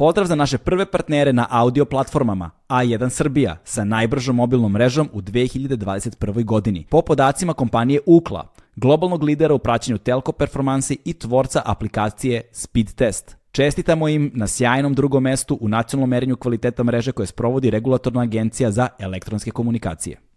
Pozdrav za naše prve partnere na audio platformama A1 Srbija sa najbržom mobilnom mrežom u 2021. godini. Po podacima kompanije Ukla, globalnog lidera u praćenju telko performansi i tvorca aplikacije Speed Test. Čestitamo im na sjajnom drugom mestu u nacionalnom merenju kvaliteta mreže koje sprovodi regulatorna agencija za elektronske komunikacije.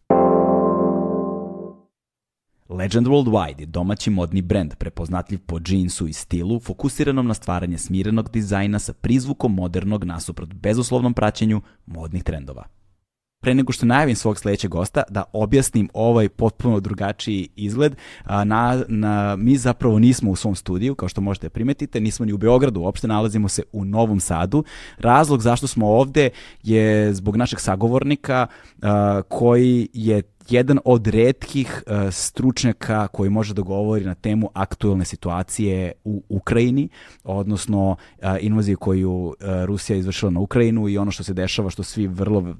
Legend Worldwide je domaći modni brend prepoznatljiv po džinsu i stilu, fokusiranom na stvaranje smirenog dizajna sa prizvukom modernog nasuprot bezuslovnom praćenju modnih trendova. Pre nego što najavim svog sledećeg gosta, da objasnim ovaj potpuno drugačiji izgled, na, na, mi zapravo nismo u svom studiju, kao što možete primetite, nismo ni u Beogradu, uopšte nalazimo se u Novom Sadu. Razlog zašto smo ovde je zbog našeg sagovornika koji je jedan od redkih uh, stručnjaka koji može da govori na temu aktuelne situacije u Ukrajini, odnosno uh, invaziju koju uh, Rusija izvršila na Ukrajinu i ono što se dešava što svi vrlo uh,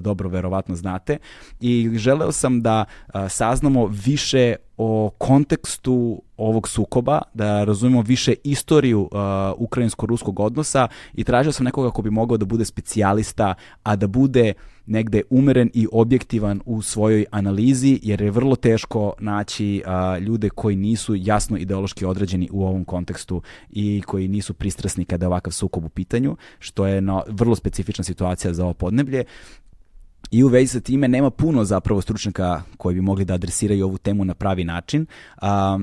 dobro verovatno znate. I želeo sam da uh, saznamo više o kontekstu ovog sukoba, da razumemo više istoriju uh, ukrajinsko-ruskog odnosa i tražio sam nekoga ko bi mogao da bude specijalista, a da bude negde umeren i objektivan u svojoj analizi, jer je vrlo teško naći uh, ljude koji nisu jasno ideološki određeni u ovom kontekstu i koji nisu pristrasni kada je ovakav sukob u pitanju, što je no, vrlo specifična situacija za ovo podneblje. I u vezi sa time nema puno zapravo stručnjaka koji bi mogli da adresiraju ovu temu na pravi način. A,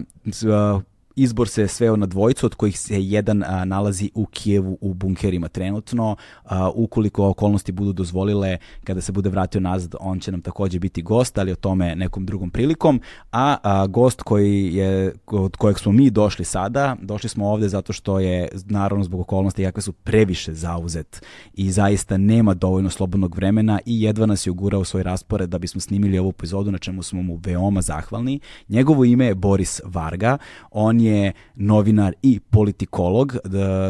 izbor se sveo na dvojicu, od kojih se jedan a, nalazi u Kijevu u bunkerima trenutno. A, ukoliko okolnosti budu dozvolile, kada se bude vratio nazad, on će nam takođe biti gost, ali o tome nekom drugom prilikom. A, a gost koji je, od kojeg smo mi došli sada, došli smo ovde zato što je, naravno zbog okolnosti, jakve su previše zauzet i zaista nema dovoljno slobodnog vremena i jedva nas je ugurao svoj raspored da bismo snimili ovu epizodu, na čemu smo mu veoma zahvalni. Njegovo ime je Boris Varga. On je novinar i politikolog,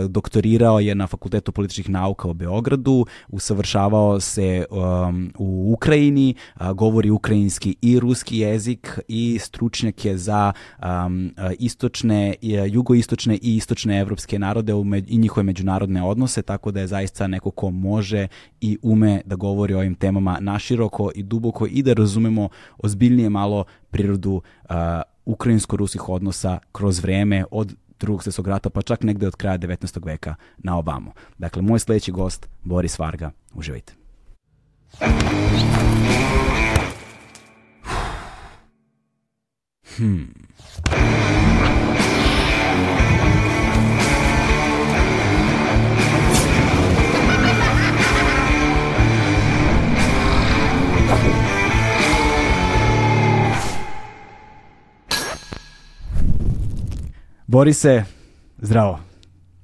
doktorirao je na Fakultetu političkih nauka u Beogradu, usavršavao se um, u Ukrajini, govori ukrajinski i ruski jezik i stručnjak je za um, istočne, jugoistočne i istočne evropske narode i njihove međunarodne odnose, tako da je zaista neko ko može i ume da govori o ovim temama naširoko i duboko i da razumemo ozbiljnije malo prirodu uh, ukrajinsko-ruskih odnosa kroz vreme od drugog svjetskog rata, pa čak negde od kraja 19. veka na ovamo. Dakle, moj sledeći gost, Boris Varga. Uživajte. Hmm. Borise, zdravo.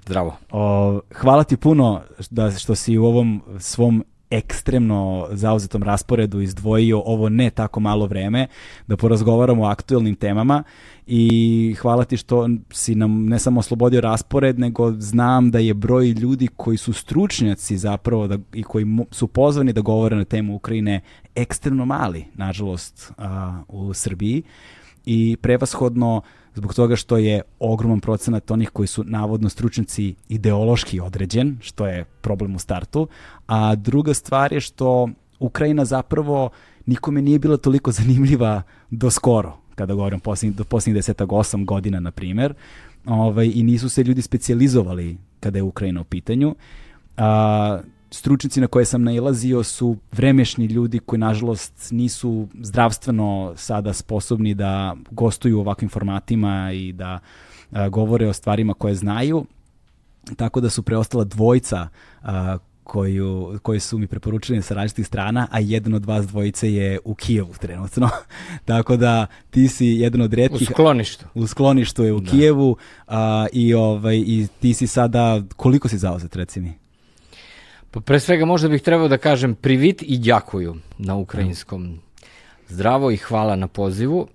Zdravo. O, hvala ti puno da što si u ovom svom ekstremno zauzetom rasporedu izdvojio ovo ne tako malo vreme da porazgovaramo o aktuelnim temama i hvala ti što si nam ne samo oslobodio raspored, nego znam da je broj ljudi koji su stručnjaci zapravo da, i koji su pozvani da govore na temu Ukrajine ekstremno mali, nažalost, a, u Srbiji i prevashodno zbog toga što je ogroman procenat onih koji su navodno stručnjaci ideološki određen, što je problem u startu, a druga stvar je što Ukrajina zapravo nikome nije bila toliko zanimljiva do skoro, kada govorim posljednjih, do posljednjih desetak, osam godina, na primer, ovaj, i nisu se ljudi specijalizovali kada je Ukrajina u pitanju. A, stručnici na koje sam nailazio su vremešni ljudi koji nažalost nisu zdravstveno sada sposobni da gostuju u ovakvim formatima i da a, govore o stvarima koje znaju. Tako da su preostala dvojca a, koju, koji su mi preporučili sa različitih strana, a jedan od vas dvojice je u Kijevu trenutno. Tako da ti si jedan od redkih... U skloništu. U skloništu je u da. Kijevu a, i, ovaj, i ti si sada, koliko si zauzet reci mi? Pa pre svega možda bih trebao da kažem privit i đakuju na ukrajinskom. Zdravo i hvala na pozivu.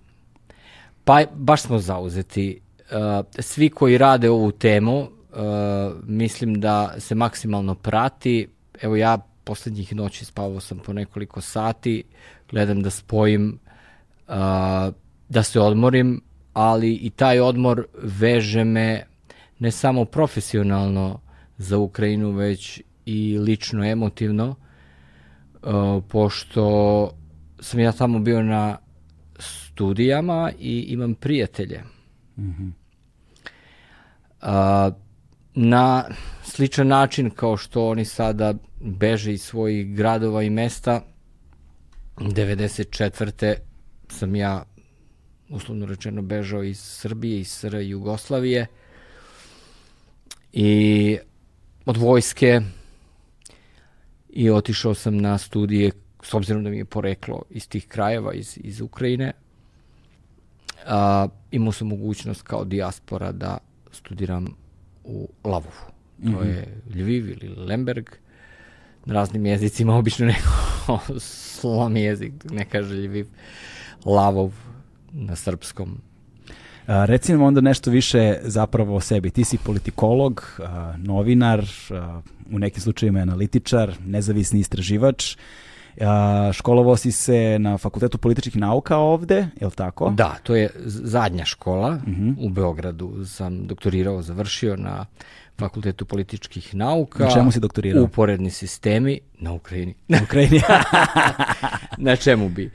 Pa baš smo zauzeti. Uh, svi koji rade ovu temu, uh, mislim da se maksimalno prati. Evo ja poslednjih noći spavao sam po nekoliko sati, gledam da spojim, uh, da se odmorim, ali i taj odmor veže me ne samo profesionalno za Ukrajinu, već i lično emotivno, uh, pošto sam ja tamo bio na studijama i imam prijatelje. Mm -hmm. na sličan način kao što oni sada beže iz svojih gradova i mesta, 94. sam ja uslovno rečeno bežao iz Srbije, iz SR Jugoslavije i od vojske i otišao sam na studije s obzirom da mi je poreklo iz tih krajeva, iz, iz Ukrajine. A, imao sam mogućnost kao dijaspora da studiram u Lavovu. To mm -hmm. je Lviv ili Lemberg. Na raznim jezicima, obično neko slom jezik, ne kaže Lviv. Lavov na srpskom. A, reci nam onda nešto više zapravo o sebi. Ti si politikolog, a, novinar, a, u nekim slučajima analitičar, nezavisni istraživač. A, školovao si se na Fakultetu političkih nauka ovde, je li tako? Da, to je zadnja škola uh mhm. -huh. u Beogradu. Sam doktorirao, završio na Fakultetu političkih nauka. Na čemu si doktorirao? Uporedni sistemi na Ukrajini. Na Ukrajini. na čemu bi? Uh,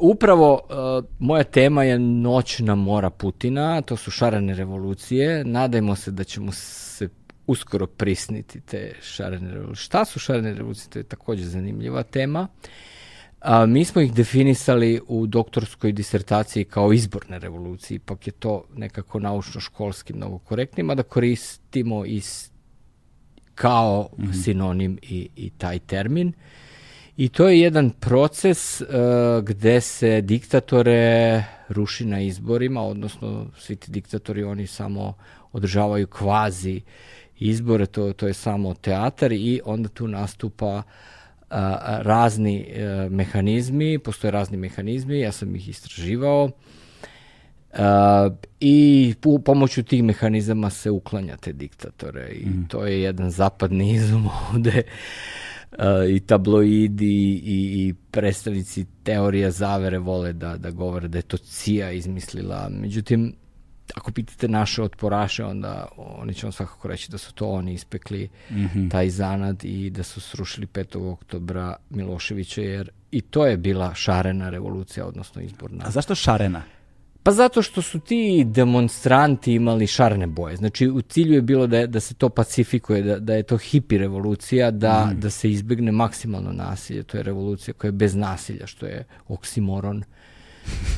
upravo uh, moja tema je Noćna mora Putina, to su šarane revolucije. Nadajmo se da ćemo se uskoro prisniti te šarene revolucije. Šta su šarene revolucije? To je takođe zanimljiva tema. A, mi smo ih definisali u doktorskoj disertaciji kao izborne revolucije, ipak je to nekako naučno-školski mnogo korektnije, da koristimo is, kao mm -hmm. sinonim i, i taj termin. I to je jedan proces uh, gde se diktatore ruši na izborima, odnosno svi ti diktatori oni samo održavaju kvazi uh, izbore, to, to je samo teatar i onda tu nastupa a, razni a, e, mehanizmi, postoje razni mehanizmi, ja sam ih istraživao a, i u pomoću tih mehanizama se uklanja te diktatore i mm. to je jedan zapadni izum ovde uh, i tabloidi i, i predstavnici teorija zavere vole da, da govore da je to CIA izmislila. Međutim, ako pitate naše otporaše, onda oni će vam svakako reći da su to oni ispekli mm -hmm. taj zanad i da su srušili 5. oktobra Miloševića, jer i to je bila šarena revolucija, odnosno izborna. A zašto šarena? Pa zato što su ti demonstranti imali šarne boje. Znači, u cilju je bilo da, je, da se to pacifikuje, da, da je to hipi revolucija, da, mm. da se izbegne maksimalno nasilje. To je revolucija koja je bez nasilja, što je oksimoron.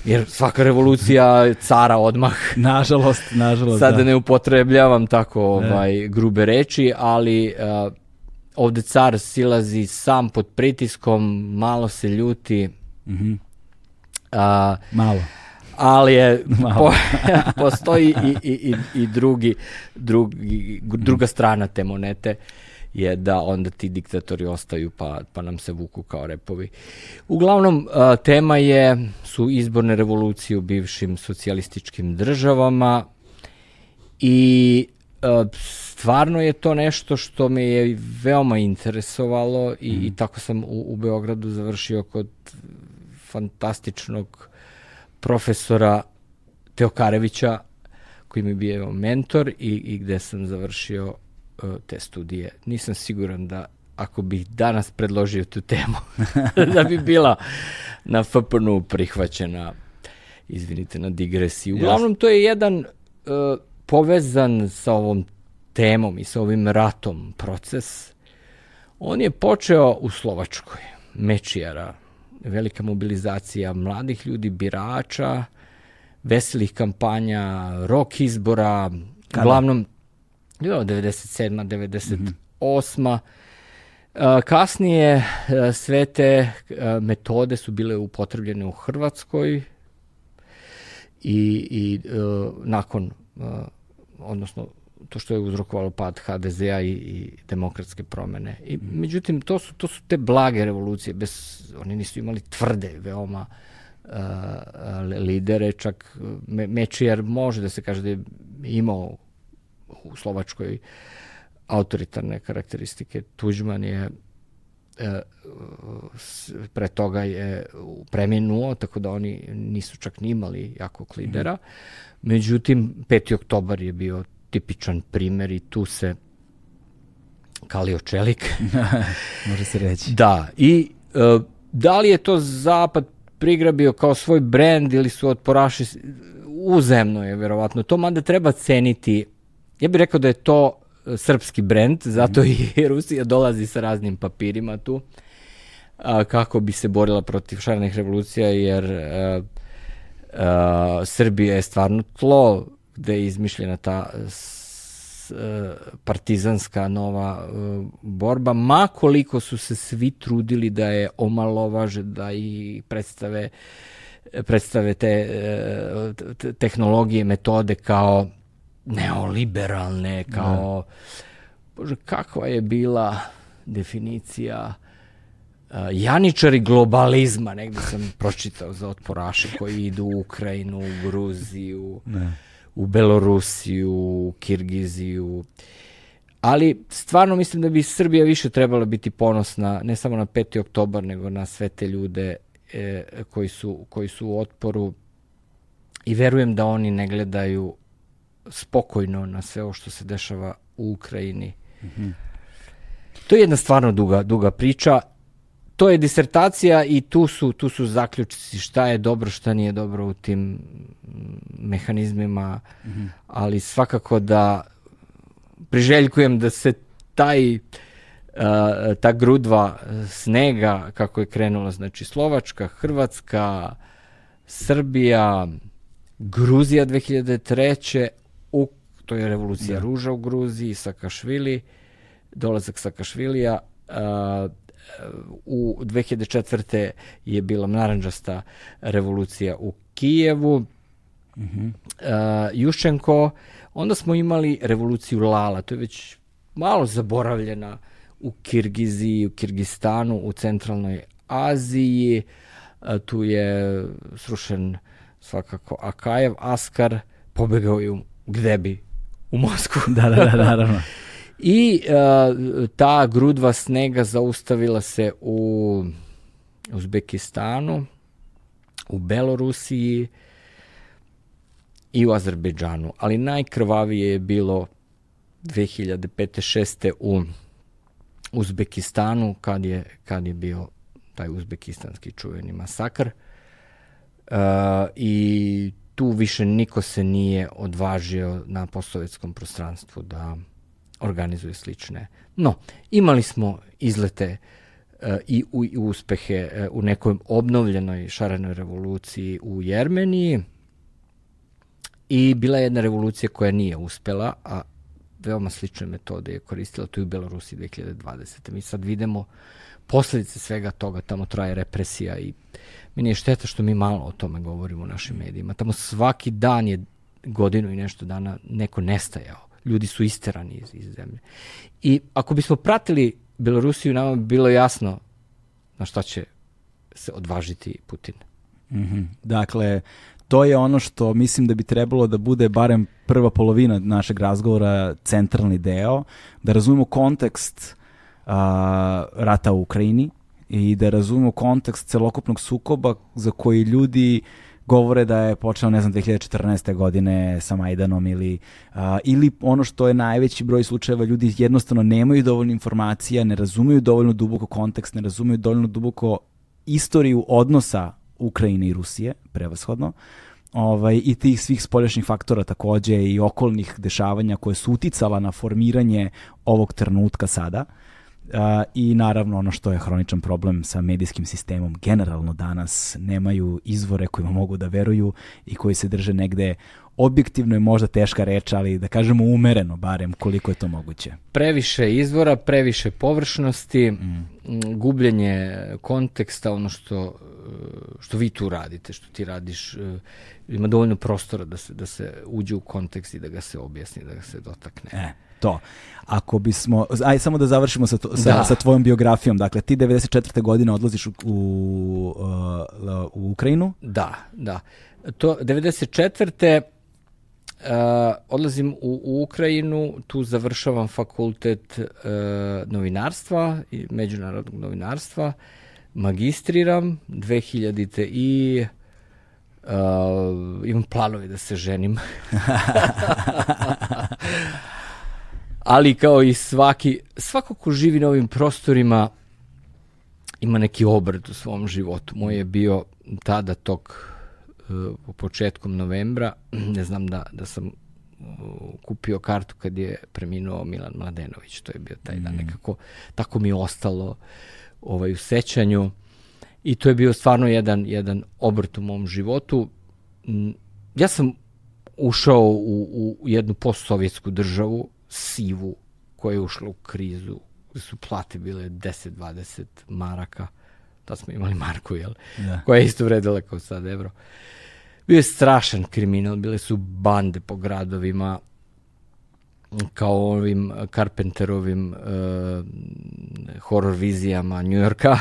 Jer svaka revolucija cara odmah. Nažalost, nažalost. Sada da. ne upotrebljavam tako ovaj, ne. grube reči, ali uh, ovde car silazi sam pod pritiskom, malo se ljuti. Mm -hmm. uh, malo ali je po, postoji i, i, i, i drugi, drugi, druga strana te monete je da onda ti diktatori ostaju pa, pa nam se vuku kao repovi. Uglavnom, tema je, su izborne revolucije u bivšim socijalističkim državama i stvarno je to nešto što me je veoma interesovalo i, mm. i tako sam u, u Beogradu završio kod fantastičnog profesora Teokarevića koji mi je bio mentor i, i gde sam završio E, te studije. Nisam siguran da ako bih danas predložio tu temu, da bi bila na FPN prihvaćena, izvinite na digresiji. Uglavnom, to je jedan uh, povezan sa ovom temom i sa ovim ratom proces. On je počeo u Slovačkoj, Mečijara, velika mobilizacija mladih ljudi, birača, veselih kampanja, rok izbora, Kada? uglavnom 97. 98. Mm -hmm. Kasnije sve te metode su bile upotrebljene u Hrvatskoj i, i nakon, odnosno to što je uzrokovalo pad HDZ-a i, i demokratske promene. I. Međutim, to su, to su te blage revolucije, bez, oni nisu imali tvrde, veoma uh, lidere, čak Me, Mečijar može da se kaže da je imao u Slovačkoj autoritarne karakteristike. Tuđman je e, pre toga je preminuo, tako da oni nisu čak ni imali jakog lidera. Međutim, 5. oktobar je bio tipičan primer i tu se kalio čelik. Može se reći. Da, i e, da li je to Zapad prigrabio kao svoj brend ili su otporaši uzemno je verovatno to, mada treba ceniti. Ja bih rekao da je to e, srpski brend, zato i Rusija dolazi sa raznim papirima tu a, kako bi se borila protiv šarenih revolucija, jer a, a, Srbija je stvarno tlo gde je izmišljena ta s, a, partizanska nova a, borba, ma koliko su se svi trudili da je omalovaže, da i predstave predstave te e, tehnologije, metode kao neoliberalne, kao bože, kakva je bila definicija uh, janičari globalizma, negde sam pročitao za otporaše koji idu u Ukrajinu, u Gruziju, Ne. U Belorusiju, u Kirgiziju. Ali stvarno mislim da bi Srbija više trebala biti ponosna ne samo na 5. oktobar, nego na sve te ljude e, koji, su, koji su u otporu i verujem da oni ne gledaju spokojno na sve ovo što se dešava u Ukrajini. To je jedna stvarno duga, duga priča. To je disertacija i tu su, tu su zaključici šta je dobro, šta nije dobro u tim mm, mehanizmima, ali svakako da priželjkujem da se taj uh, ta grudva snega kako je krenula znači Slovačka, Hrvatska, Srbija, Gruzija 2003. U, to je revolucija ruža u Gruziji, Sakašvili, dolazak Sakašvilija, uh, u 2004. je bila naranđasta revolucija u Kijevu, uh, Juščenko, onda smo imali revoluciju Lala, to je već malo zaboravljena u Kirgiziji, u Kirgistanu, u centralnoj Aziji, a, tu je srušen svakako Akajev, Askar, pobegao je u, gde bi? U Moskvu. Da, da, da, naravno. I uh, ta grudva snega zaustavila se u Uzbekistanu, u Belorusiji i u Azerbejdžanu. Ali najkrvavije je bilo 2005. 6. u Uzbekistanu kad je, kad je bio taj uzbekistanski čuveni masakr. Uh, I tu više niko se nije odvažio na postsovjetskom prostranstvu da organizuje slične. No, imali smo izlete uh, i, u, i uspehe uh, u nekoj obnovljenoj šarenoj revoluciji u Jermeniji i bila je jedna revolucija koja nije uspela, a veoma slične metode je koristila tu i u Belorusiji 2020. Mi sad vidimo posledice svega toga, tamo traje represija i meni je šteta što mi malo o tome govorimo u našim medijima. Tamo svaki dan je godinu i nešto dana neko nestajao. Ljudi su isterani iz, iz zemlje. I ako bismo pratili Belorusiju, nama bi bilo jasno na šta će se odvažiti Putin. Mhm. Dakle, to je ono što mislim da bi trebalo da bude barem prva polovina našeg razgovora, centralni deo, da razumemo kontekst a, rata u Ukrajini i da razumemo kontekst celokupnog sukoba za koji ljudi govore da je počeo, ne znam, 2014. godine sa Majdanom ili, a, ili ono što je najveći broj slučajeva, ljudi jednostavno nemaju dovoljno informacija, ne razumeju dovoljno duboko kontekst, ne razumeju dovoljno duboko istoriju odnosa Ukrajine i Rusije, prevashodno, ovaj, i tih svih spoljašnjih faktora takođe i okolnih dešavanja koje su uticala na formiranje ovog trenutka sada. Uh, I naravno ono što je hroničan problem sa medijskim sistemom generalno danas nemaju izvore kojima mogu da veruju i koji se drže negde objektivno je možda teška reč, ali da kažemo umereno barem koliko je to moguće. Previše izvora, previše površnosti, mm. gubljenje konteksta, ono što, što vi tu radite, što ti radiš, ima dovoljno prostora da se, da se uđe u kontekst i da ga se objasni, da ga se dotakne. E, to. Ako bismo, aj samo da završimo sa, to, sa, da. sa tvojom biografijom. Dakle, ti 94. godine odlaziš u, u, uh, u Ukrajinu? Da, da. To 94. Uh, odlazim u, u Ukrajinu, tu završavam fakultet uh, novinarstva i međunarodnog novinarstva, magistriram 2000. i uh, imam planove da se ženim. Ali kao i svaki, svako ko živi na ovim prostorima ima neki obrt u svom životu. Moj je bio tada tog uh, početkom novembra, ne znam da, da sam uh, kupio kartu kad je preminuo Milan Mladenović, to je bio taj dan. Nekako, tako mi je ostalo ovaj, u sećanju. I to je bio stvarno jedan, jedan obrt u mom životu. Mm, Ja sam ušao u, u jednu postsovjetsku državu, sivu, koja je ušla u krizu, gde su plate bile 10-20 maraka, da smo imali marku, jel? Da. Koja je isto vredila kao sad evro. Bio je strašan kriminal, bile su bande po gradovima, kao ovim Carpenterovim uh, horror vizijama Njujorka.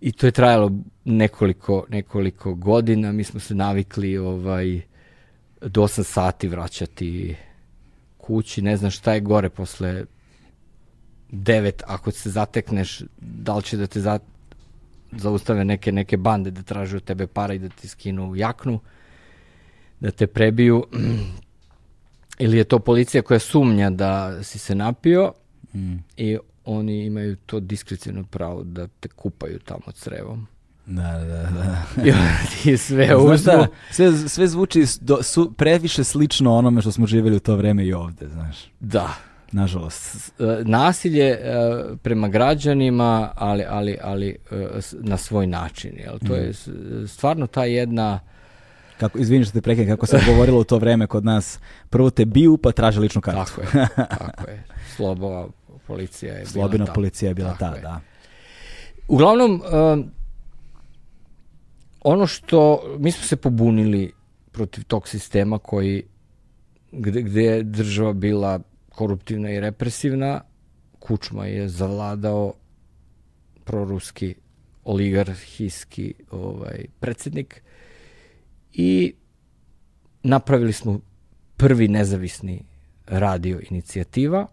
I to je trajalo nekoliko, nekoliko godina. Mi smo se navikli ovaj, do 8 sati vraćati kući. Ne znam šta je gore posle 9, ako se zatekneš, da li će da te za, zaustave neke, neke bande da traže od tebe para i da ti skinu jaknu, da te prebiju. Ili je to policija koja sumnja da si se napio Mm. i oni imaju to diskrecijno pravo da te kupaju tamo crevom. Da, da, da. I ti sve uzmu. šta, sve, sve zvuči do, su, previše slično onome što smo živjeli u to vreme i ovde, znaš. Da. Nažalost. E, Nasilje e, prema građanima, ali, ali, ali e, na svoj način. Jel? To je s- stvarno ta jedna... Kako, izvini što te prekinem, kako se govorilo u to vreme kod nas, prvo te biju pa traže ličnu kartu. Tako je, tako je. Slobova policija je Slobina bila ta. policija je bila Tako ta, je. da. Uglavnom, ono što, mi smo se pobunili protiv tog sistema koji, gde, gde je država bila koruptivna i represivna, Kučma je zavladao proruski oligarhijski ovaj, predsjednik i napravili smo prvi nezavisni radio inicijativa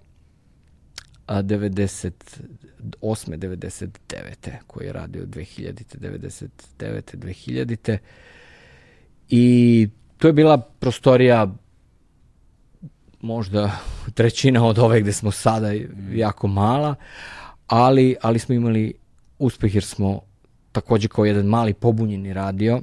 a 98. 99. koji je radio 2000. 99. 2000. I to je bila prostorija možda trećina od ove gde smo sada jako mala, ali, ali smo imali uspeh jer smo takođe kao jedan mali pobunjeni radio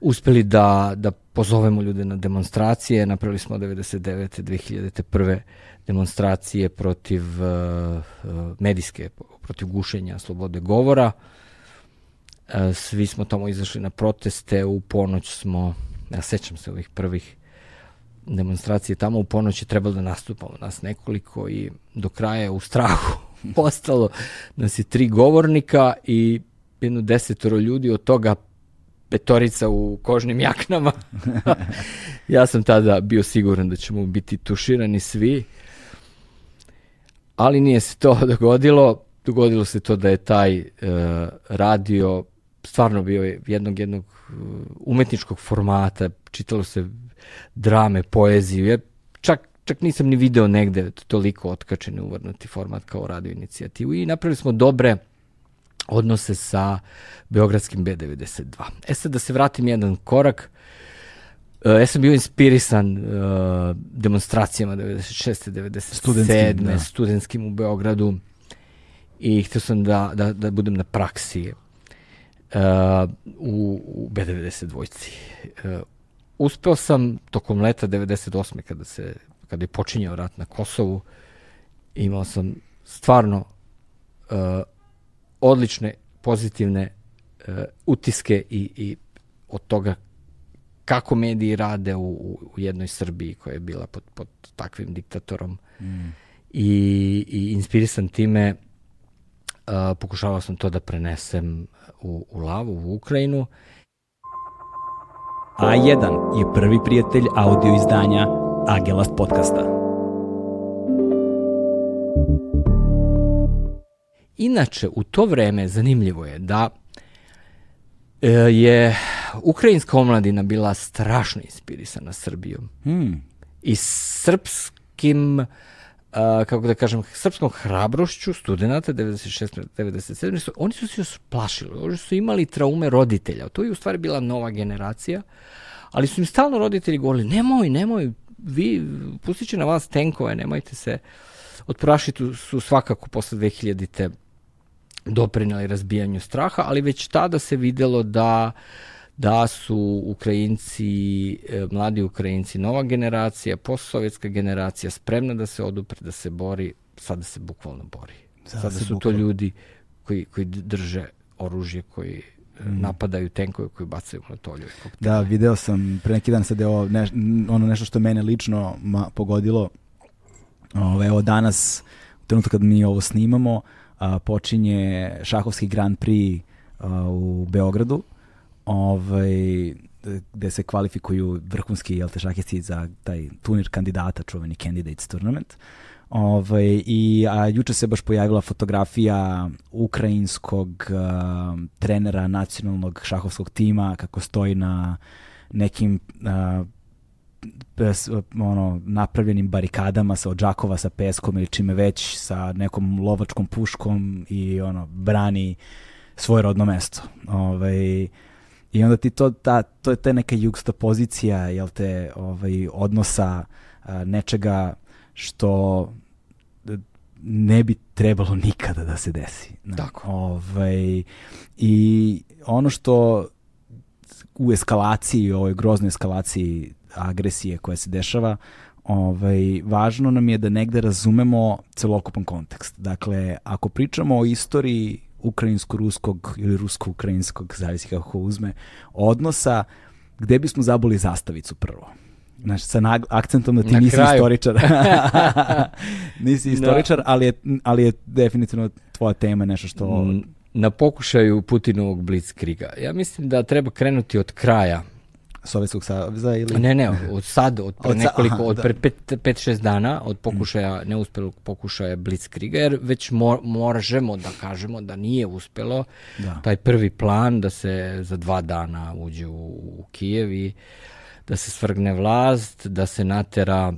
uspeli da, da pozovemo ljude na demonstracije. Napravili smo 99. 2000. prve demonstracije protiv uh, uh, medijske, protiv gušenja slobode govora. Uh, svi smo tamo izašli na proteste, u ponoć smo, ja sećam se ovih prvih demonstracije tamo u ponoć je trebalo da nastupamo nas nekoliko i do kraja u strahu ostalo nas je tri govornika i jedno desetoro ljudi od toga petorica u kožnim jaknama. ja sam tada bio siguran da ćemo biti tuširani svi, ali nije se to dogodilo. Dogodilo se to da je taj uh, radio stvarno bio jednog jednog uh, umetničkog formata, čitalo se drame, poeziju. Ja čak, čak nisam ni video negde toliko otkačen uvrnuti format kao radio inicijativu i napravili smo dobre odnose sa Beogradskim B92. E sad da se vratim jedan korak, Uh, ja sam bio inspirisan uh, demonstracijama 96. 97. Studentskim, da. studentskim u Beogradu i htio sam da, da, da budem na praksi uh, u, u B92 dvojci. Uh, uspeo sam tokom leta 98. kada se kada je počinjao rat na Kosovu imao sam stvarno uh, odlične pozitivne uh, utiske i, i od toga kako mediji rade u, u, jednoj Srbiji koja je bila pod, pod takvim diktatorom Mm. i, i inspirisan time uh, pokušavao sam to da prenesem u, u Lavu, u Ukrajinu A1 je prvi prijatelj audio izdanja Agelast podcasta. Inače, u to vreme zanimljivo je da e, je ukrajinska omladina bila strašno inspirisana Srbijom Hmm. i srpskim a, kako da kažem, srpskom hrabrošću studenta 96. 97. Su, oni su se još plašili, oni su imali traume roditelja. To je u stvari bila nova generacija, ali su im stalno roditelji govorili, nemoj, nemoj, vi, pustit će na vas tenkove, nemojte se, otprašitu su svakako posle 2000-te doprinali razbijanju straha, ali već tada se videlo da da su Ukrajinci, e, mladi Ukrajinci, nova generacija, postsovjetska generacija spremna da se odupre, da se bori, sada se bukvalno bori. Sada, sada su bukvalno. to ljudi koji, koji drže oružje, koji mm. napadaju tenkove koji bacaju motolju. Da, video sam pre neki dan sad je ovo neš, ono nešto što mene lično ma, pogodilo. Ove, evo danas, u trenutku kad mi ovo snimamo, a, počinje šahovski Grand Prix a, u Beogradu, ovaj, gde se kvalifikuju vrhunski jel te, šahisti za taj turnir kandidata, čuveni Candidates Tournament. Ovaj, I a, juče se baš pojavila fotografija ukrajinskog a, trenera nacionalnog šahovskog tima kako stoji na nekim a, pes, ono, napravljenim barikadama sa odžakova sa peskom ili čime već sa nekom lovačkom puškom i ono brani svoje rodno mesto. Ovaj, I onda ti to, ta, to je ta neka jugsta pozicija, jel te, ovaj, odnosa a, nečega što ne bi trebalo nikada da se desi. Tako. Ovaj, I ono što u eskalaciji, ovoj groznoj eskalaciji agresije koja se dešava, ovaj, važno nam je da negde razumemo celokupan kontekst. Dakle, ako pričamo o istoriji ukrajinsko-ruskog ili rusko-ukrajinskog, zavisi kako uzme, odnosa, gde bismo zaboli zastavicu prvo? Znaš, sa nag, akcentom da ti Na nisi kraju. istoričar. nisi istoričar, da. ali, je, ali je definitivno tvoja tema nešto što... Na pokušaju Putinovog blitzkriga. Ja mislim da treba krenuti od kraja Sovjetskog saveza ili... Ne, ne, od sad, od pre od nekoliko, aha, od da. pre 5-6 dana, od pokušaja, mm. neuspelog pokušaja Blitzkriga, jer već mo, možemo da kažemo da nije uspelo da. taj prvi plan da se za dva dana uđe u, u Kijev i da se svrgne vlast, da se natera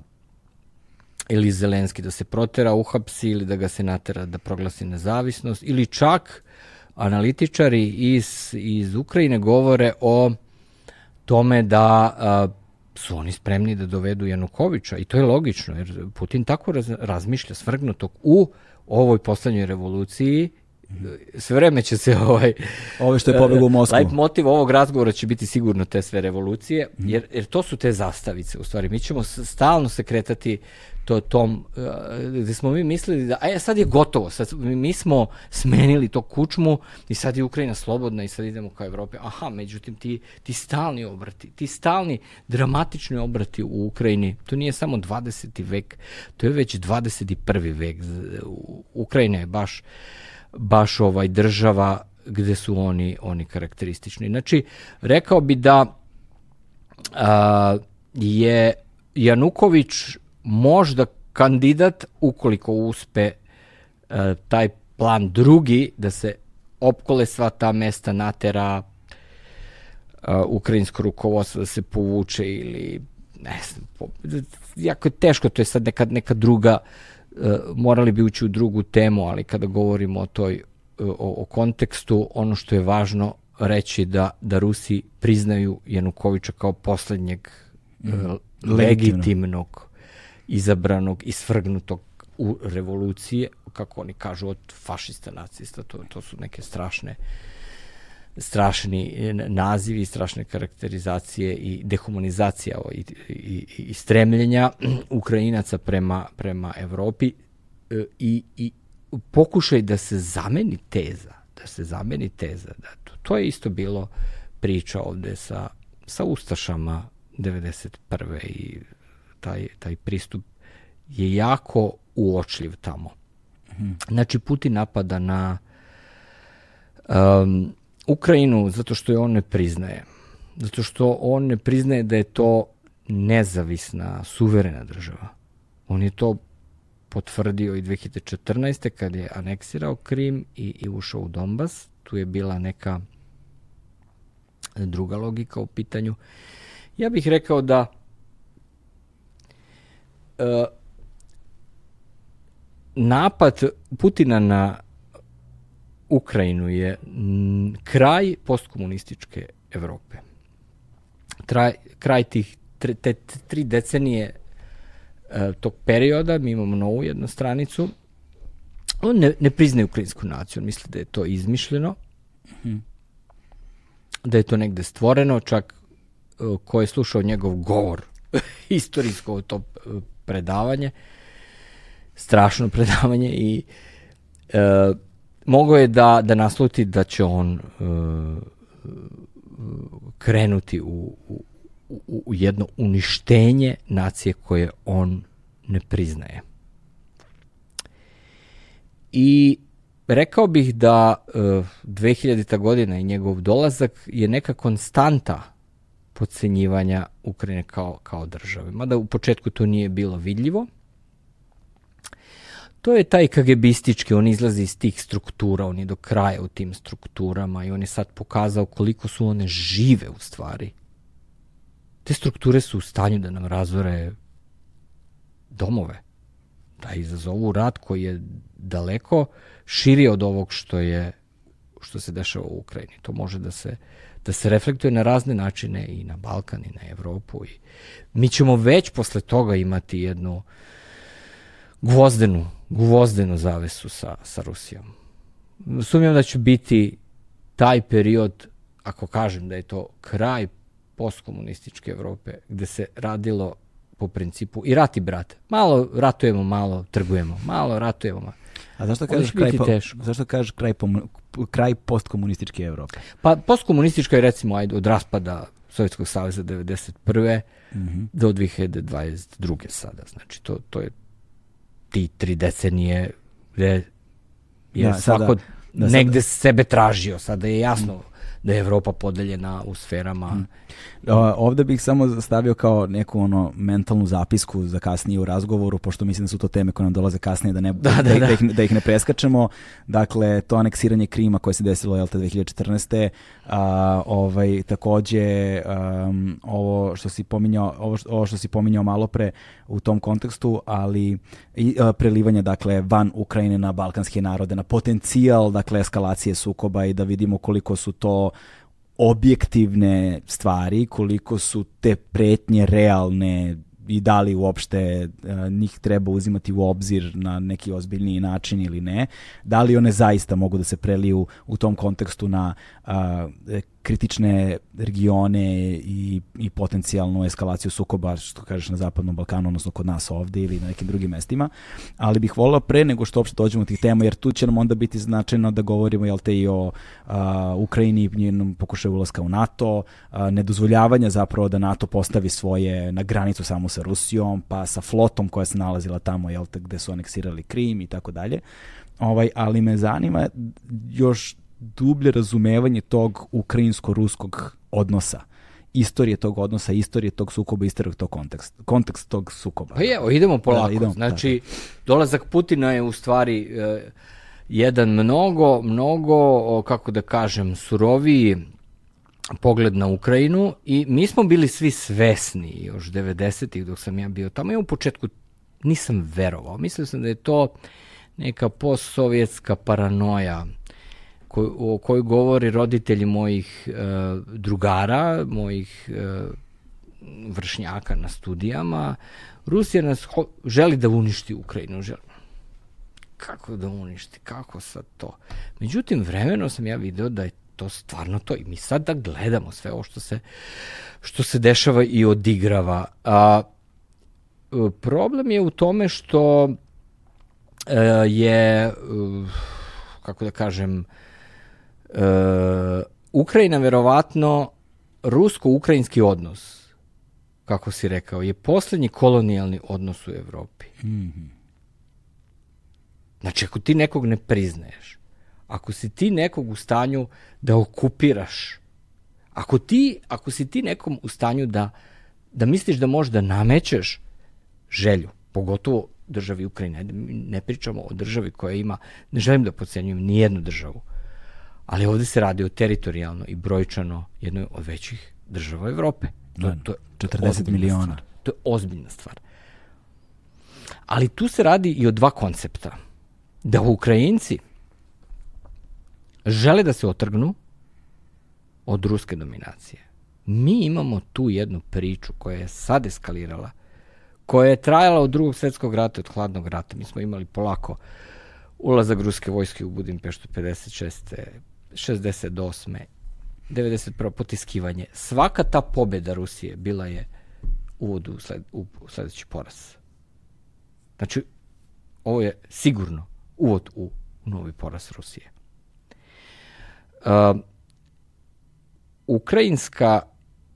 ili Zelenski da se protera, uhapsi ili da ga se natera da proglasi nezavisnost ili čak analitičari iz, iz Ukrajine govore o tome da a, su oni spremni da dovedu Janukovića i to je logično jer Putin tako raz, razmišlja svrgnutog u ovoj poslednjoj revoluciji sve vreme će se ovaj ove što je pobegao u Moskvu. Light motiv ovog razgovora će biti sigurno te sve revolucije, jer jer to su te zastavice u stvari. Mi ćemo stalno se kretati to tom uh, gde smo mi mislili da aj sad je gotovo, sad mi smo smenili to kučmu i sad je Ukrajina slobodna i sad idemo ka Evropi. Aha, međutim ti ti stalni obrati, ti stalni dramatični obrati u Ukrajini. To nije samo 20. vek, to je već 21. vek. Ukrajina je baš baš ovaj država gde su oni oni karakteristični. Znači, rekao bi da a, je Januković možda kandidat ukoliko uspe a, taj plan drugi da se opkole sva ta mesta natera a, ukrajinsko rukovodstvo da se povuče ili ne znam, po, jako je teško, to je sad neka, neka druga E, morali bi ući u drugu temu, ali kada govorimo o toj o, o kontekstu, ono što je važno reći da, da Rusi priznaju Janukoviča kao poslednjeg mm. legitimnog, izabranog i svrgnutog u revolucije, kako oni kažu, od fašista, nacista, to, to su neke strašne strašni nazivi, strašne karakterizacije i dehumanizacija i, i, i stremljenja Ukrajinaca prema, prema Evropi e, i, i pokušaj da se zameni teza, da se zameni teza. Da, to, to je isto bilo priča ovde sa, sa Ustašama 91. i taj, taj pristup je jako uočljiv tamo. Znači, Putin napada na um, Ukrajinu zato što je on ne priznaje. Zato što on ne priznaje da je to nezavisna, suverena država. On je to potvrdio i 2014. kad je aneksirao Krim i, i ušao u Donbas. Tu je bila neka druga logika u pitanju. Ja bih rekao da napad Putina na Ukrajinu je kraj postkomunističke Evrope. Traj, kraj tih tre, te, tri decenije e, tog perioda, mi imamo novu jednu stranicu, on ne, ne priznaje ukrajinsku naciju, on misli da je to izmišljeno, da je to negde stvoreno, čak e, ko je slušao njegov govor, istorijsko to e, predavanje, strašno predavanje i e, mogao je da, da nasluti da će on e, krenuti u, u, u jedno uništenje nacije koje on ne priznaje. I rekao bih da uh, 2000. godina i njegov dolazak je neka konstanta podcenjivanja Ukrajine kao, kao države. Mada u početku to nije bilo vidljivo. To je taj KGBistički, on izlazi iz tih struktura, on je do kraja u tim strukturama i on je sad pokazao koliko su one žive u stvari. Te strukture su u stanju da nam razore domove, da izazovu rat koji je daleko širi od ovog što je što se dešava u Ukrajini. To može da se da se reflektuje na razne načine i na Balkan i na Evropu i mi ćemo već posle toga imati jednu gvozdenu, gvozdenu zavesu sa, sa Rusijom. Sumnjam da će biti taj period, ako kažem da je to kraj postkomunističke Evrope, gde se radilo po principu i rat i brat. Malo ratujemo, malo trgujemo, malo ratujemo. Malo. A zašto kažeš kraj, po, zašto kažeš kraj, pom, kraj postkomunističke Evrope? Pa postkomunistička je recimo ajde, od raspada Sovjetskog saveza 91. Mm -hmm. do 2022. sada. Znači to, to je ti tri decenije gde je da, svako sada, da, negde sada. sebe tražio. Sada je jasno mm da je Evropa podeljena u sferama. Hmm. O, ovde bih samo stavio kao neku ono mentalnu zapisku za kasnije u razgovoru, pošto mislim da su to teme koje nam dolaze kasnije, da, ne, da, da, da, da. da, ih, da ih ne preskačemo. Dakle, to aneksiranje Krima koje se desilo jel, 2014. A, ovaj, takođe, um, ovo što si pominjao, ovo što, ovo što si pominjao malo pre u tom kontekstu, ali i, a, prelivanje dakle, van Ukrajine na balkanske narode, na potencijal dakle, eskalacije sukoba i da vidimo koliko su to objektivne stvari, koliko su te pretnje realne i da li uopšte uh, njih treba uzimati u obzir na neki ozbiljniji način ili ne, da li one zaista mogu da se preliju u tom kontekstu na uh, kritične regione i, i potencijalnu eskalaciju sukoba, što kažeš na Zapadnom Balkanu, odnosno kod nas ovde ili na nekim drugim mestima, ali bih volila pre nego što uopšte dođemo tih tema, jer tu će nam onda biti značajno da govorimo jel te i o a, Ukrajini njenom pokušaju ulaska u NATO, a, nedozvoljavanja zapravo da NATO postavi svoje na granicu samo sa Rusijom, pa sa flotom koja se nalazila tamo, jel te, gde su aneksirali Krim i tako dalje. Ovaj, ali me zanima još dublje razumevanje tog ukrajinsko-ruskog odnosa istorije tog odnosa, istorije tog sukoba, istorije tog konteksta, kontekst tog sukoba. Pa evo, idemo polako. Da, idemo, znači, da, da. dolazak Putina je u stvari eh, jedan mnogo, mnogo, kako da kažem, suroviji pogled na Ukrajinu i mi smo bili svi svesni još 90-ih dok sam ja bio tamo. Ja u početku nisam verovao. Mislio sam da je to neka postsovjetska paranoja koj, o kojoj govori roditelji mojih e, drugara, mojih e, vršnjaka na studijama. Rusija nas ho, želi da uništi Ukrajinu. Želi. Kako da uništi? Kako sad to? Međutim, vremeno sam ja video da je to stvarno to i mi sad da gledamo sve ovo što se, što se dešava i odigrava. A, e, problem je u tome što e, je, e, kako da kažem, Ukrajina verovatno rusko-ukrajinski odnos, kako si rekao, je poslednji kolonijalni odnos u Evropi. Mm -hmm. Znači, ako ti nekog ne priznaješ, ako si ti nekog u stanju da okupiraš, ako, ti, ako si ti nekom u stanju da, da misliš da možeš da namećeš želju, pogotovo državi Ukrajine, ne pričamo o državi koja ima, ne želim da pocenjujem ni jednu državu, ali ovde se radi o teritorijalno i brojčano jednoj od većih država Evrope. To, da, to je 40 miliona. Stvar. To je ozbiljna stvar. Ali tu se radi i o dva koncepta. Da Ukrajinci žele da se otrgnu od ruske dominacije. Mi imamo tu jednu priču koja je sad eskalirala, koja je trajala od drugog svetskog rata, od hladnog rata. Mi smo imali polako ulazak ruske vojske u Budimpeštu 56. 68. 91. potiskivanje. Svaka ta pobeda Rusije bila je uvod u, sled, u sledeći poraz. Znači, ovo je sigurno uvod u novi poraz Rusije. Uh, ukrajinska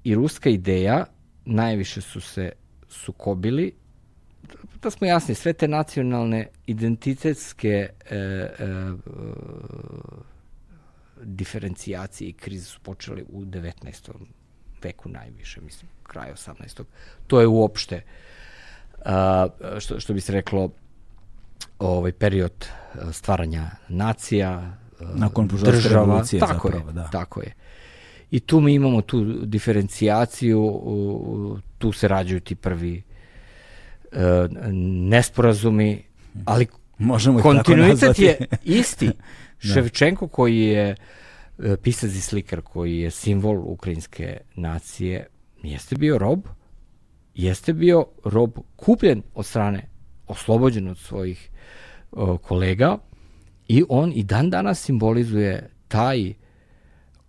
i ruska ideja najviše su se sukobili da smo jasni, sve te nacionalne identitetske e, e, diferencijacije i krize su počele u 19. veku najviše, mislim, kraj 18. To je uopšte, a, što, što bi se reklo, ovaj period stvaranja nacija, Nakon država, revolucije tako zapravo, je, da. Tako je. I tu mi imamo tu diferencijaciju, tu se rađuju ti prvi uh, nesporazumi, ali Možemo kontinuitet je isti. da. Ševčenko koji je uh, pisac i slikar, koji je simbol ukrajinske nacije, jeste bio rob, jeste bio rob kupljen od strane, oslobođen od svojih uh, kolega? I on i dan danas simbolizuje taj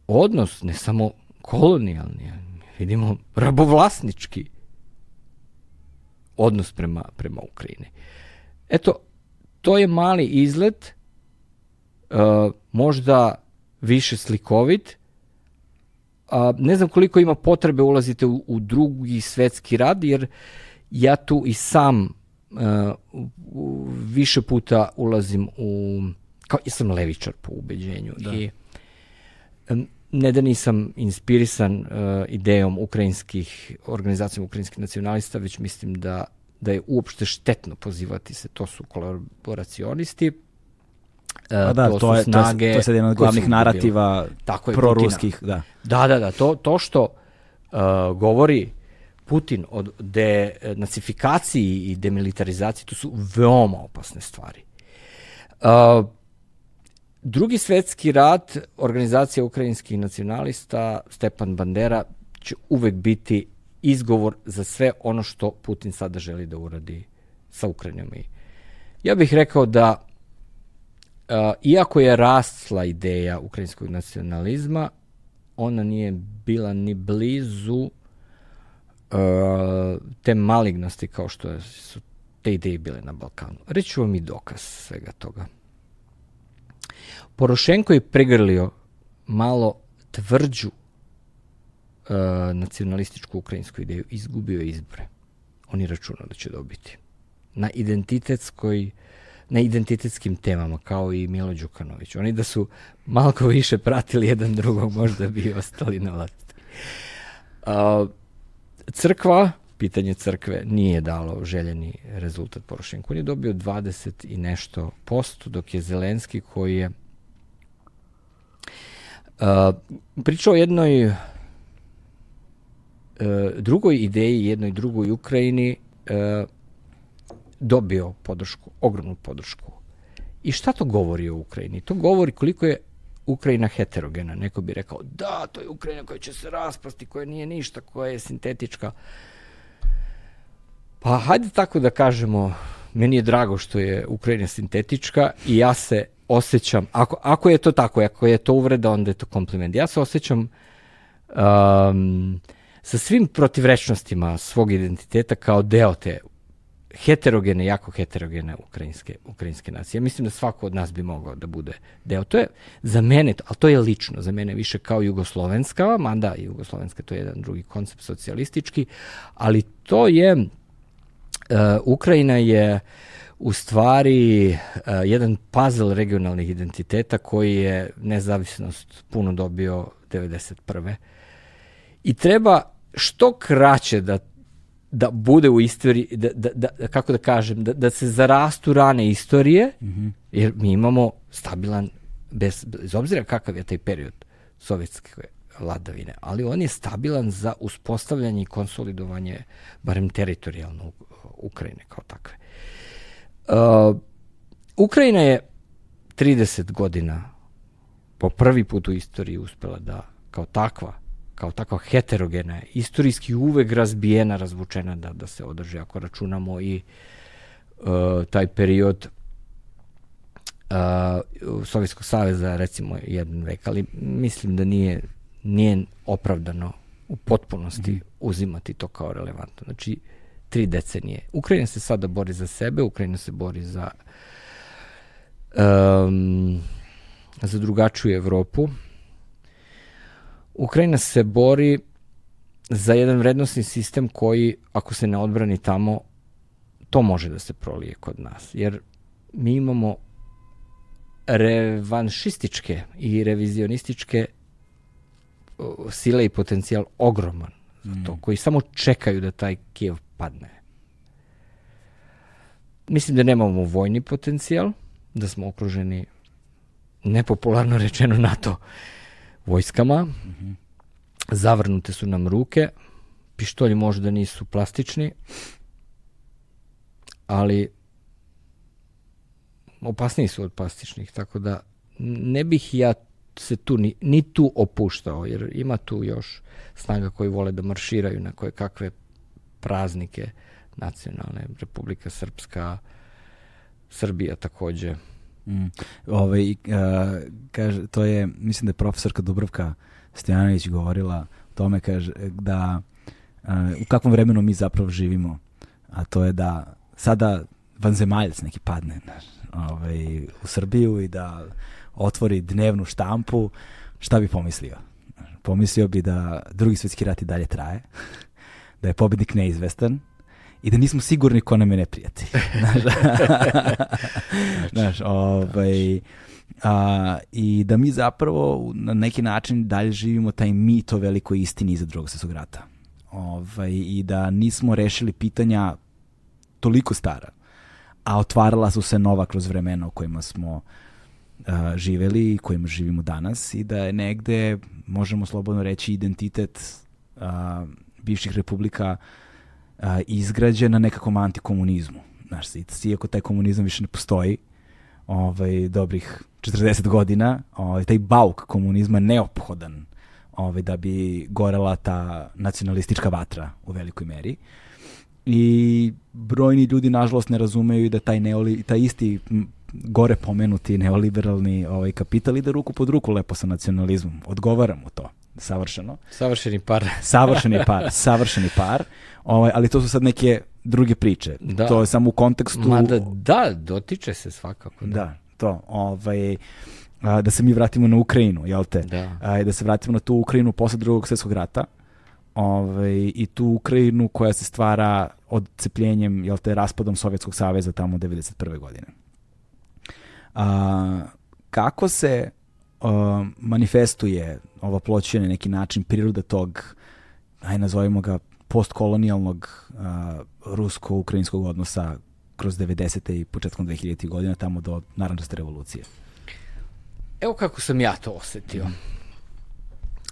odnos, ne samo kolonijalni, vidimo rabovlasnički odnos prema, prema Ukrajini. Eto, to je mali izlet, uh, možda više slikovit, a, ne znam koliko ima potrebe ulazite u, u drugi svetski rad, jer ja tu i sam uh, u, više puta ulazim u, kao ja sam levičar po ubeđenju da. i um, ne da nisam inspirisan uh, idejom ukrajinskih, organizacijom ukrajinskih nacionalista, već mislim da, da je uopšte štetno pozivati se, to su kolaboracionisti, Pa da, to, to, je, snage to je, to je jedan od glavnih narativa Tako je, proruskih. Da. da, da, da, to, to što uh, govori Putin o denacifikaciji i demilitarizaciji, to su veoma opasne stvari. Uh, drugi svetski rat, organizacija ukrajinskih nacionalista, Stepan Bandera, će uvek biti izgovor za sve ono što Putin sada želi da uradi sa Ukrajinom. I ja bih rekao da iako je rastla ideja ukrajinskog nacionalizma, ona nije bila ni blizu uh, te malignosti kao što su te ideje bile na Balkanu. Reću vam i dokaz svega toga. Porošenko je pregrlio malo tvrđu uh, nacionalističku ukrajinsku ideju, izgubio je izbore. On je računao da će dobiti. Na identitetskoj na identitetskim temama, kao i Milo Đukanović. Oni da su malko više pratili jedan drugog, možda bi ostali na vlasti. Crkva, pitanje crkve, nije dalo željeni rezultat Porošenku. On je dobio 20 i nešto posto, dok je Zelenski koji je pričao o jednoj uh, drugoj ideji, jednoj drugoj Ukrajini, uh, dobio podršku, ogromnu podršku. I šta to govori o Ukrajini? To govori koliko je Ukrajina heterogena. Neko bi rekao, da, to je Ukrajina koja će se raspasti, koja nije ništa, koja je sintetička. Pa hajde tako da kažemo, meni je drago što je Ukrajina sintetička i ja se osjećam, ako, ako je to tako, ako je to uvreda, onda je to kompliment. Ja se osjećam um, sa svim protivrečnostima svog identiteta kao deo te heterogene, jako heterogene ukrajinske, ukrajinske nacije. Ja mislim da svako od nas bi mogao da bude deo. To je za mene, ali to je lično, za mene više kao jugoslovenska, mada jugoslovenska to je jedan drugi koncept socijalistički, ali to je, uh, Ukrajina je u stvari uh, jedan puzzle regionalnih identiteta koji je nezavisnost puno dobio 91. I treba što kraće da da bude u istoriji, da, da, da, kako da kažem, da, da se zarastu rane istorije, mm -hmm. jer mi imamo stabilan, bez, bez obzira kakav je taj period sovjetske vladavine, ali on je stabilan za uspostavljanje i konsolidovanje, barem teritorijalno Ukrajine kao takve. Uh, Ukrajina je 30 godina po prvi put u istoriji uspela da kao takva kao takva heterogena, istorijski uvek razbijena, razvučena da, da se održi, ako računamo i uh, taj period uh, Sovjetskog saveza, recimo jedan vek, ali mislim da nije, nije opravdano u potpunosti mm -hmm. uzimati to kao relevantno. Znači, tri decenije. Ukrajina se sada bori za sebe, Ukrajina se bori za um, za drugačiju Evropu. Ukrajina se bori za jedan vrednostni sistem koji, ako se ne odbrani tamo, to može da se prolije kod nas. Jer mi imamo revanšističke i revizionističke sile i potencijal ogroman za to, mm. koji samo čekaju da taj Kijev padne. Mislim da nemamo vojni potencijal, da smo okruženi nepopularno rečeno NATO vojskama. Mm -hmm. Zavrnute su nam ruke. Pištolji možda nisu plastični, ali opasniji su od plastičnih, tako da ne bih ja se tu ni, ni tu opuštao, jer ima tu još snaga koji vole da marširaju na koje kakve praznike nacionalne, Republika Srpska, Srbija takođe. Mm. Ove, ovaj, uh, kaže, to je, mislim da je profesorka Dubrovka Stojanović govorila o tome, kaže, da uh, u kakvom vremenu mi zapravo živimo, a to je da sada vanzemaljac neki padne ovaj, u Srbiju i da otvori dnevnu štampu, šta bi pomislio? Pomislio bi da drugi svetski rat i dalje traje, da je pobednik neizvestan, i da nismo sigurni ko nam je neprijatelj. Znaš, znaš ovaj, a, i da mi zapravo na neki način dalje živimo taj mit o velikoj istini iza drugog svjetskog rata. Ovaj, I da nismo rešili pitanja toliko stara, a otvarala su se nova kroz vremena u kojima smo uh, živeli i kojima živimo danas i da je negde, možemo slobodno reći, identitet uh, bivših republika uh, a, izgrađen na nekakvom antikomunizmu. Znaš, iako taj komunizam više ne postoji, ovaj, dobrih 40 godina, ovaj, taj bauk komunizma neophodan ovaj, da bi gorela ta nacionalistička vatra u velikoj meri. I brojni ljudi, nažalost, ne razumeju da taj, neoli, taj isti gore pomenuti neoliberalni ovaj, kapital ide ruku pod ruku lepo sa nacionalizmom. Odgovaram mu to savršeno. Savršeni par. savršeni par, savršeni par. Ovaj, ali to su sad neke druge priče. Da. To je samo u kontekstu... Mada, da, dotiče se svakako. Da, da to. Ovaj, a, da se mi vratimo na Ukrajinu, jel te? Da. A, da se vratimo na tu Ukrajinu posle drugog svjetskog rata. Ovaj, I tu Ukrajinu koja se stvara odcepljenjem, jel te, raspadom Sovjetskog saveza tamo 1991. godine. A, kako se uh, manifestuje ova pločina na neki način priroda tog, aj nazovimo ga, postkolonijalnog rusko-ukrajinskog odnosa kroz 90. i početkom 2000. godina tamo do naranđaste revolucije. Evo kako sam ja to osetio.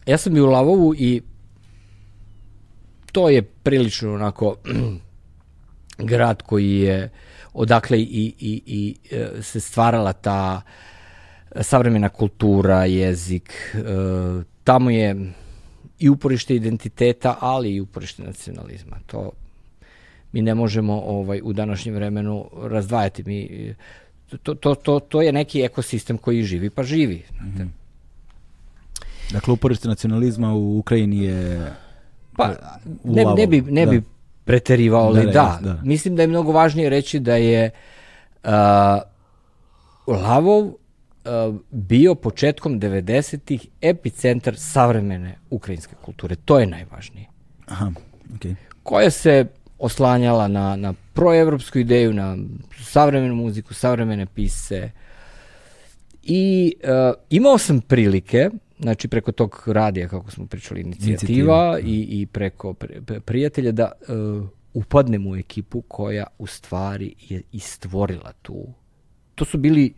Ja sam i u Lavovu i to je prilično onako grad koji je odakle i, i, i e, se stvarala ta savremena kultura, jezik, e, tamo je i uporište identiteta, ali i uporište nacionalizma. To mi ne možemo ovaj u današnjem vremenu razdvajati. Mi, to, to, to, to je neki ekosistem koji živi, pa živi. Mm -hmm. Dakle, uporište nacionalizma u Ukrajini je... Pa, ne, ne bi, ne da. bi preterivao, ali da, da, da. Mislim da je mnogo važnije reći da je uh, Lavov bio početkom 90-ih epicentar savremene ukrajinske kulture. To je najvažnije. Aha, okay. Koja se oslanjala na, na proevropsku ideju, na savremenu muziku, savremene pise. I uh, imao sam prilike, znači preko tog radija, kako smo pričali, inicijativa, inicijativa. Da. i, i preko prijatelja, da uh, upadnem u ekipu koja u stvari je istvorila tu to su bili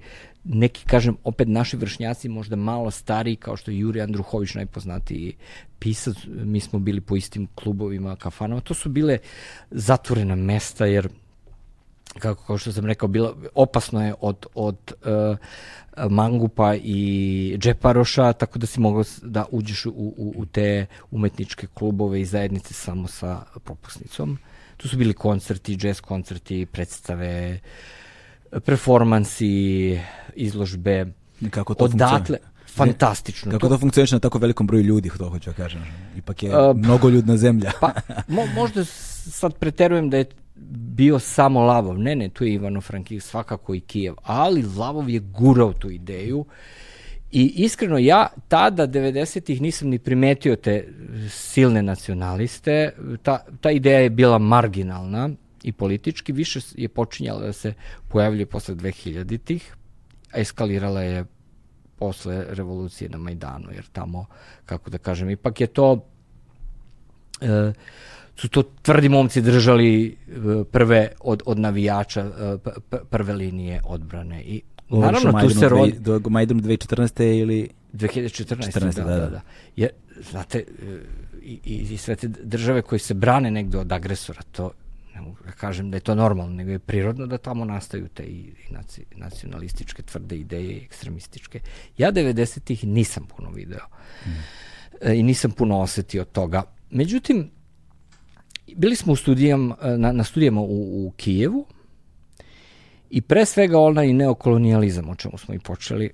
neki, kažem, opet naši vršnjaci možda malo stariji, kao što je Juri Andruhović, najpoznatiji pisac, mi smo bili po istim klubovima, kafanama, to su bile zatvorena mesta, jer kako kao što sam rekao, bilo, opasno je od, od uh, mangupa i džeparoša, tako da si mogao da uđeš u, u, u te umetničke klubove i zajednice samo sa propusnicom. Tu su bili koncerti, jazz koncerti, predstave, performansi, izložbe. Kako to Odatle, fantastično. Kako to funkcioniše na tako velikom broju ljudi, to hoću da kažem. Ipak je uh, mnogo ljudna zemlja. pa, mo, možda sad preterujem da je bio samo Lavov. Ne, ne, tu je Ivano Frankiv, svakako i Kijev. Ali Lavov je gurao tu ideju I iskreno ja tada 90-ih nisam ni primetio te silne nacionaliste. Ta, ta ideja je bila marginalna i politički. Više je počinjala da se pojavljuje posle 2000-ih. A eskalirala je posle revolucije na Majdanu, jer tamo, kako da kažem, ipak je to... E, su to tvrdi momci držali e, prve od, od navijača e, prve linije odbrane i naravno tu se rodi do Majdanu 2014. ili 2014. 14, da, da, da. da. Jer, znate, e, i, i, i sve te države koje se brane negde od agresora, to ne mogu da kažem da je to normalno, nego je prirodno da tamo nastaju te i, naci, nacionalističke tvrde ideje i ekstremističke. Ja 90-ih nisam puno video mm. e, i nisam puno osetio toga. Međutim, bili smo u studijam, na, na studijama u, u Kijevu i pre svega onaj neokolonijalizam, o čemu smo i počeli.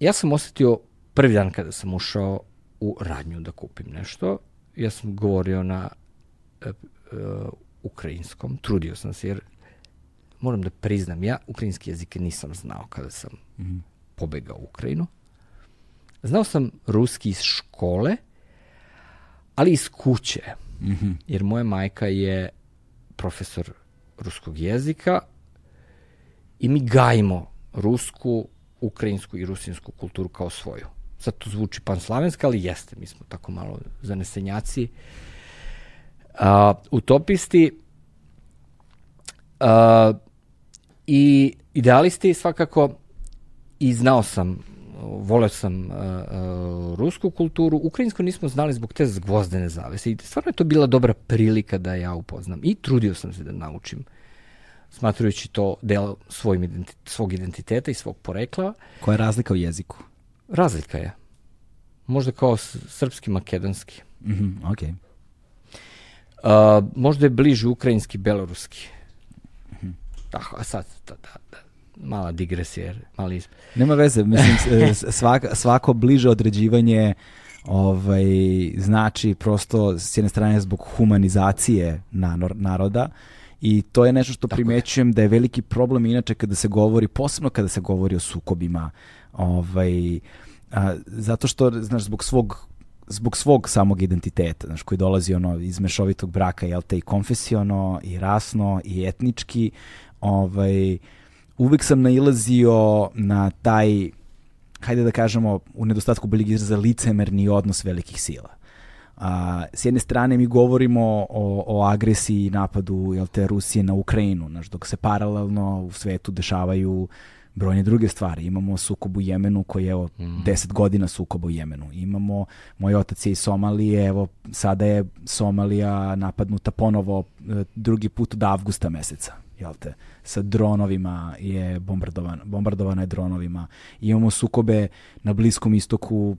Ja sam osetio prvi dan kada sam ušao u radnju da kupim nešto, ja sam govorio na uh, uh, ukrajinskom, trudio sam se jer moram da priznam, ja ukrajinski jezik nisam znao kada sam mm -hmm. pobegao u Ukrajinu. Znao sam ruski iz škole, ali iz kuće. Mm -hmm. Jer moja majka je profesor ruskog jezika i mi gajimo rusku, ukrajinsku i rusinsku kulturu kao svoju. Sad to zvuči panslavenska, ali jeste, mi smo tako malo zanesenjaci. Uh, utopisti uh, i idealisti svakako i znao sam voleo sam uh, uh, rusku kulturu, ukrajinsku nismo znali zbog te zgvozdene zavese i stvarno je to bila dobra prilika da ja upoznam i trudio sam se da naučim smatrujući to deo svojim identi svog identiteta i svog porekla. Koja je razlika u jeziku? Razlika je. Možda kao srpski, makedonski. Mm -hmm, ok. Uh, možda je bliži ukrajinski, beloruski. Mm -hmm. Tako, a sad, da, da, da mala digresija, mali isp... Nema veze, mislim, svako, svako bliže određivanje ovaj, znači prosto s jedne strane zbog humanizacije naroda i to je nešto što Tako primećujem je. da je veliki problem inače kada se govori, posebno kada se govori o sukobima, ovaj, a, zato što, znaš, zbog svog zbog svog samog identiteta, znaš, koji dolazi ono iz mešovitog braka, jel te, i konfesiono, i rasno, i etnički, ovaj, uvek sam nailazio na taj, hajde da kažemo, u nedostatku boljeg izraza, licemerni odnos velikih sila. A, s jedne strane mi govorimo o, o agresiji i napadu jel te, Rusije na Ukrajinu, znaš, dok se paralelno u svetu dešavaju brojne druge stvari. Imamo sukob u Jemenu koji je evo mm. 10 godina sukob u Jemenu. Imamo, moj otac je iz Somalije, evo sada je Somalija napadnuta ponovo e, drugi put od avgusta meseca jel te, sa dronovima je bombardovana, bombardovana je dronovima. Imamo sukobe na Bliskom istoku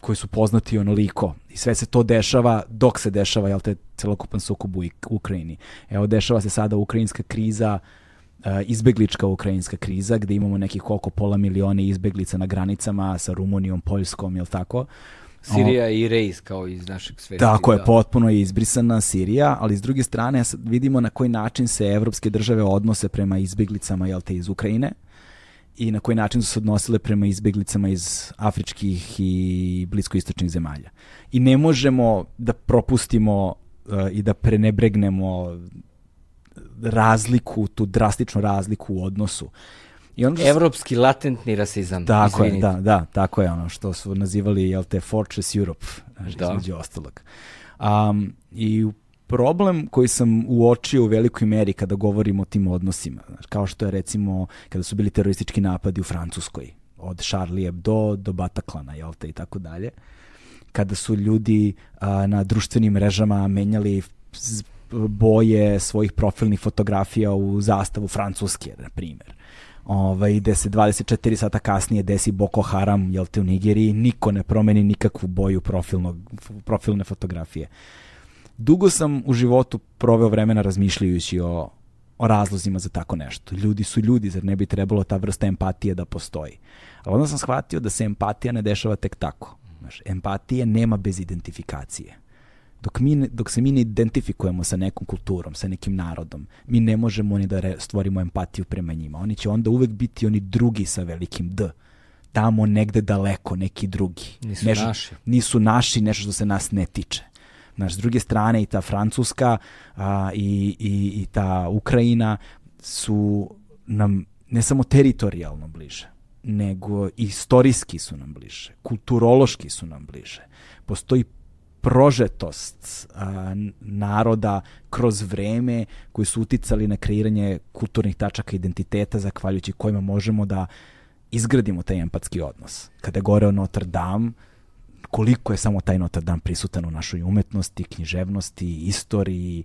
koji su poznati onoliko i sve se to dešava dok se dešava jel te celokupan sukob u Ukrajini. Evo dešava se sada ukrajinska kriza uh, izbeglička ukrajinska kriza gde imamo nekih koliko pola miliona izbeglica na granicama sa Rumunijom, Poljskom, jel tako? Sirija i Reis kao iz našeg sveta. Tako je, da. potpuno je izbrisana Sirija, ali s druge strane vidimo na koji način se evropske države odnose prema izbeglicama jel te, iz Ukrajine i na koji način su se odnosile prema izbeglicama iz afričkih i bliskoistočnih zemalja. I ne možemo da propustimo uh, i da prenebregnemo razliku, tu drastičnu razliku u odnosu. I ono Evropski latentni rasizam. Tako izvinite. je, da, da, tako je ono što su nazivali, jel te, Fortress Europe, da. između ostalog. Um, I problem koji sam uočio u velikoj meri kada govorimo o tim odnosima, kao što je recimo kada su bili teroristički napadi u Francuskoj, od Charlie Hebdo do Bataclana, jel te, i tako dalje, kada su ljudi a, na društvenim mrežama menjali boje svojih profilnih fotografija u zastavu Francuske, na primjer. Ovaj, gde se 24 sata kasnije desi Boko Haram, jel te u Nigeriji, niko ne promeni nikakvu boju profilnog, profilne fotografije. Dugo sam u životu proveo vremena razmišljajući o, o razlozima za tako nešto. Ljudi su ljudi, zar ne bi trebalo ta vrsta empatije da postoji. Ali onda sam shvatio da se empatija ne dešava tek tako. Znaš, empatije nema bez identifikacije. Dok, mi, dok se mi ne identifikujemo sa nekom kulturom, sa nekim narodom, mi ne možemo ni da re, stvorimo empatiju prema njima. Oni će onda uvek biti oni drugi sa velikim D. Tamo negde daleko, neki drugi. Nisu nešto, naši. Nisu naši, nešto što se nas ne tiče. Znaš, s druge strane i ta Francuska a, i, i, i ta Ukrajina su nam ne samo teritorijalno bliže, nego istorijski su nam bliže, kulturološki su nam bliže. Postoji prožetost a, naroda kroz vreme koji su uticali na kreiranje kulturnih tačaka identiteta zahvaljujući kojima možemo da izgradimo taj empatski odnos. Kada je goreo Notre Dame, koliko je samo taj Notre Dame prisutan u našoj umetnosti, književnosti, istoriji,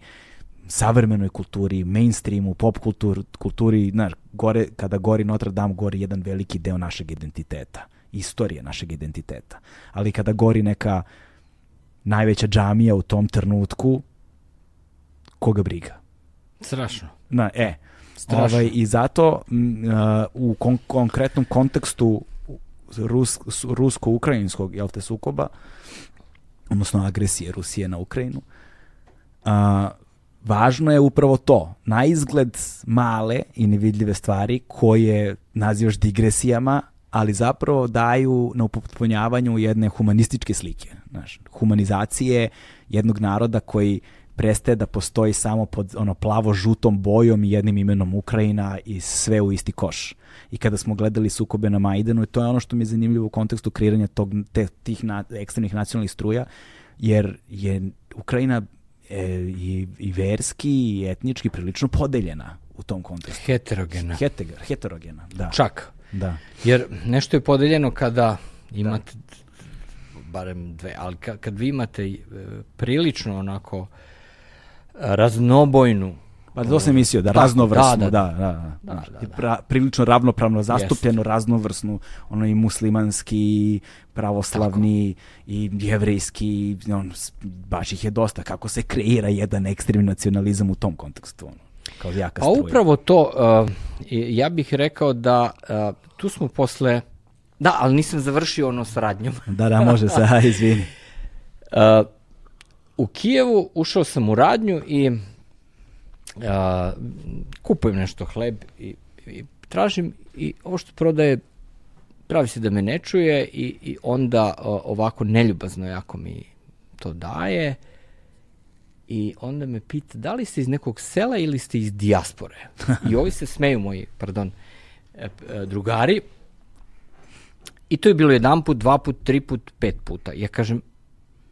savremenoj kulturi, mainstreamu, pop kultur, kulturi, znaš, gore, kada gori Notre Dame, gori jedan veliki deo našeg identiteta, istorije našeg identiteta. Ali kada gori neka najveća džamija u tom trenutku, koga briga? Strašno. Na, e, Strašno. ovaj, i zato m, uh, u kon konkretnom kontekstu Rus rusko-ukrajinskog jel te sukoba, odnosno agresije Rusije na Ukrajinu, a, važno je upravo to, na izgled male i nevidljive stvari koje nazivaš digresijama, ali zapravo daju na upotpunjavanju jedne humanističke slike, znaš, humanizacije jednog naroda koji prestaje da postoji samo pod ono plavo-žutom bojom i jednim imenom Ukrajina i sve u isti koš. I kada smo gledali sukobe na Majdanu, to je ono što mi je zanimljivo u kontekstu kreiranja tog, te, tih na, ekstremnih nacionalnih struja, jer je Ukrajina e, i, i verski i etnički prilično podeljena u tom kontekstu. Heterogena. Heterogena, da. Čak. Da. Jer nešto je podeljeno kada imate da. Barem dve, ali kad, kad vi imate e, prilično onako raznobojnu Pa to sam mislio, da raznovrsnu, da, da, da, da, da, Da, da, da, da. Prilično ravnopravno zastupljenu, raznovrsnu, ono i muslimanski, pravoslavni, i jevrejski, i on, baš ih je dosta, kako se kreira jedan ekstremni nacionalizam u tom kontekstu, ono, kao jaka A upravo to, uh, ja bih rekao da uh, tu smo posle, da, ali nisam završio ono s radnjom. Da, da, može se, aj, izvini. Uh, u Kijevu ušao sam u radnju i uh, kupujem nešto hleb i, i tražim i ovo što prodaje pravi se da me ne čuje i, i onda o, ovako neljubazno jako mi to daje i onda me pita da li ste iz nekog sela ili ste iz dijaspore. I ovi se smeju moji, pardon, e, e, drugari. I to je bilo jedan put, dva put, tri put, pet puta. Ja kažem,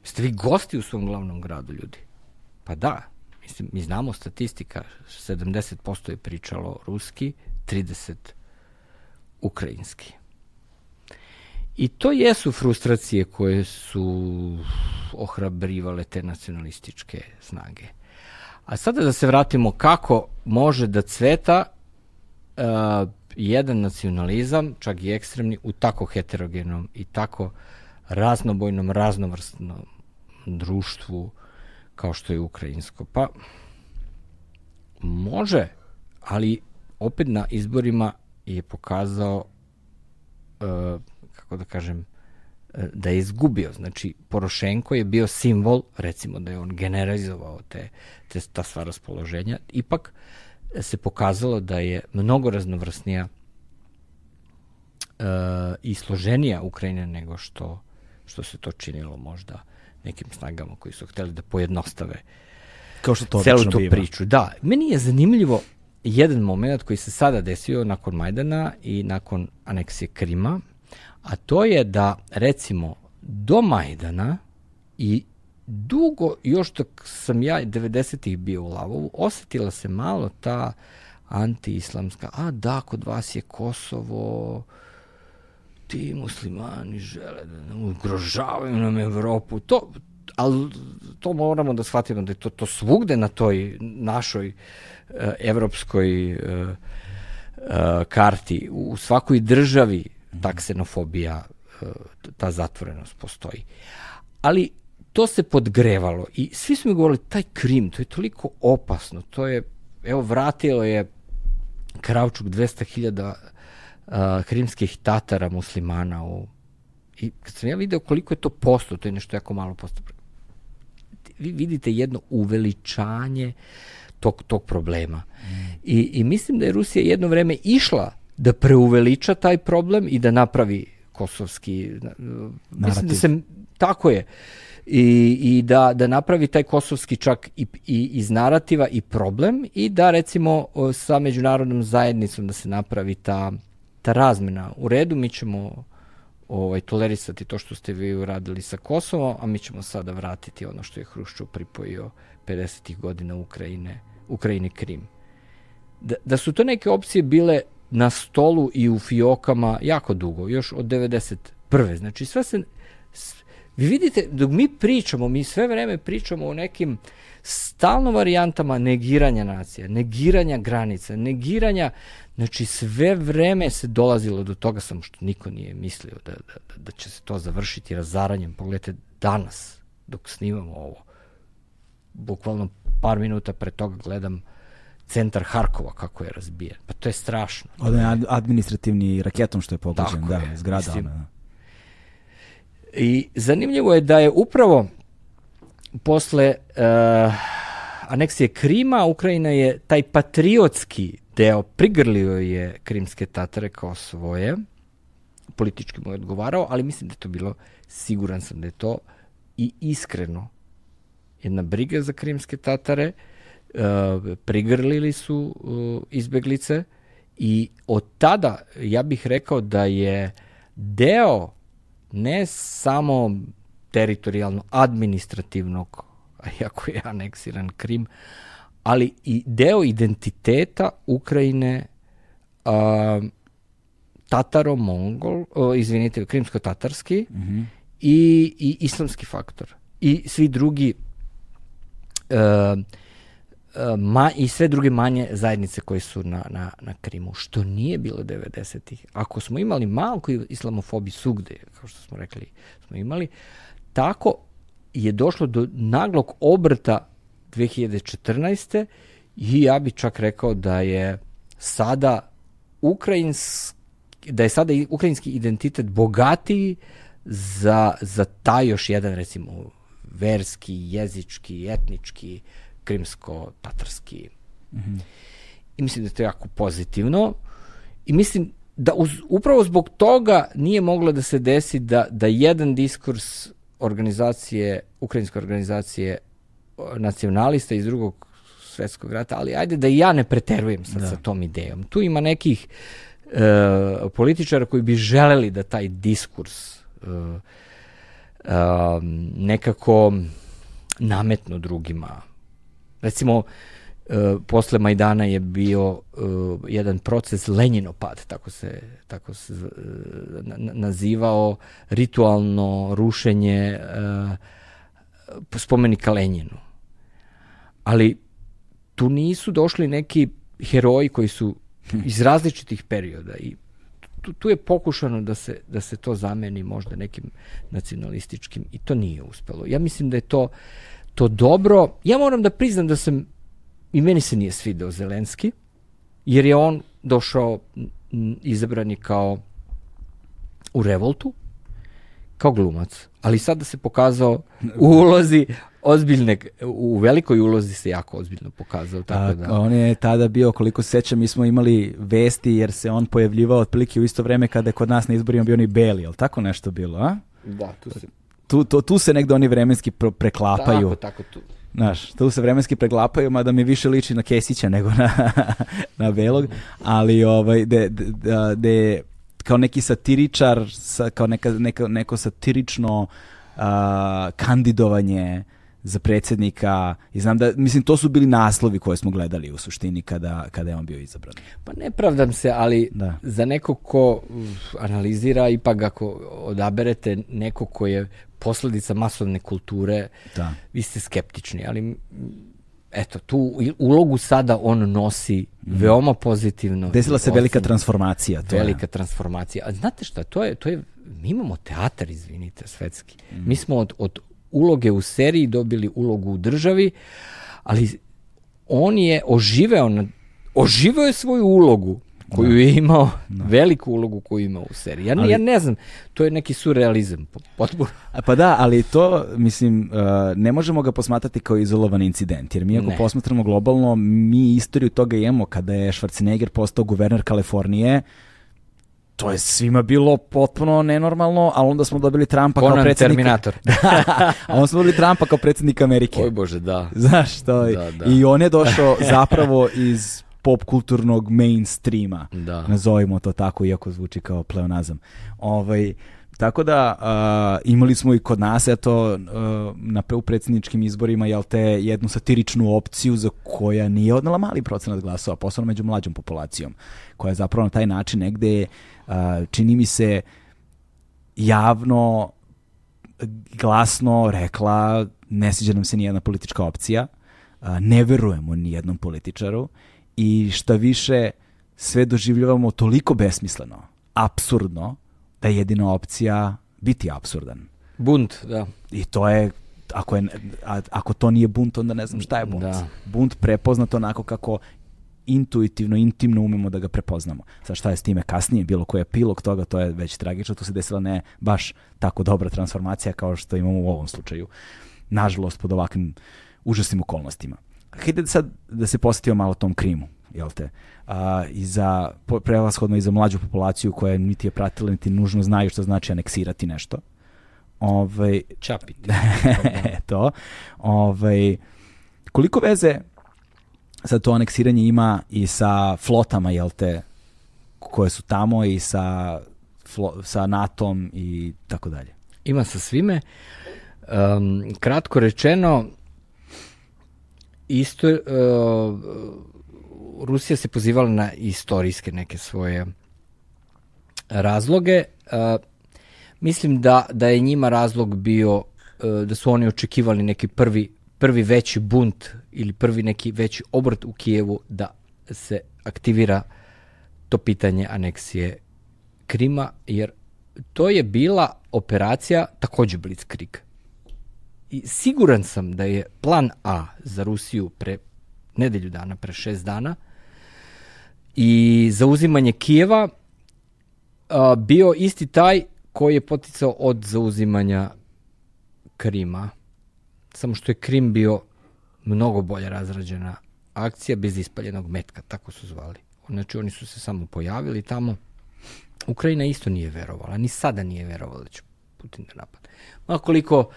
ste vi gosti u svom glavnom gradu, ljudi? Pa da, mislim, mi znamo statistika, 70% je pričalo ruski, 30 ukrajinski. I to jesu frustracije koje su ohrabrivale te nacionalističke snage. A sada da se vratimo kako može da cveta uh, jedan nacionalizam, čak i ekstremni, u tako heterogenom i tako raznobojnom, raznovrstnom društvu kao što je ukrajinsko. Pa, može, ali opet na izborima je pokazao uh, kako da kažem, e, da je izgubio. Znači, Porošenko je bio simbol, recimo da je on generalizovao te, te, ta sva raspoloženja, ipak se pokazalo da je mnogo raznovrsnija e, i složenija Ukrajina nego što, što se to činilo možda nekim snagama koji su hteli da pojednostave Kao što to celu tu biva. priču. Da, meni je zanimljivo jedan moment koji se sada desio nakon Majdana i nakon aneksije Krima, a to je da recimo do Majdana i dugo, još dok sam ja 90-ih bio u Lavovu, osetila se malo ta anti-islamska, a da, kod vas je Kosovo, ti muslimani žele da nam ugrožavaju nam Evropu, to, ali to moramo da shvatimo da je to, to svugde na toj našoj uh, evropskoj uh, uh, karti, u svakoj državi ta ksenofobija, uh, ta zatvorenost postoji. Ali to se podgrevalo i svi su mi govorili taj Krim, to je toliko opasno, to je, evo vratilo je Kravčuk 200.000 uh, krimskih tatara muslimana u I kad sam ja video koliko je to posto, to je nešto jako malo posto. Vi vidite jedno uveličanje tog, tog problema. Mm. I, I mislim da je Rusija jedno vreme išla da preuveliča taj problem i da napravi kosovski... Narativ. Mislim da se... Tako je. I, i da, da napravi taj kosovski čak i, i iz narativa i problem i da recimo sa međunarodnom zajednicom da se napravi ta, ta razmena. U redu mi ćemo ovaj, tolerisati to što ste vi uradili sa Kosovom, a mi ćemo sada vratiti ono što je Hruščov pripojio 50. godina Ukrajine, Ukrajini Krim. Da, da su to neke opcije bile na stolu i u fiokama jako dugo, još od 91. Znači sve se... Vi vidite, dok mi pričamo, mi sve vreme pričamo o nekim stalno varijantama negiranja nacija, negiranja granica, negiranja Znači, sve vreme se dolazilo do toga samo što niko nije mislio da, da, da će se to završiti razaranjem. Pogledajte, danas, dok snimamo ovo, bukvalno par minuta pre toga gledam centar Harkova kako je razbijen. Pa to je strašno. Odan administrativni raketom što je pogođen, da, je, zgrada. Mislim, ona. I zanimljivo je da je upravo posle uh, aneksije Krima, Ukrajina je taj patriotski deo, prigrlio je krimske tatare kao svoje, politički mu je odgovarao, ali mislim da je to bilo, siguran sam da je to i iskreno jedna briga za krimske tatare, uh, prigrlili su uh, izbeglice i od tada ja bih rekao da je deo ne samo teritorijalno administrativnog, iako je aneksiran Krim, ali i deo identiteta Ukrajine uh, Tataro-Mongol, izvinite, krimsko-tatarski mm -hmm. i, i islamski faktor. I svi drugi uh, ma, i sve druge manje zajednice koje su na, na, na Krimu, što nije bilo 90-ih. Ako smo imali malko islamofobiju svugde, kao što smo rekli, smo imali, tako je došlo do naglog obrta 2014. i ja bih čak rekao da je sada ukrajinski da je sada ukrajinski identitet bogatiji za, za taj još jedan recimo verski, jezički, etnički, krimsko-tatarski. Mm -hmm. I mislim da je to jako pozitivno. I mislim da uz, upravo zbog toga nije moglo da se desi da, da jedan diskurs organizacije, ukrajinske organizacije nacionalista iz drugog svetskog rata, ali ajde da i ja ne preterujem sad da. sa tom idejom. Tu ima nekih e, političara koji bi želeli da taj diskurs e, e, nekako nametnu drugima. Recimo, e, posle Majdana je bio e, jedan proces Lenjinopad, tako se, tako se e, nazivao, ritualno rušenje e, spomenika Lenjinu ali tu nisu došli neki heroji koji su iz različitih perioda i tu, tu je pokušano da se, da se to zameni možda nekim nacionalističkim i to nije uspelo. Ja mislim da je to, to dobro. Ja moram da priznam da sam, i meni se nije svideo Zelenski, jer je on došao izabrani kao u revoltu, kao glumac, ali sada se pokazao u ulozi ozbiljne, u velikoj ulozi se jako ozbiljno pokazao. Tako da. On je tada bio, koliko se sećam, mi smo imali vesti jer se on pojavljivao otprilike u isto vreme kada je kod nas na izborima bio ni beli, ali tako nešto bilo, a? Da, tu se... Tu, to, tu se negde oni vremenski preklapaju. Tako, tako, tu. Znaš, tu se vremenski preklapaju, mada mi više liči na Kesića nego na, na Belog, ali ovaj, de, de, de, kao neki satiričar, sa, kao neka, neka, neko satirično uh, kandidovanje za predsednika i znam da, mislim, to su bili naslovi koje smo gledali u suštini kada, kada je on bio izabran. Pa ne pravdam se, ali da. za neko ko analizira, ipak ako odaberete neko ko je posledica masovne kulture, Da. vi ste skeptični, ali eto, tu ulogu sada on nosi veoma pozitivno. Mhm. Desila se velika transformacija. To je. velika transformacija. A znate šta, to je, to je, mi imamo teatar, izvinite, svetski. Mi smo od, od uloge u seriji dobili ulogu u državi, ali on je oživeo, na, oživeo je svoju ulogu koju je imao, veliku ulogu koju je imao u seriji. Ja, Ali- ja ne znam, to je neki surrealizam. po- Potpuno. Pa da, ali to, mislim, uh, ne možemo ga posmatrati kao izolovan incident, jer mi ako Ne. posmatramo globalno, mi istoriju toga imamo kada je Schwarzenegger postao guverner Kalifornije, to je svima bilo potpuno nenormalno, ali onda smo dobili Trumpa kao Conan predsjednika... Terminator. a onda smo dobili Trumpa kao predsjednika Amerike. Oj Bože, da. Znaš, to je. Da, da. I on je došao zapravo iz pop kulturnog mainstreama. Da. Nazovimo to tako, iako zvuči kao pleonazam. Ovaj, tako da a, imali smo i kod nas eto a, na u predsjedničkim izborima jel te jednu satiričnu opciju za koja nije odnala mali procenat glasova, posebno među mlađom populacijom, koja je zapravo na taj način negde a, čini mi se javno glasno rekla ne sviđa nam se nijedna politička opcija, ne verujemo nijednom političaru i šta više sve doživljavamo toliko besmisleno, absurdno, da je jedina opcija biti absurdan. Bunt, da. I to je, ako, je, a- ako to nije bunt, onda ne znam šta je bunt. Da. Bunt prepoznat onako kako intuitivno, intimno umemo da ga prepoznamo. Sad šta je s time kasnije, bilo koji epilog toga, to je već tragično, tu se desila ne baš tako dobra transformacija kao što imamo u ovom slučaju. Nažalost, pod ovakvim užasnim okolnostima. Hajde sad da se posjetimo malo tom krimu, jel te? A, I za, prevashodno i za mlađu populaciju koja niti je pratila, niti nužno znaju što znači aneksirati nešto. Ovaj, Čapiti. to. Ovaj, koliko veze sad to aneksiranje ima i sa flotama, jel te, koje su tamo i sa, flo, sa NATO-om i tako dalje. Ima sa svime. Um, kratko rečeno, isto, uh, Rusija se pozivala na istorijske neke svoje razloge. Uh, mislim da, da je njima razlog bio uh, da su oni očekivali neki prvi, prvi veći bunt ili prvi neki veći obrt u Kijevu da se aktivira to pitanje aneksije Krima, jer to je bila operacija takođe Blitzkrieg. I siguran sam da je plan A za Rusiju pre nedelju dana, pre šest dana, i zauzimanje Kijeva a, bio isti taj koji je poticao od zauzimanja Krima. Samo što je Krim bio mnogo bolje razrađena akcija bez ispaljenog metka, tako su zvali. Znači oni su se samo pojavili tamo. Ukrajina isto nije verovala, ni sada nije verovala da će Putin da napad. Ma koliko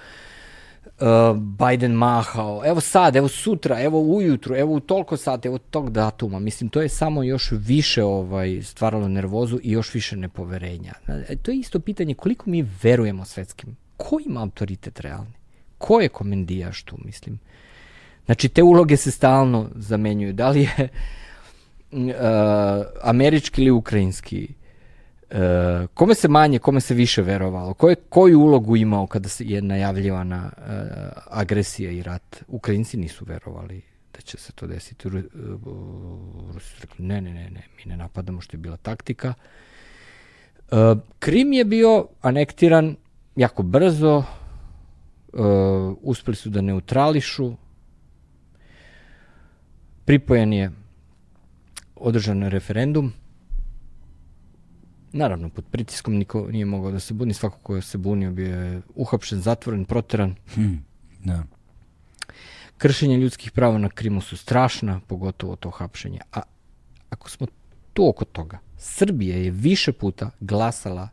uh, Biden mahao, evo sad, evo sutra, evo ujutru, evo u toliko sati, evo tog datuma. Mislim, to je samo još više ovaj stvaralo nervozu i još više nepoverenja. E, To je isto pitanje koliko mi verujemo svetskim. Ko ima autoritet realni? Ko je komendijaš tu, mislim? Znači, te uloge se stalno zamenjuju. Da li je uh, američki ili ukrajinski? Uh, kome se manje, kome se više verovalo? Ko je, koju ulogu imao kada se je najavljivana uh, agresija i rat? Ukrajinci nisu verovali da će se to desiti. Uh, Rusi su rekli, ne, ne, ne, ne, mi ne napadamo što je bila taktika. Uh, Krim je bio anektiran jako brzo, uh, uspeli su da neutrališu, pripojen je održan referendum. Naravno, pod pritiskom niko nije mogao da se buni, svako ko se bunio bio je uhapšen, zatvoren, proteran. Hm, da. Kršenje ljudskih prava na Krimu su strašna, pogotovo to hapšenje. A ako smo tu oko toga, Srbija je više puta glasala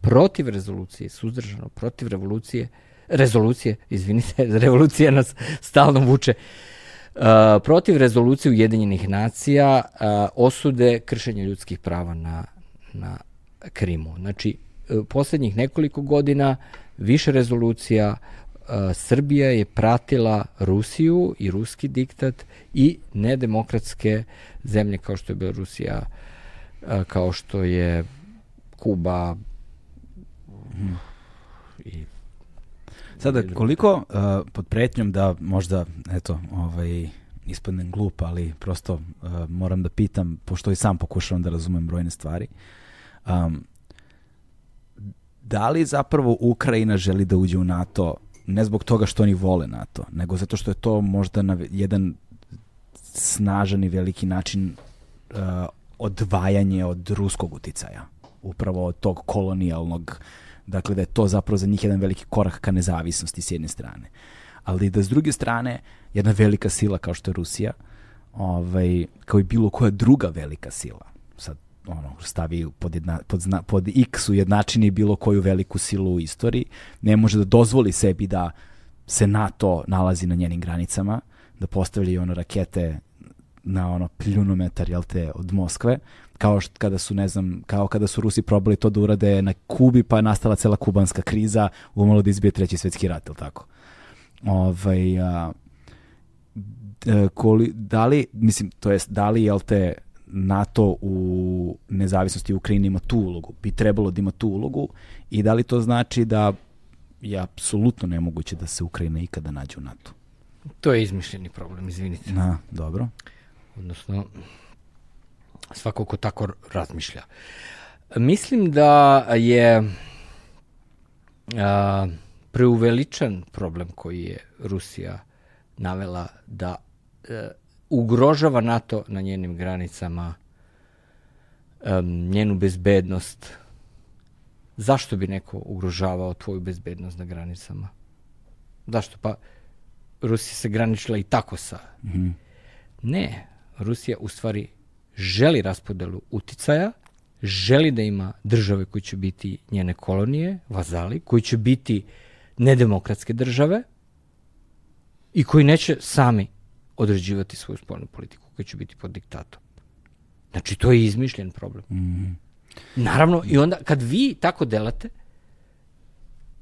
protiv rezolucije, suzdržano protiv revolucije, rezolucije, izvinite, revolucija nas stalno vuče, uh, protiv rezolucije Ujedinjenih nacija uh, osude kršenja ljudskih prava na, na Krimu. Znači, uh, poslednjih nekoliko godina više rezolucija uh, Srbija je pratila Rusiju i ruski diktat i nedemokratske zemlje kao što je Belorusija, uh, kao što je Kuba i Sada, koliko uh, pod pretnjom da možda, eto, ovaj, ispadnem glup, ali prosto uh, moram da pitam, pošto i sam pokušavam da razumem brojne stvari, um, da li zapravo Ukrajina želi da uđe u NATO ne zbog toga što oni vole NATO, nego zato što je to možda na jedan snažan i veliki način uh, odvajanje od ruskog uticaja. Upravo od tog kolonijalnog, dakle da je to zapravo za njih jedan veliki korak ka nezavisnosti s jedne strane. Ali da s druge strane, jedna velika sila kao što je Rusija, ovaj, kao i bilo koja druga velika sila, sad ono, stavi pod, jedna, pod, zna, pod x u jednačini bilo koju veliku silu u istoriji, ne može da dozvoli sebi da se NATO nalazi na njenim granicama, da postavljaju ono rakete na ono pljunometar, jel te, od Moskve, kao što kada su, ne znam, kao kada su Rusi probali to da urade na Kubi, pa je nastala cela kubanska kriza, umalo da izbije treći svetski rat, ili tako? Ovaj, a, koli, da li, mislim, to jest, da li, jel te, NATO u nezavisnosti Ukrajine ima tu ulogu, bi trebalo da ima tu ulogu i da li to znači da je apsolutno nemoguće da se Ukrajina ikada nađe u NATO? To je izmišljeni problem, izvinite. Na, dobro. Odnosno, svako ko tako razmišlja. Mislim da je a, preuveličan problem koji je Rusija navela da a, e, ugrožava NATO na njenim granicama, um, njenu bezbednost. Zašto bi neko ugrožavao tvoju bezbednost na granicama? Zašto? Pa Rusija se graničila i tako sa. Mm -hmm. Ne, Rusija u stvari želi raspodelu uticaja, želi da ima države koji će biti njene kolonije, vazali, koji će biti nedemokratske države i koji neće sami određivati svoju spoljnu politiku koja će biti pod diktatom. Znači, to je izmišljen problem. Mm. Naravno, i onda kad vi tako delate,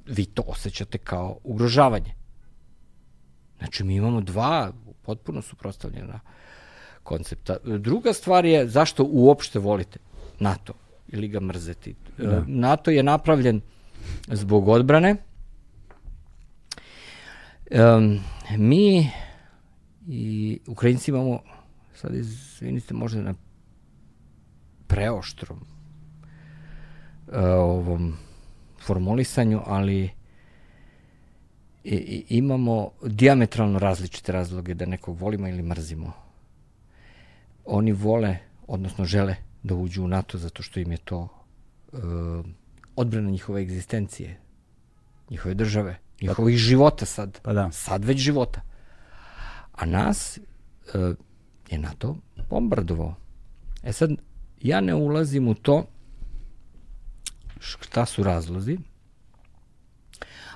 vi to osjećate kao ugrožavanje. Znači, mi imamo dva potpuno suprostavljena koncepta. Druga stvar je zašto uopšte volite NATO ili ga mrzeti. Da. NATO je napravljen zbog odbrane. Um, mi I Ukrajinci imamo, sad izvinite, možda na preoštrom uh, ovom formulisanju, ali i, i, imamo diametralno različite razloge da nekog volimo ili mrzimo. Oni vole, odnosno žele da uđu u NATO zato što im je to uh, odbrana njihove egzistencije, njihove države, njihovih života sad. Pa da. Sad već života. A nas e, je NATO bombardovao. E sad, ja ne ulazim u to šta su razlozi,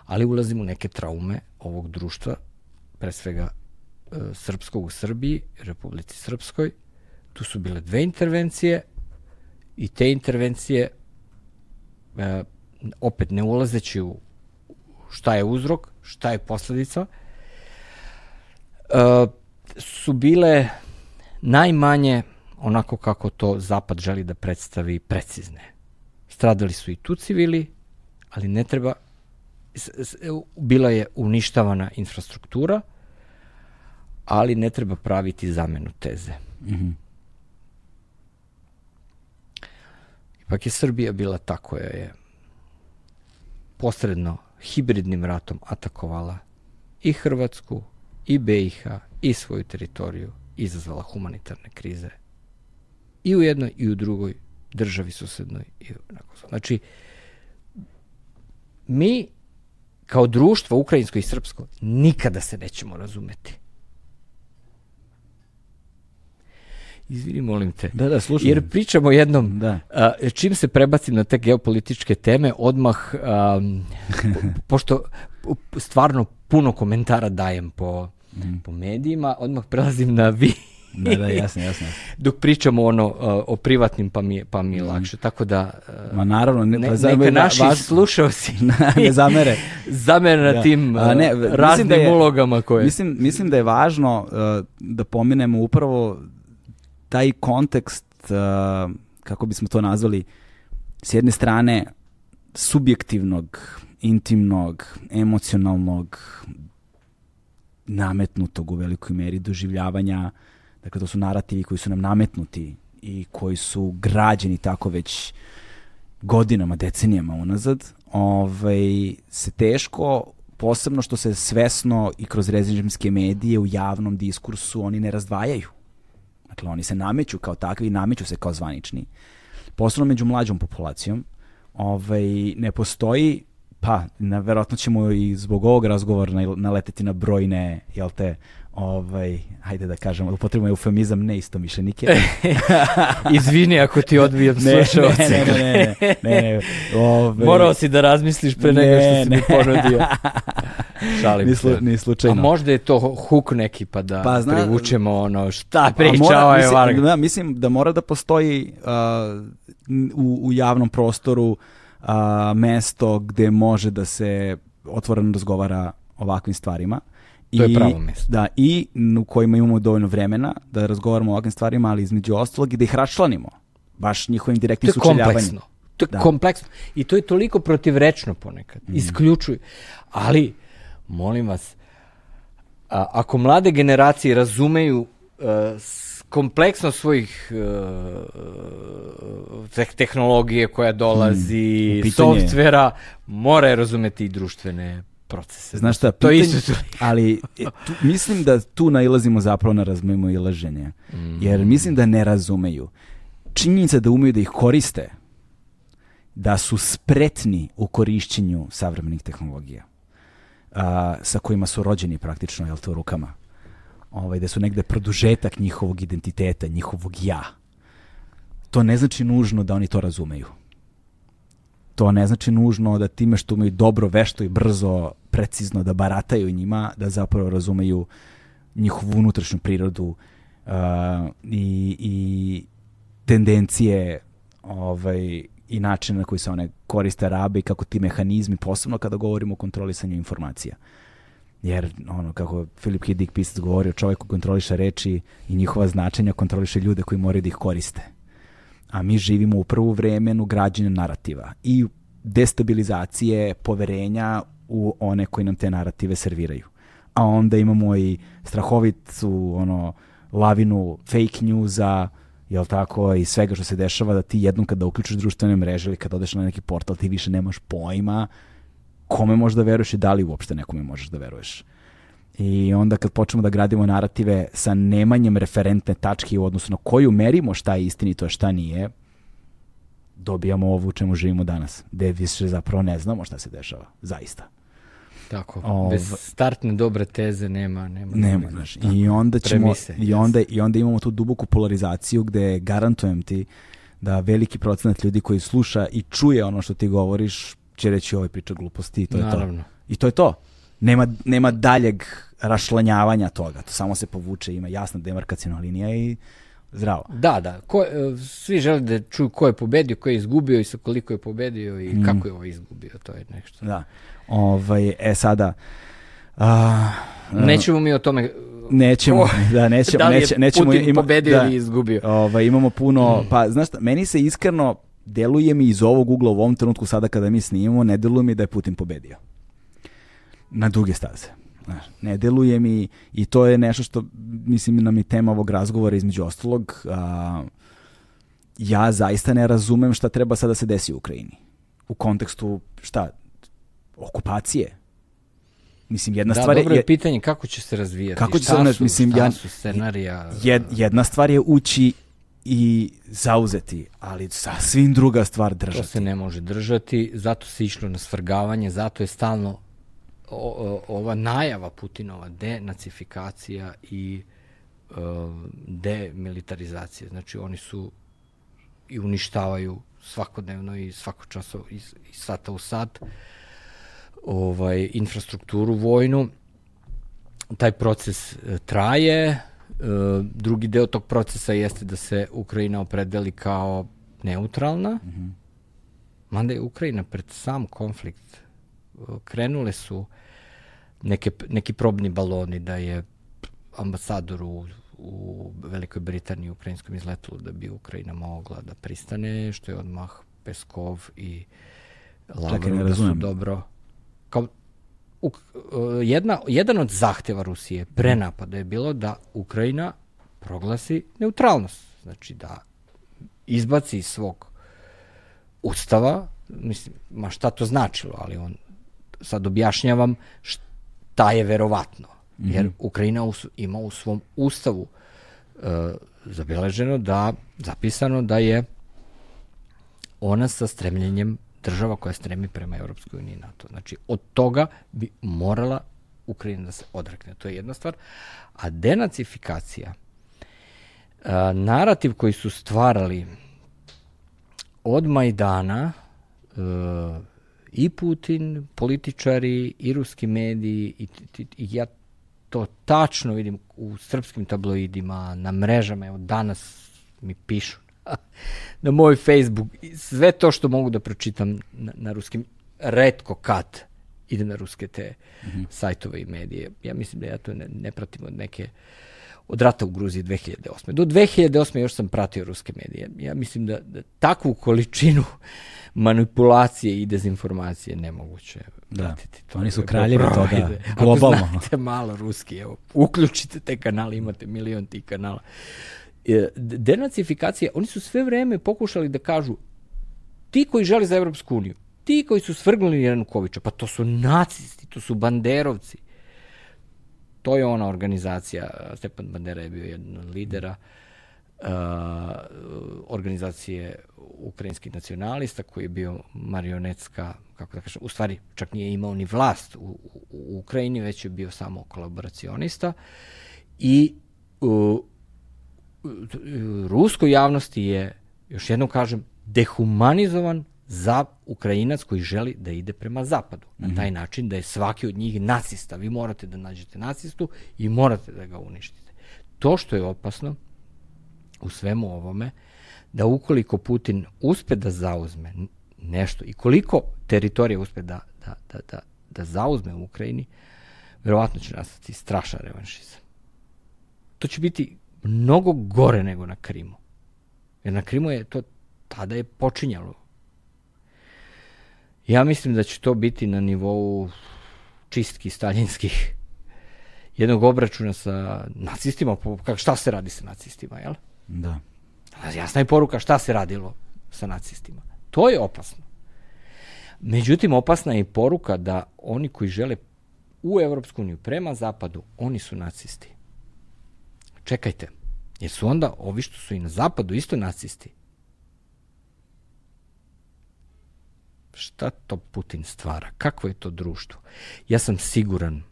ali ulazim u neke traume ovog društva, pre svega e, srpskog u Srbiji, Republici Srpskoj. Tu su bile dve intervencije i te intervencije e, opet ne ulazeći u šta je uzrok, šta je posledica, su bile najmanje onako kako to Zapad želi da predstavi precizne. Stradali su i tu civili, ali ne treba bila je uništavana infrastruktura, ali ne treba praviti zamenu teze. Mm -hmm. Ipak je Srbija bila ta koja je posredno hibridnim ratom atakovala i Hrvatsku, i BiH i svoju teritoriju izazvala humanitarne krize i u jednoj i u drugoj državi susednoj. I znači, mi kao društvo ukrajinsko i srpsko nikada se nećemo razumeti. Izvini, molim te. Da, da, slušam. Jer pričamo jednom, da. a, čim se prebacim na te geopolitičke teme, odmah, a, po, pošto stvarno puno komentara dajem po, mm. po medijima, odmah prelazim na vi. da, da, jasno, jasno. Dok pričamo ono uh, o privatnim, pa mi je, pa mi je mm. lakše. Tako da... Uh, Ma naravno, ne, ne, pa neka naši vas, slušalci ne zamere. zamere na da. tim A, ne, uh, raznim da je, ulogama koje... Mislim, mislim da je važno uh, da pominemo upravo taj kontekst, uh, kako bismo to nazvali, s jedne strane subjektivnog intimnog, emocionalnog, nametnutog u velikoj meri doživljavanja, dakle to su narativi koji su nam nametnuti i koji su građeni tako već godinama, decenijama unazad, ovaj, se teško, posebno što se svesno i kroz režimske medije u javnom diskursu oni ne razdvajaju. Dakle, oni se nameću kao takvi i nameću se kao zvanični. Posebno među mlađom populacijom. Ovaj, ne postoji pa, na, verovatno ćemo i zbog ovog razgovora naleteti na brojne, jel te, ovaj, hajde da kažemo, upotrebujemo eufemizam ne isto mišljenike. Izvini ako ti odbijam slušalce. Ne, ne, ne, ne, ne, ne, ovaj... Morao si da razmisliš pre nego što si mi ponudio. Šalim ni, slu, ni slučajno. A možda je to huk neki pa da pa, zna, privučemo ono šta priča ovaj Varga. Da, mislim da mora da postoji uh, u, u javnom prostoru uh, mesto gde može da se otvoreno razgovara ovakvim stvarima To je pravo mesto. Da, i u kojima imamo dovoljno vremena da razgovaramo o ovakvim stvarima, ali između ostalog i da ih račlanimo. Baš njihovim direktnim sučeljavanjem. To je kompleksno. To je da. kompleksno. I to je toliko protivrečno ponekad. Mm. Isključuju. Ali, molim vas, a, ako mlade generacije razumeju a, kompleksno svojih uh, tehnologije koja dolazi, mm, softvera, mora je razumeti i društvene procese. Znaš šta, to isto ali e, tu, mislim da tu nailazimo zapravo na razumemo i laženje. Mm. Jer mislim da ne razumeju. Činjenica da umeju da ih koriste, da su spretni u korišćenju savremenih tehnologija, a, sa kojima su rođeni praktično, jel to, rukama. Ovaj, da su negde produžetak njihovog identiteta, njihovog ja. To ne znači nužno da oni to razumeju to ne znači nužno da time što imaju dobro, vešto i brzo, precizno da barataju njima, da zapravo razumeju njihovu unutrašnju prirodu uh, i, i tendencije ovaj, i način na koji se one koriste rabe i kako ti mehanizmi, posebno kada govorimo o kontrolisanju informacija. Jer, ono, kako Filip K. Dick pisac govori, čovjek koji kontroliše reči i njihova značenja kontroliše ljude koji moraju da ih koriste a mi živimo u prvu vremenu građenja narativa i destabilizacije poverenja u one koji nam te narative serviraju. A onda imamo i strahovitu ono, lavinu fake newsa, jel tako, i svega što se dešava da ti jednom kada uključiš društvene mreže ili kada odeš na neki portal ti više nemaš pojma kome možeš da veruješ i da li uopšte nekome možeš da veruješ. I onda kad počnemo da gradimo narative sa nemanjem referentne tačke u odnosu na koju merimo šta je istinito, a šta nije, dobijamo ovo u čemu živimo danas, gde više zapravo ne znamo šta se dešava, zaista. Tako, Ov... bez startne dobre teze nema nema. Nema, znaš. I onda ćemo Premise, i onda i onda imamo tu duboku polarizaciju gde garantujem ti da veliki procenat ljudi koji sluša i čuje ono što ti govoriš će reći ovaj priča gluposti i to Naravno. je to. I to je to nema, nema daljeg rašlanjavanja toga. To samo se povuče, ima jasna demarkacijna linija i zdravo. Da, da. Ko, e, svi žele da čuju ko je pobedio, ko je izgubio i sa koliko je pobedio i mm. kako je ovo izgubio. To je nešto. Da. Ovaj, e sada... A, Nećemo mi o tome Nećemo, da, nećemo, da li je neće, nećemo, Putin ima, pobedio da, ili izgubio. Ovaj, imamo puno, mm. pa znaš šta, meni se iskreno deluje mi iz ovog ugla u ovom trenutku sada kada mi snimamo, ne deluje mi da je Putin pobedio na duge staze. Ne deluje mi i to je nešto što mislim nam je tema ovog razgovora između ostalog. A, ja zaista ne razumem šta treba sada da se desi u Ukrajini. U kontekstu šta? Okupacije. Mislim, jedna da, stvar je... dobro je pitanje kako će se razvijati. Kako će šta se, su, mislim, šta su scenarija? Jed, jedna stvar je ući i zauzeti, ali sasvim druga stvar držati. To se ne može držati, zato se išlo na svrgavanje, zato je stalno o, ova najava Putinova denacifikacija i uh, demilitarizacija. Znači oni su i uništavaju svakodnevno i svako časa iz, iz sata u sat ovaj, infrastrukturu vojnu. Taj proces e, traje. E, drugi deo tog procesa jeste da se Ukrajina opredeli kao neutralna. Mm -hmm. Mada je Ukrajina pred sam konflikt krenule su neke, neki probni baloni da je ambasador u, u Velikoj Britaniji ukrajinskom izletu da bi Ukrajina mogla da pristane, što je odmah Peskov i Lavrov da su dobro u, jedna, jedan od zahteva Rusije pre napada je bilo da Ukrajina proglasi neutralnost. Znači da izbaci iz svog ustava, mislim, ma šta to značilo, ali on sad objašnjavam šta je verovatno. Jer Ukrajina ima u svom ustavu e, zabeleženo da, zapisano da je ona sa stremljenjem država koja stremi prema Europskoj uniji i NATO. Znači, od toga bi morala Ukrajina da se odrekne. To je jedna stvar. A denacifikacija, a, narativ koji su stvarali od Majdana a, i Putin, političari, i ruski mediji, i, i, i ja to tačno vidim u srpskim tabloidima, na mrežama, evo danas mi pišu na moj Facebook, sve to što mogu da pročitam na, na ruskim, redko kad idem na ruske te mm -hmm. sajtove i medije. Ja mislim da ja to ne, ne pratim od neke od rata u Gruziji 2008. Do 2008. još sam pratio ruske medije. Ja mislim da, da takvu količinu manipulacije i dezinformacije nemoguće da. pratiti. To Oni su kraljevi toga, globalno. Ako znate malo ruski, evo, uključite te kanale, imate milion tih kanala. Denacifikacija, oni su sve vreme pokušali da kažu ti koji žele za Evropsku uniju, ti koji su svrgnuli Janukovića, pa to su nacisti, to su banderovci. To je ona organizacija, Stepan Bandera je bio jedan od lidera organizacije ukrajinskih nacionalista koji je bio marionetska, kako da kažem, u stvari čak nije imao ni vlast u, u, u Ukrajini, već je bio samo kolaboracionista i ruskoj javnosti je, još jednom kažem, dehumanizovan za Ukrajinac koji želi da ide prema zapadu. Na taj mhm. način da je svaki od njih nacista. Vi morate da nađete nacistu i morate da ga uništite. To što je opasno u svemu ovome, da ukoliko Putin uspe da zauzme nešto i koliko teritorija uspe da, da, da, da, da zauzme u Ukrajini, verovatno će nastati strašan revanšizam. To će biti mnogo gore nego na Krimu. Jer na Krimu je to tada je počinjalo. Ja mislim da će to biti na nivou čistki staljinskih jednog obračuna sa nacistima, kako šta se radi sa nacistima, jel? Da. Jasna je poruka šta se radilo sa nacistima. To je opasno. Međutim, opasna je i poruka da oni koji žele u Evropsku uniju prema zapadu, oni su nacisti čekajte, jer su onda ovi što su i na zapadu isto nacisti. Šta to Putin stvara? Kakvo je to društvo? Ja sam siguran,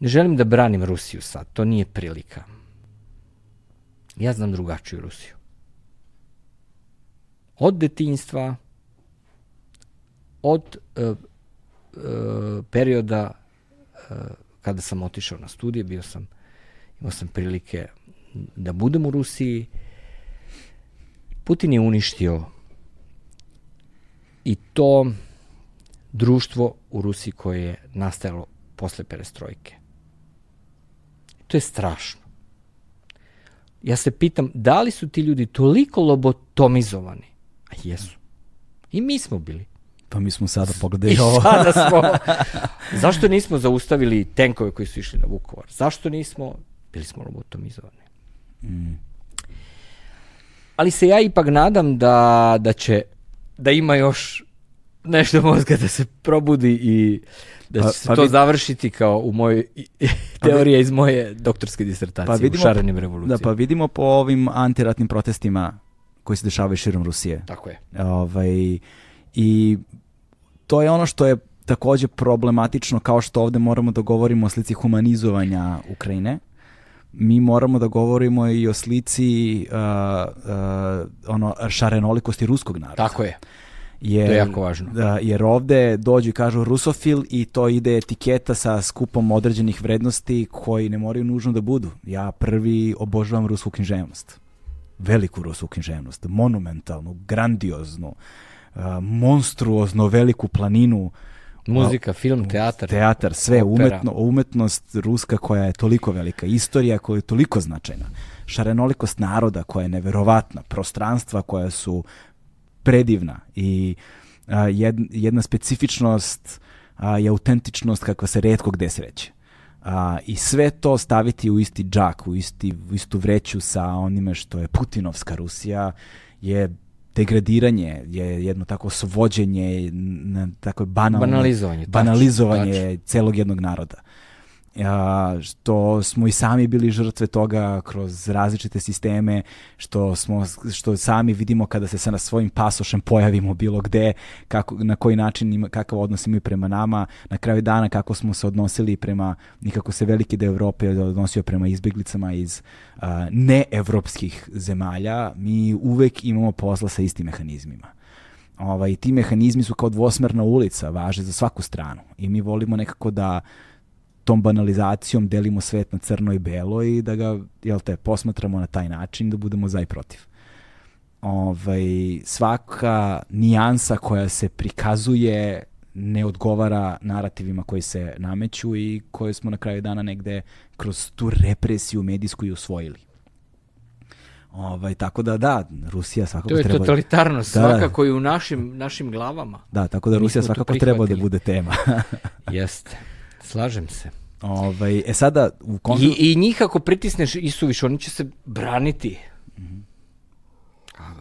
ne želim da branim Rusiju sad, to nije prilika. Ja znam drugačiju Rusiju. Od detinjstva, od uh, uh, perioda uh, kada sam otišao na studije, bio sam imao sam prilike da budem u Rusiji. Putin je uništio i to društvo u Rusiji koje je nastajalo posle perestrojke. To je strašno. Ja se pitam, da li su ti ljudi toliko lobotomizovani? A jesu. I mi smo bili. Pa mi smo sada pogledali ovo. Sada smo. Zašto nismo zaustavili tenkove koji su išli na Vukovar? Zašto nismo bili smo lobotomizovani. Mm. Ali se ja ipak nadam da, da će, da ima još nešto mozga da se probudi i da će pa, se pa to vid... završiti kao u mojoj pa teorija iz moje doktorske disertacije pa vidimo, u šarenim revolucijama. Da, pa vidimo po ovim antiratnim protestima koji se dešavaju širom Rusije. Tako je. Ovaj, I to je ono što je takođe problematično kao što ovde moramo da govorimo o slici humanizovanja Ukrajine mi moramo da govorimo i o slici uh, uh, ono šarenolikosti ruskog naroda. Tako je. Jer, to je jako važno. Da, jer ovde dođu i kažu rusofil i to ide etiketa sa skupom određenih vrednosti koji ne moraju nužno da budu. Ja prvi obožavam rusku književnost. Veliku rusku književnost. Monumentalnu, grandioznu, uh, monstruozno veliku planinu Muzika, film, teatar. Teatar, sve, umetno, umetnost ruska koja je toliko velika, istorija koja je toliko značajna, šarenolikost naroda koja je neverovatna, prostranstva koja su predivna i a, jed, jedna specifičnost a, i autentičnost kakva se redko gde sreće. A, I sve to staviti u isti džak, u, isti, u istu vreću sa onime što je Putinovska Rusija je degradiranje, je jedno tako svođenje, na, tako banalno, banalizovanje, banalizovanje celog jednog naroda a, što smo i sami bili žrtve toga kroz različite sisteme, što smo što sami vidimo kada se sa na svojim pasošem pojavimo bilo gde, kako, na koji način ima, kakav odnos imaju prema nama, na kraju dana kako smo se odnosili prema, nikako se veliki deo Evrope odnosio prema izbeglicama iz a, neevropskih zemalja, mi uvek imamo posla sa istim mehanizmima. Ovaj, ti mehanizmi su kao dvosmerna ulica, važe za svaku stranu i mi volimo nekako da tom banalizacijom delimo svet na crno i belo i da ga, jel te, posmatramo na taj način da budemo za i protiv. Ovaj, svaka nijansa koja se prikazuje ne odgovara narativima koji se nameću i koje smo na kraju dana negde kroz tu represiju medijsku i usvojili. Ovaj, tako da da, Rusija svakako treba... To je treba... totalitarnost da, svakako i u našim, našim glavama. Da, tako da Rusija svakako treba da bude tema. Jeste. Slažem se. Ovaj, e sada... U konzu... I, I njih ako pritisneš i suviš, oni će se braniti. Mm -hmm. A,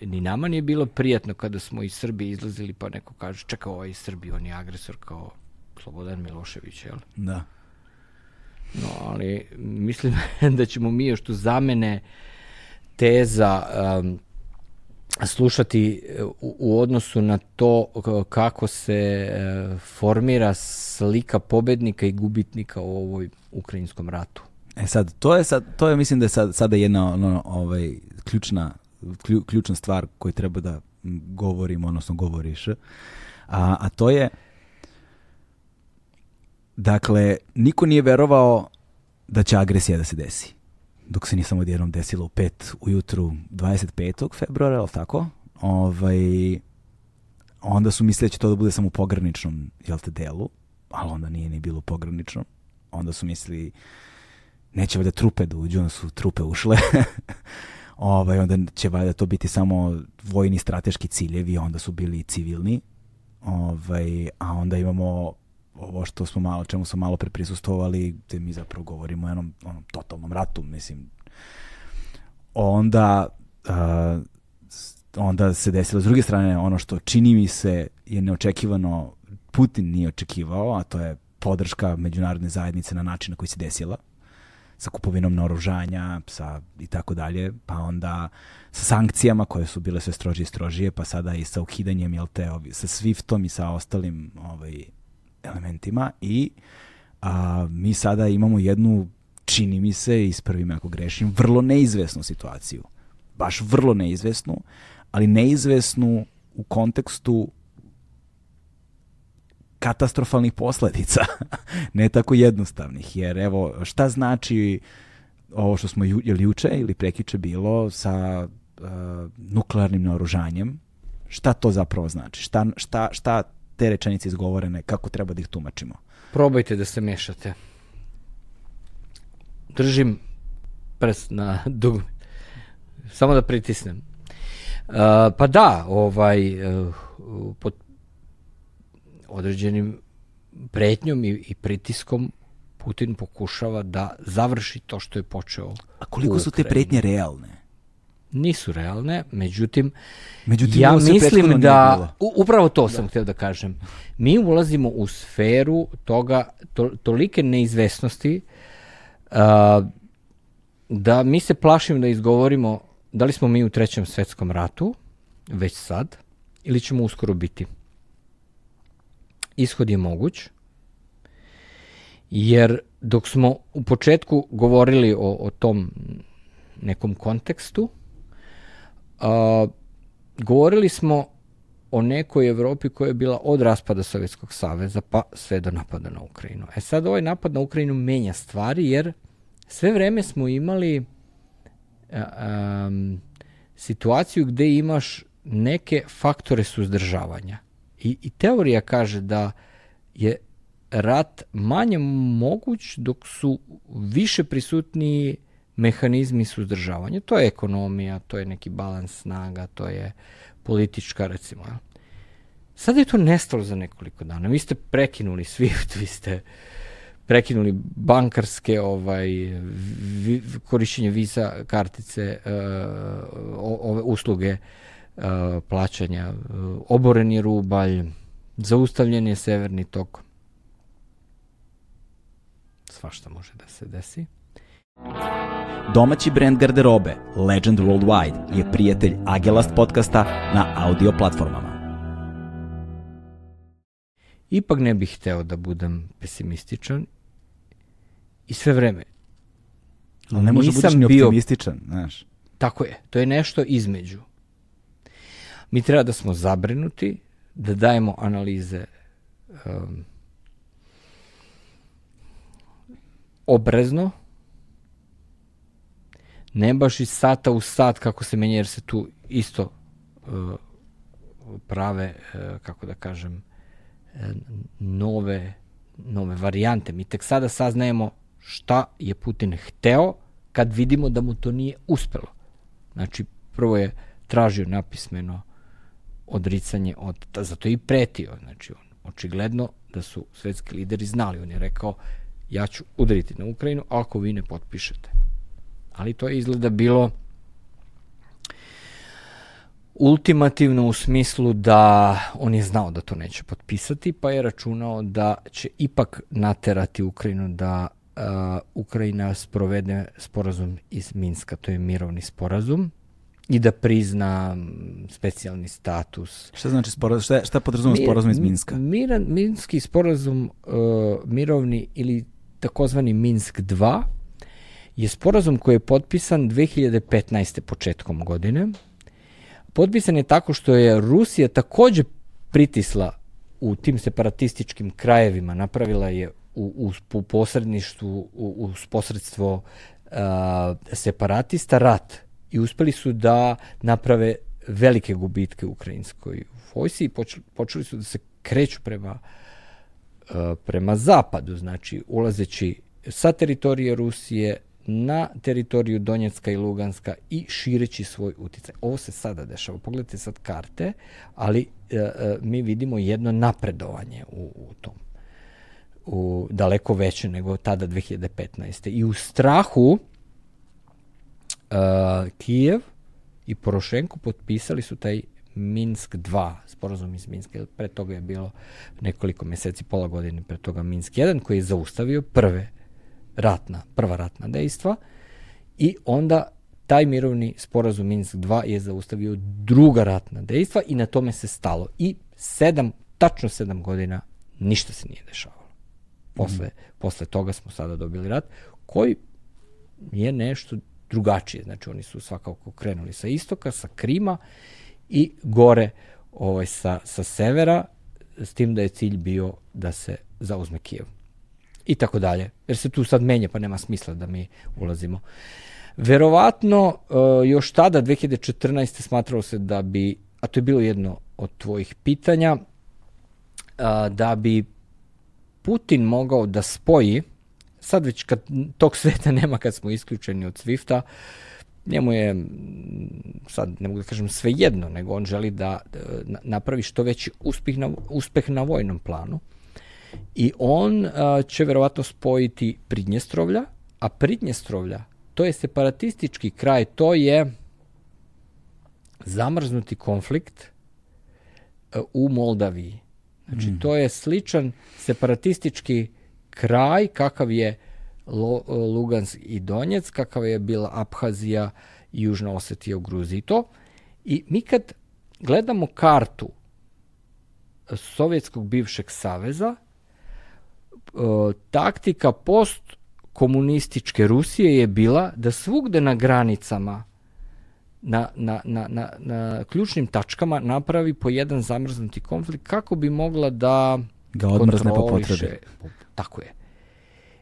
e, ni nama nije bilo prijatno kada smo iz Srbije izlazili pa neko kaže čekao ovaj iz Srbije, on je agresor kao Slobodan Milošević, jel? Da. No, ali mislim da ćemo mi još tu zamene teza um, slušati e, u, odnosu na to kako se e, formira slika pobednika i gubitnika u ovoj ukrajinskom ratu. E sad, to je, sad, to je mislim da je sad, sada jedna ono, ovaj, ključna, klju, ključna stvar koju treba da govorimo, odnosno govoriš, a, a to je dakle, niko nije verovao da će agresija da se desi dok se nisam odjednom desilo u 5 ujutru 25. februara, ali tako? Ovaj, onda su mislili da će to da bude samo u pograničnom jel te, delu, ali onda nije ni bilo u pograničnom. Onda su mislili neće valjda trupe da uđu, onda su trupe ušle. ovaj, onda će valjda to biti samo vojni strateški ciljevi, onda su bili civilni. Ovaj, a onda imamo ovo što smo malo, čemu smo malo pre prisustovali, gde mi zapravo govorimo o jednom onom totalnom ratu, mislim. Onda uh, onda se desilo s druge strane ono što čini mi se je neočekivano Putin nije očekivao, a to je podrška međunarodne zajednice na način na koji se desila sa kupovinom naoružanja, sa i tako dalje, pa onda sa sankcijama koje su bile sve strožije i strožije, pa sada i sa ukidanjem, jel te, sa Swiftom i sa ostalim ovaj, elementima i a, mi sada imamo jednu, čini mi se, ispravim ako grešim, vrlo neizvesnu situaciju. Baš vrlo neizvesnu, ali neizvesnu u kontekstu katastrofalnih posledica, ne tako jednostavnih, jer evo, šta znači ovo što smo ju, ili juče ili prekiče bilo sa uh, nuklearnim naoružanjem, šta to zapravo znači? Šta, šta, šta te rečenice izgovorene, kako treba da ih tumačimo? Probajte da se mešate. Držim prst na dugme. Samo da pritisnem. Uh, pa da, ovaj, uh, pod određenim pretnjom i, i pritiskom Putin pokušava da završi to što je počeo. A koliko su te pretnje realne? Nisu realne, međutim, međutim ja mislim da, upravo to da. sam htio da kažem, mi ulazimo u sferu toga, to, tolike neizvesnosti, uh, da mi se plašimo da izgovorimo da li smo mi u trećem svetskom ratu, već sad, ili ćemo uskoro biti. Ishod je moguć, jer dok smo u početku govorili o, o tom nekom kontekstu, A, govorili smo o nekoj Evropi koja je bila od raspada Sovjetskog saveza pa sve do napada na Ukrajinu. E sad ovaj napad na Ukrajinu menja stvari jer sve vreme smo imali um, situaciju gde imaš neke faktore suzdržavanja. I, I teorija kaže da je rat manje moguć dok su više prisutni mehanizmi suzdržavanja. To je ekonomija, to je neki balans snaga, to je politička recimo. Sada je to nestalo za nekoliko dana. Vi ste prekinuli SWIFT, vi ste prekinuli bankarske ovaj vi, korišćenje visa kartice uh, ove usluge uh, plaćanja uh, oboren je rubalj zaustavljen je severni tok svašta može da se desi Domaći brend garderobe Legend Worldwide je prijatelj Agelast podcasta na audio platformama. Ipak ne bih hteo da budem pesimističan i sve vreme. Ali ne može budeš ni bio... optimističan, znaš. Tako je, to je nešto između. Mi treba da smo zabrinuti, da dajemo analize um, obrezno, ne baš iz sata u sat kako se menja, jer se tu isto uh, prave, uh, kako da kažem, uh, nove, nove varijante. Mi tek sada saznajemo šta je Putin hteo kad vidimo da mu to nije uspelo. Znači, prvo je tražio napismeno odricanje od, zato je i pretio. Znači, on, očigledno da su svetski lideri znali. On je rekao, ja ću udariti na Ukrajinu ako vi ne potpišete. Ali to je izgleda bilo ultimativno u smislu da on je znao da to neće potpisati, pa je računao da će ipak naterati Ukrajinu da uh, Ukrajina sprovede sporazum iz Minska, to je mirovni sporazum, i da prizna specijalni status. Šta znači sporazum? Šta, šta podrazumno sporazum iz Minska? Miran, Minski sporazum uh, mirovni ili takozvani Minsk 2 je sporazum koji je potpisan 2015. početkom godine. Potpisan je tako što je Rusija takođe pritisla u tim separatističkim krajevima, napravila je u, u, u posredništvu, u, u posredstvo uh, separatista rat i uspeli su da naprave velike gubitke ukrajinskoj vojsi i počeli, počeli su da se kreću prema, prema zapadu, znači ulazeći sa teritorije Rusije na teritoriju Donjecka i Luganska i šireći svoj uticaj. Ovo se sada dešava. Pogledajte sad karte, ali e, e, mi vidimo jedno napredovanje u, u tom. U, daleko veće nego tada 2015. I u strahu e, Kijev i Porošenko potpisali su taj Minsk 2, sporazum iz Minska, pre toga je bilo nekoliko meseci, pola godine pre toga Minsk 1, koji je zaustavio prve ratna, prva ratna dejstva i onda taj mirovni sporazum Minsk 2 je zaustavio druga ratna dejstva i na tome se stalo. I sedam, tačno sedam godina ništa se nije dešavalo. Posle, mm. posle toga smo sada dobili rat koji je nešto drugačije. Znači oni su svakako krenuli sa istoka, sa Krima i gore ovaj, sa, sa severa, s tim da je cilj bio da se zauzme Kijev i tako dalje. Jer se tu sad menja, pa nema smisla da mi ulazimo. Verovatno, uh, još tada, 2014. smatralo se da bi, a to je bilo jedno od tvojih pitanja, uh, da bi Putin mogao da spoji, sad već kad tog sveta nema kad smo isključeni od Swifta, njemu je, sad ne mogu da kažem sve jedno, nego on želi da, da napravi što veći uspeh na, uspeh na vojnom planu. I on a, će verovatno spojiti Pridnjestrovlja, a Pridnjestrovlja, to je separatistički kraj, to je zamrznuti konflikt a, u Moldaviji. Znači, mm. to je sličan separatistički kraj kakav je Lo, Lugansk i Donjec, kakav je bila Abhazija i Južna Osetija u Gruziji. To. I mi kad gledamo kartu Sovjetskog bivšeg saveza, E, taktika post komunističke Rusije je bila da svugde na granicama na, na, na, na, na ključnim tačkama napravi po jedan zamrznuti konflikt kako bi mogla da ga odmrzne po potrebi. Tako je.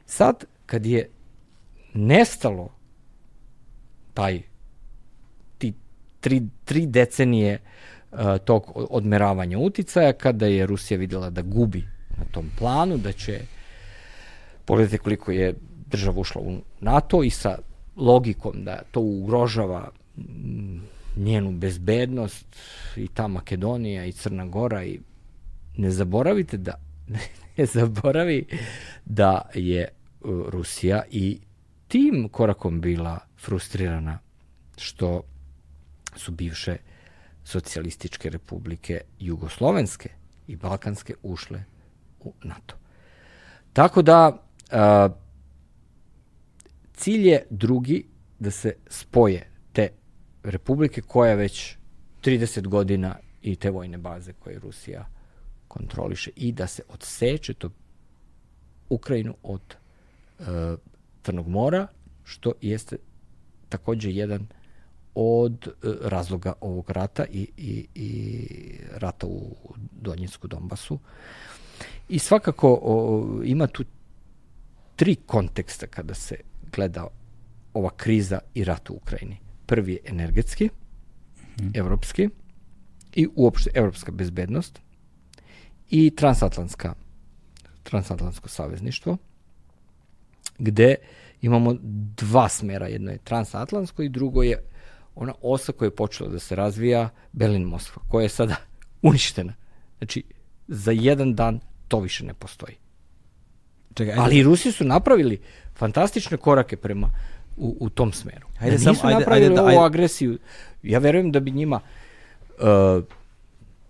Sad, kad je nestalo taj ti tri, tri decenije uh, tog odmeravanja uticaja, kada je Rusija videla da gubi na tom planu, da će Pogledajte koliko je država ušla u NATO i sa logikom da to ugrožava mm, njenu bezbednost i ta Makedonija i Crna Gora i ne zaboravite da ne zaboravi da je uh, Rusija i tim korakom bila frustrirana što su bivše socijalističke republike jugoslovenske i balkanske ušle u NATO. Tako da a, cilj je drugi da se spoje te republike koja već 30 godina i te vojne baze koje Rusija kontroliše i da se odseče to Ukrajinu od e, Crnog mora, što jeste takođe jedan od e, razloga ovog rata i, i, i rata u Donjensku Donbasu. I svakako o, ima tu tri konteksta kada se gleda ova kriza i rat u Ukrajini. Prvi je energetski, mm. evropski i uopšte evropska bezbednost i transatlantska transatlantsko savezništvo gde imamo dva smera, jedno je transatlantsko i drugo je ona osa koja je počela da se razvija Berlin-Moskva, koja je sada uništena. Znači, za jedan dan to više ne postoji. Čekaj, ajde. Ali i Rusi su napravili fantastične korake prema u, u tom smeru. Ajde, da nisu sam, ajde, napravili ajde, da, ajde. ovu agresiju. Ja verujem da bi njima uh,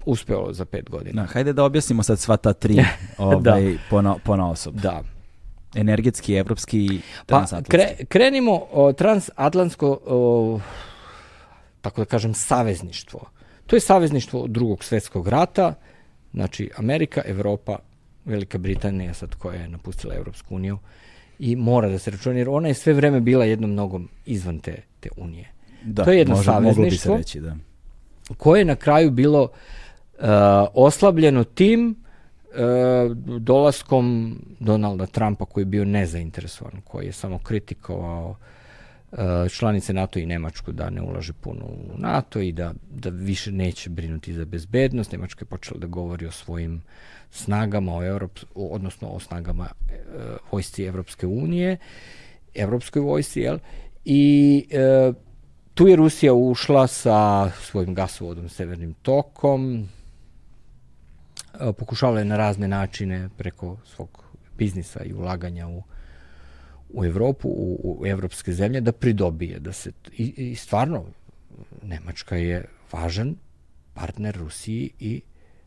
uspelo za pet godina. Da, hajde da objasnimo sad sva ta tri ovaj, da. pona, pona osob. Da. Energetski, evropski, transatlantski. Pa, kre, krenimo o, transatlantsko, o, tako da kažem, savezništvo. To je savezništvo drugog svetskog rata, znači Amerika, Evropa, Velika Britanija sad koja je napustila Evropsku uniju i mora da se računa, jer ona je sve vreme bila jednom nogom izvan te, te unije. Da, to je jedno može, savezništvo moglo bi se reći, da. koje je na kraju bilo uh, oslabljeno tim uh, dolaskom Donalda Trumpa koji je bio nezainteresovan, koji je samo kritikovao uh, članice NATO i Nemačku da ne ulaže puno u NATO i da, da više neće brinuti za bezbednost. Nemačka je počela da govori o svojim snagama, o Evrop, odnosno o snagama e, vojsci Evropske unije, Evropskoj vojsci, jel? I e, tu je Rusija ušla sa svojim gasovodom Severnim tokom, e, pokušavala je na razne načine preko svog biznisa i ulaganja u u Evropu, u, u evropske zemlje, da pridobije, da se, i, i stvarno, Nemačka je važan partner Rusiji i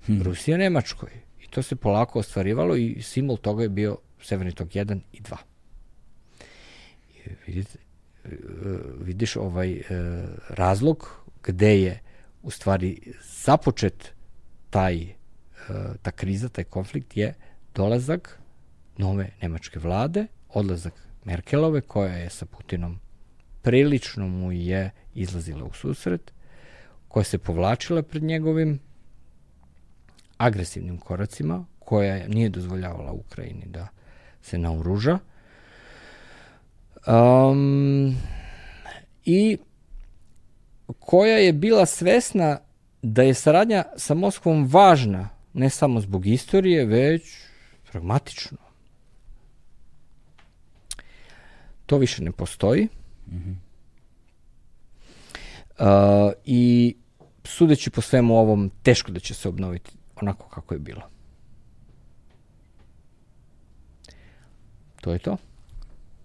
hmm. Rusija Nemačkoj to se polako ostvarivalo i simbol toga je bio Severni tok 1 i 2. I vidite, e, vidiš ovaj e, razlog gde je u stvari započet taj e, ta kriza, taj konflikt je dolazak nove nemačke vlade, odlazak Merkelove koja je sa Putinom prilično mu je izlazila u susret, koja se povlačila pred njegovim agresivnim koracima, koja nije dozvoljavala Ukrajini da se naoruža. Um, I koja je bila svesna da je saradnja sa Moskvom važna ne samo zbog istorije, već pragmatično. To više ne postoji. Mm -hmm. uh, I sudeći po svemu ovom, teško da će se obnoviti onako kako je bilo. To je to.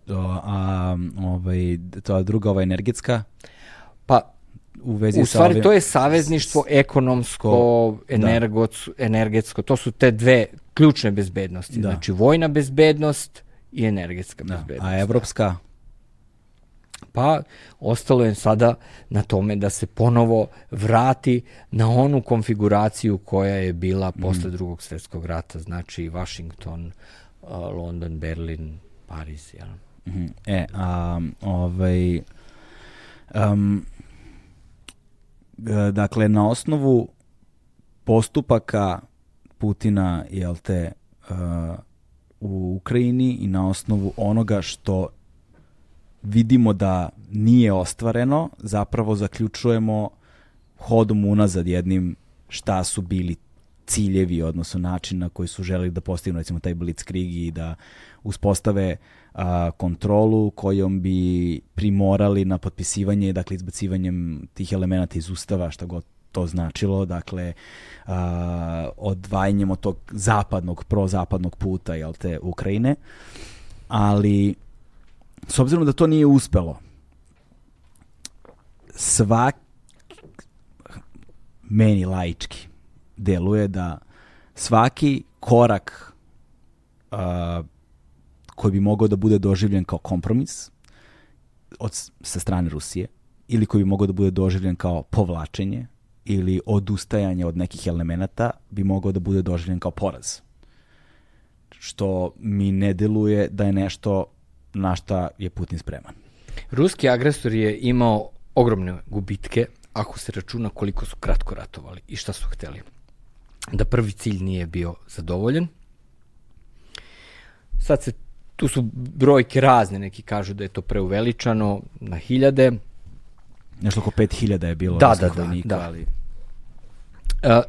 Do, a ovaj, to je druga ova energetska? Pa, u vezi u stvari, sa ovim... to je savezništvo ekonomsko, da. energoc, energetsko, to su te dve ključne bezbednosti. Da. Znači, vojna bezbednost i energetska da. bezbednost. A evropska? Pa ostalo je sada na tome da se ponovo vrati na onu konfiguraciju koja je bila posle mm. drugog svetskog rata, znači Washington, London, Berlin, Pariz. Jel? Mm -hmm. E, a, ovaj, um, dakle, na osnovu postupaka Putina, jel te, uh, u Ukrajini i na osnovu onoga što vidimo da nije ostvareno, zapravo zaključujemo hodom unazad jednim šta su bili ciljevi, odnosno način na koji su želeli da postignu recimo taj blitzkrieg i da uspostave a, kontrolu kojom bi primorali na potpisivanje, dakle izbacivanjem tih elemenata iz ustava, šta god to značilo, dakle, a, odvajanjem od tog zapadnog, prozapadnog puta, jel te, Ukrajine, ali s obzirom da to nije uspelo, svak meni laički deluje da svaki korak uh, koji bi mogao da bude doživljen kao kompromis od, sa strane Rusije ili koji bi mogao da bude doživljen kao povlačenje ili odustajanje od nekih elemenata bi mogao da bude doživljen kao poraz. Što mi ne deluje da je nešto na šta je Putin spreman. Ruski agresor je imao ogromne gubitke ako se računa koliko su kratko ratovali i šta su hteli. Da prvi cilj nije bio zadovoljen. Sad se, tu su brojke razne, neki kažu da je to preuveličano na hiljade. Nešto oko 5000 je bilo. Da, da, da, da. Ali... Uh,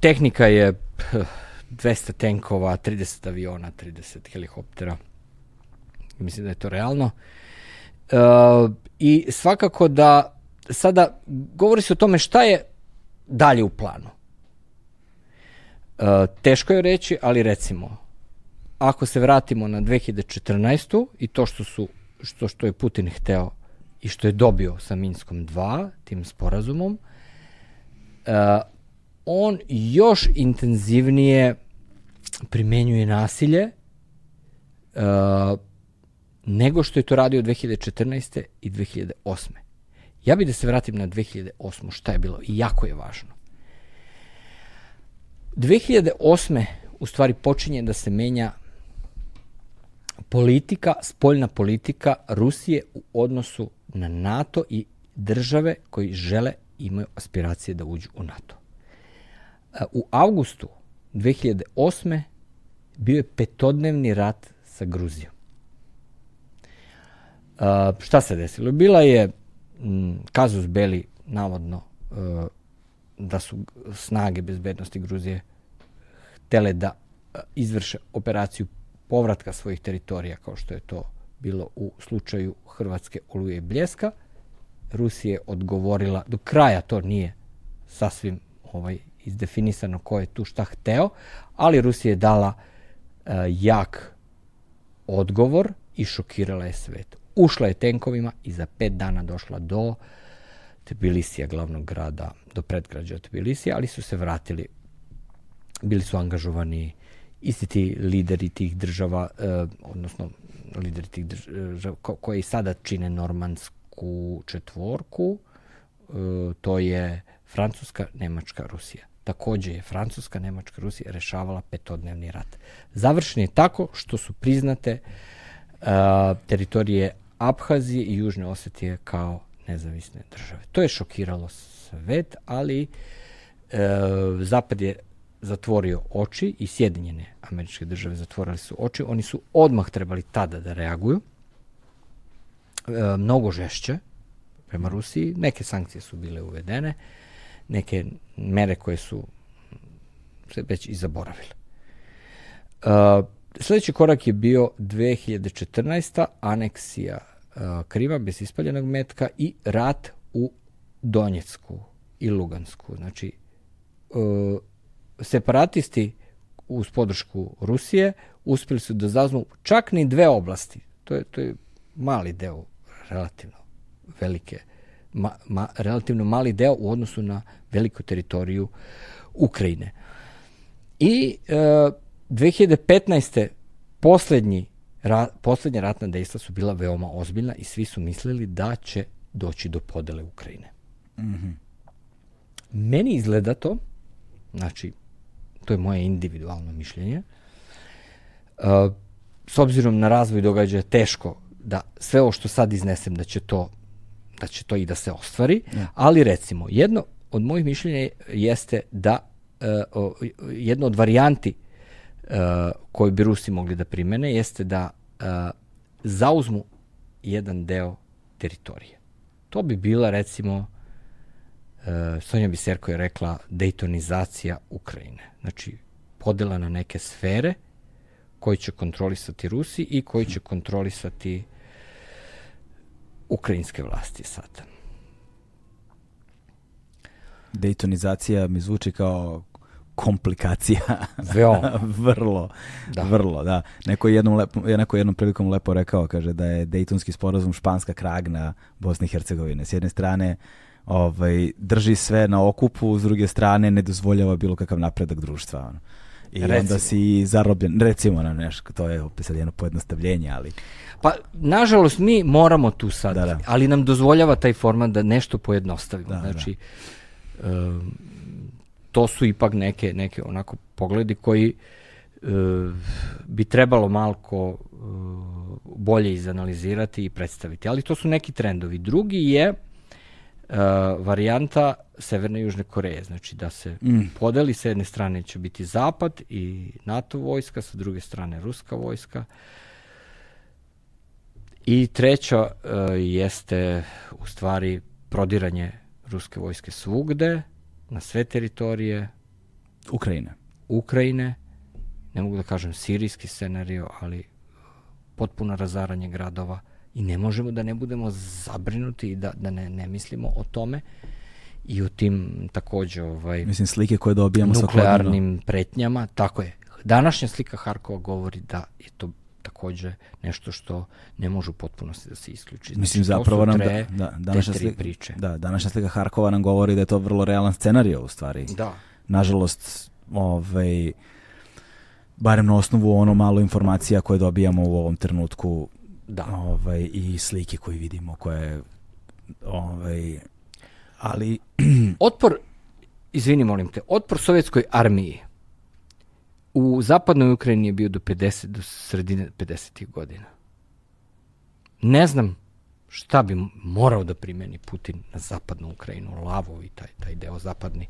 tehnika je 200 tenkova, 30 aviona, 30 helikoptera. Mislim da je to realno. Uh, I svakako da sada govori se o tome šta je dalje u planu. Uh, teško je reći, ali recimo, ako se vratimo na 2014. i to što su što što je Putin hteo i što je dobio sa Minskom 2, tim sporazumom, uh, on još intenzivnije primenjuje nasilje uh, nego što je to radio 2014. i 2008. Ja bih da se vratim na 2008. šta je bilo i jako je važno. 2008. u stvari počinje da se menja politika, spoljna politika Rusije u odnosu na NATO i države koji žele imaju aspiracije da uđu u NATO. U avgustu 2008. bio je petodnevni rat sa Gruzijom. Uh, šta se desilo? Bila je kazus beli, navodno, uh, da su snage bezbednosti Gruzije htele da izvrše operaciju povratka svojih teritorija, kao što je to bilo u slučaju Hrvatske oluje i bljeska. Rusija je odgovorila, do kraja to nije sasvim ovaj, izdefinisano ko je tu šta hteo, ali Rusija je dala uh, jak odgovor i šokirala je svet. Ušla je tenkovima i za pet dana došla do Tbilisija, glavnog grada, do predgrađa Tbilisija, ali su se vratili. Bili su angažovani isti ti lideri tih država, eh, odnosno lideri tih država ko, koji sada čine normansku četvorku, eh, to je Francuska, Nemačka, Rusija. Takođe je Francuska, Nemačka, Rusija rešavala petodnevni rat. Završen je tako što su priznate uh, teritorije Abhazije i Južne Osetije kao nezavisne države. To je šokiralo svet, ali e, Zapad je zatvorio oči i Sjedinjene američke države zatvorili su oči. Oni su odmah trebali tada da reaguju. E, mnogo žešće prema Rusiji. Neke sankcije su bile uvedene, neke mere koje su se već i zaboravile. E, Sledeći korak je bio 2014. aneksija uh, Krima bez ispaljenog metka i rat u Donjecku i Lugansku. Znači, uh, separatisti uz podršku Rusije uspeli su da zazmu čak ni dve oblasti. To je, to je mali deo, relativno velike, ma, ma, relativno mali deo u odnosu na veliku teritoriju Ukrajine. I uh, 2015. poslednji, ra, poslednja ratna dejstva su bila veoma ozbiljna i svi su mislili da će doći do podele Ukrajine. Mm -hmm. Meni izgleda to, znači, to je moje individualno mišljenje, uh, s obzirom na razvoj događaja teško da sve ovo što sad iznesem da će to da će to i da se ostvari, ja. ali recimo jedno od mojih mišljenja jeste da uh, jedno od varijanti uh, koju bi Rusi mogli da primene jeste da uh, zauzmu jedan deo teritorije. To bi bila recimo Sonja Biserko je rekla dejtonizacija Ukrajine. Znači podela na neke sfere koji će kontrolisati Rusi i koji će kontrolisati ukrajinske vlasti sada. Dejtonizacija mi zvuči kao komplikacija. Veoma. vrlo, Da. vrlo, da. Neko je jednom, lepo, neko je jednom prilikom lepo rekao, kaže da je Dejtonski sporazum španska kragna Bosne i Hercegovine. S jedne strane ovaj, drži sve na okupu, s druge strane ne dozvoljava bilo kakav napredak društva. Ono. I Recimo. onda si zarobljen, recimo na nešto, to je opet sad jedno pojednostavljenje, ali Pa, nažalost, mi moramo tu sad, Da, da. ali nam dozvoljava taj format da nešto pojednostavimo. Da, da. znači, em, to su ipak neke, neke onako pogledi koji e, bi trebalo malko e, bolje izanalizirati i predstaviti. Ali to su neki trendovi. Drugi je e, varijanta Severne i Južne Koreje. Znači da se Mm. podeli, sa jedne strane će biti Zapad i NATO vojska, sa druge strane Ruska vojska. I treća e, jeste u stvari prodiranje ruske vojske svugde, na sve teritorije Ukrajina. Ukrajine, ne mogu da kažem sirijski scenario, ali potpuno razaranje gradova i ne možemo da ne budemo zabrinuti i da, da ne, ne mislimo o tome i o tim takođe ovaj, Mislim, slike koje dobijamo nuklearnim pretnjama, tako je. Današnja slika Harkova govori da je to takođe nešto što ne može u potpunosti da se isključi. Znači, Mislim, zapravo nam da, tre- da, te današnja, slika, priče. da, današnja slika Harkova nam govori da je to vrlo realan scenario u stvari. Da. Nažalost, ovaj, barem na osnovu ono malo informacija koje dobijamo u ovom trenutku Da. ovaj, i slike koje vidimo koje ovaj, ali Otpor, izvini molim te, otpor sovjetskoj armiji u zapadnoj Ukrajini je bio do 50, do sredine 50. godina. Ne znam šta bi morao da primeni Putin na zapadnu Ukrajinu, Lavo i taj, taj deo zapadni,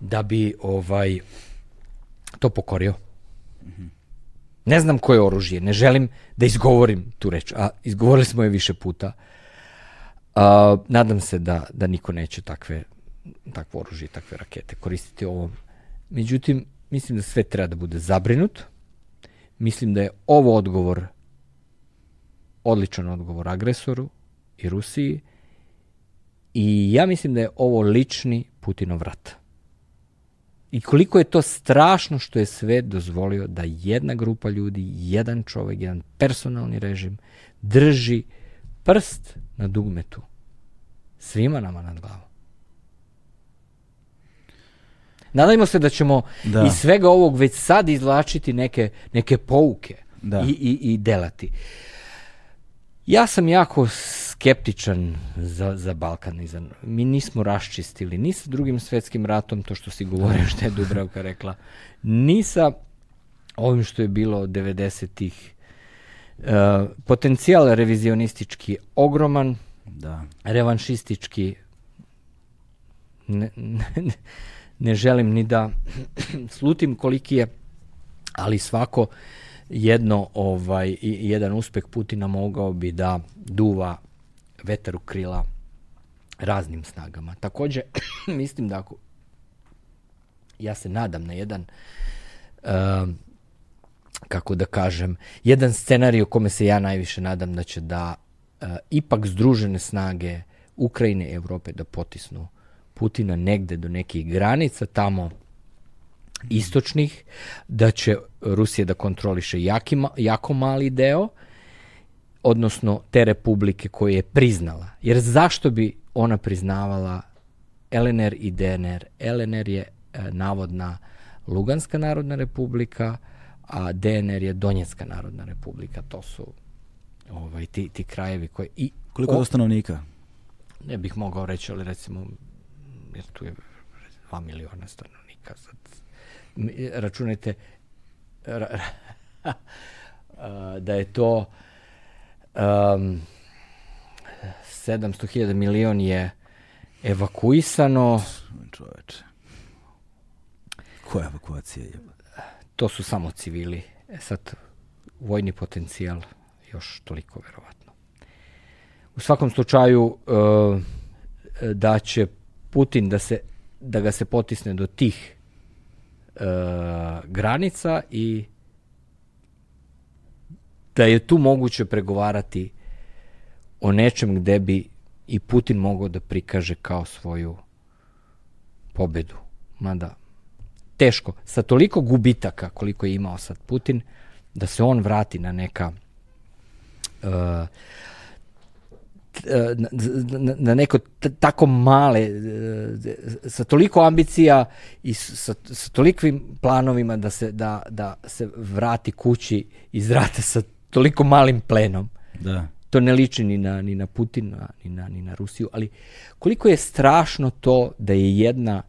da bi ovaj to pokorio. Ne znam koje oružje, ne želim da izgovorim tu reč, a izgovorili smo je više puta. A, nadam se da, da niko neće takve, takvo oružje i takve rakete koristiti ovom. Međutim, mislim da sve treba da bude zabrinut. Mislim da je ovo odgovor, odličan odgovor agresoru i Rusiji. I ja mislim da je ovo lični Putinov rat. I koliko je to strašno što je sve dozvolio da jedna grupa ljudi, jedan čovek, jedan personalni režim drži prst na dugmetu svima nama nad glavom. Nadajmo se da ćemo Da. iz svega ovog već sad izvlačiti neke, neke pouke Da. i, i, i delati. Ja sam jako skeptičan za, za Balkan. i za- Mi nismo raščistili ni sa drugim svetskim ratom, to što si govorio što je Dubravka rekla, ni sa ovim što je bilo od 90-ih. E, potencijal revizionistički je ogroman, da, revanšistički ne, ne, ne želim ni da slutim koliki je, ali svako jedno ovaj jedan uspeh Putina mogao bi da duva vetar u krila raznim snagama. Takođe mislim da ako ja se nadam na jedan um, kako da kažem, jedan scenarij o kome se ja najviše nadam da će da uh, ipak združene snage Ukrajine i Evrope da potisnu Putina negde do nekih granica tamo istočnih, da će Rusija da kontroliše jaki, jako mali deo, odnosno te republike koje je priznala. Jer zašto bi ona priznavala LNR i DNR? LNR je e, navodna Luganska narodna republika, a DNR je Donjecka narodna republika. To su ovaj, ti, ti krajevi koji... I koliko je to stanovnika? ne bih mogao reći, ali recimo, jer tu je 2 miliona stanovnika. Sad, računajte ra, da je to um, 700.000 milion je evakuisano, Čoveče. Koja evakuacija je? to su samo civili. E sad, vojni potencijal još toliko verovatno. U svakom slučaju e, da će Putin da se da ga se potisne do tih e, granica i da je tu moguće pregovarati o nečem gde bi i Putin mogao da prikaže kao svoju pobedu. Mada, teško. Sa toliko gubitaka koliko je imao sad Putin, da se on vrati na neka uh, na, na, neko tako male, sa toliko ambicija i sa, sa tolikvim planovima da se, da, da se vrati kući iz rata sa toliko malim plenom. Da. To ne liči ni na, ni na Putina, ni na, ni na Rusiju, ali koliko je strašno to da je jedna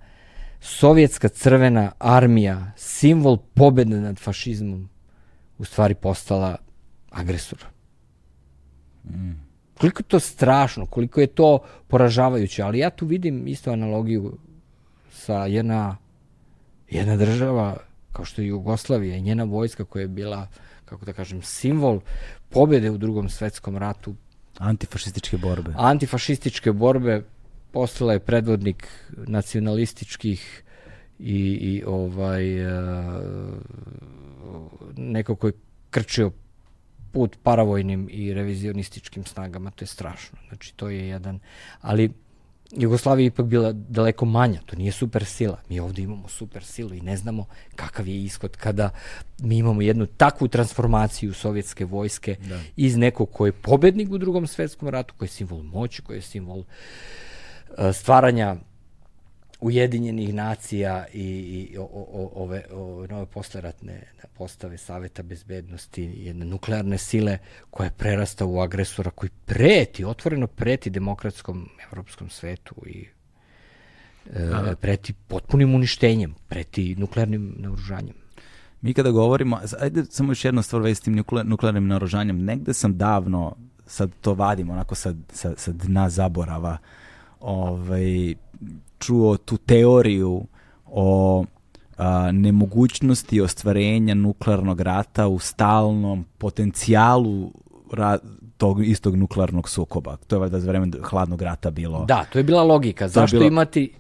sovjetska crvena armija, simbol pobede nad fašizmom, u stvari postala agresor. Mm. Koliko je to strašno, koliko je to poražavajuće, ali ja tu vidim isto analogiju sa jedna, jedna država kao što je Jugoslavija i njena vojska koja je bila, kako da kažem, simbol pobede u drugom svetskom ratu. Antifašističke borbe. Antifašističke borbe postala je predvodnik nacionalističkih i, i ovaj uh, neko ko je krčio put paravojnim i revizionističkim snagama, to je strašno. Znači, to je jedan, ali Jugoslavija je ipak bila daleko manja, to nije super sila. Mi ovde imamo super silu i ne znamo kakav je ishod kada mi imamo jednu takvu transformaciju sovjetske vojske da. iz nekog ko je pobednik u drugom svetskom ratu, koji je simbol moći, koji je simbol uh, stvaranja Ujedinjenih nacija i, i o, o, ove o, nove posleratne postave Saveta bezbednosti, jedne nuklearne sile koja prerasta u agresora koji preti, otvoreno preti demokratskom evropskom svetu i e, preti potpunim uništenjem, preti nuklearnim naoružanjem. Mi kada govorimo, ajde samo još jedna stvar vezi s tim nuklearnim naoružanjem, negde sam davno, sad to vadim onako sa, sa, sa dna zaborava, ovaj, čuo tu teoriju o a, nemogućnosti ostvarenja nuklearnog rata u stalnom potencijalu ra, tog istog nuklearnog sukoba. To je valjda za vreme hladnog rata bilo. Da, to je bila logika. Zašto bilo... imati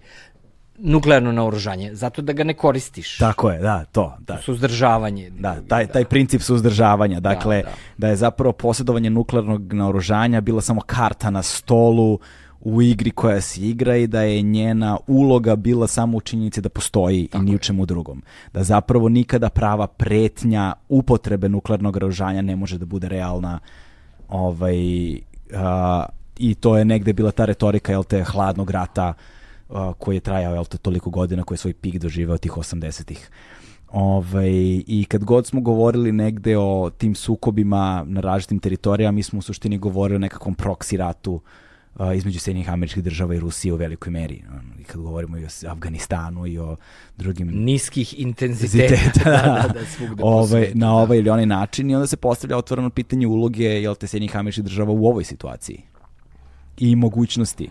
nuklearno naoružanje? Zato da ga ne koristiš. Tako je, da, to. Da. Suzdržavanje. Da, taj, taj princip suzdržavanja. Da, dakle, da, da. da je zapravo posjedovanje nuklearnog naoružanja bila samo karta na stolu u igri koja se igra i da je njena uloga bila samo u činjenici da postoji Tako i ni u čemu drugom. Da zapravo nikada prava pretnja upotrebe nuklearnog ražanja ne može da bude realna ovaj, a, i to je negde bila ta retorika jel te, hladnog rata a, koji je trajao jel te, toliko godina, koji je svoj pik doživao tih 80-ih. Ovaj, I kad god smo govorili negde o tim sukobima na različitim teritorijama, mi smo u suštini govorili o nekakvom proksi ratu uh, između Sjedinjih američkih država i Rusije u velikoj meri. I kad govorimo i o Afganistanu i o drugim... Niskih intenziteta. da, da, da, ovaj, na da. ovaj ili onaj način i onda se postavlja otvoreno pitanje uloge jel te Sjedinjih američkih država u ovoj situaciji i mogućnosti.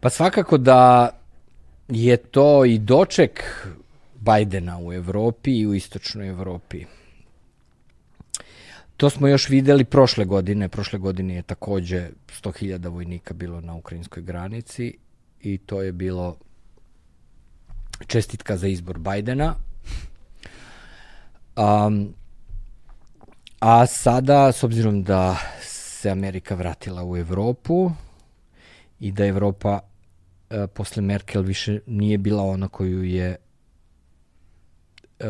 Pa svakako da je to i doček Bajdena u Evropi i u istočnoj Evropi. To smo još videli prošle godine. Prošle godine je takođe 100.000 vojnika bilo na ukrajinskoj granici i to je bilo čestitka za izbor Bajdena. Um, a sada, s obzirom da se Amerika vratila u Evropu i da Evropa e, posle Merkel više nije bila ona koju je e,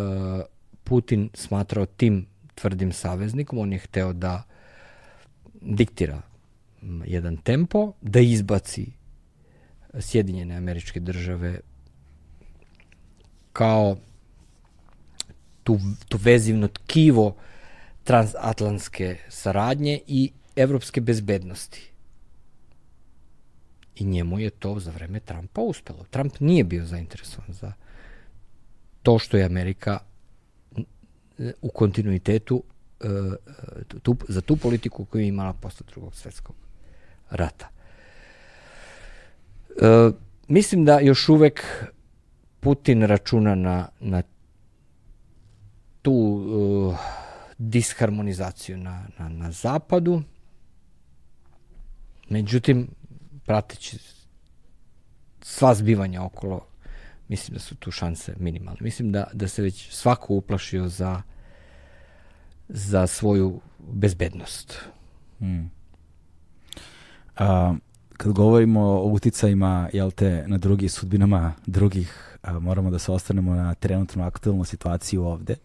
Putin smatrao tim tvrdim saveznikom, on je hteo da diktira jedan tempo, da izbaci Sjedinjene američke države kao tu, tu vezivno tkivo transatlantske saradnje i evropske bezbednosti. I njemu je to za vreme Trumpa uspelo. Trump nije bio zainteresovan za to što je Amerika u kontinuitetu e, tu, za tu politiku koju je imala posle drugog svetskog rata. E, mislim da još uvek Putin računa na, na tu uh, disharmonizaciju na, na, na zapadu. Međutim, prateći sva zbivanja okolo, mislim da su tu šanse minimalne. Mislim da, da se već svako uplašio za za svoju bezbednost. Hmm. A, kad govorimo o uticajima, jel te, na drugih sudbinama drugih, a, moramo da se ostanemo na trenutnu aktualnu situaciju ovde,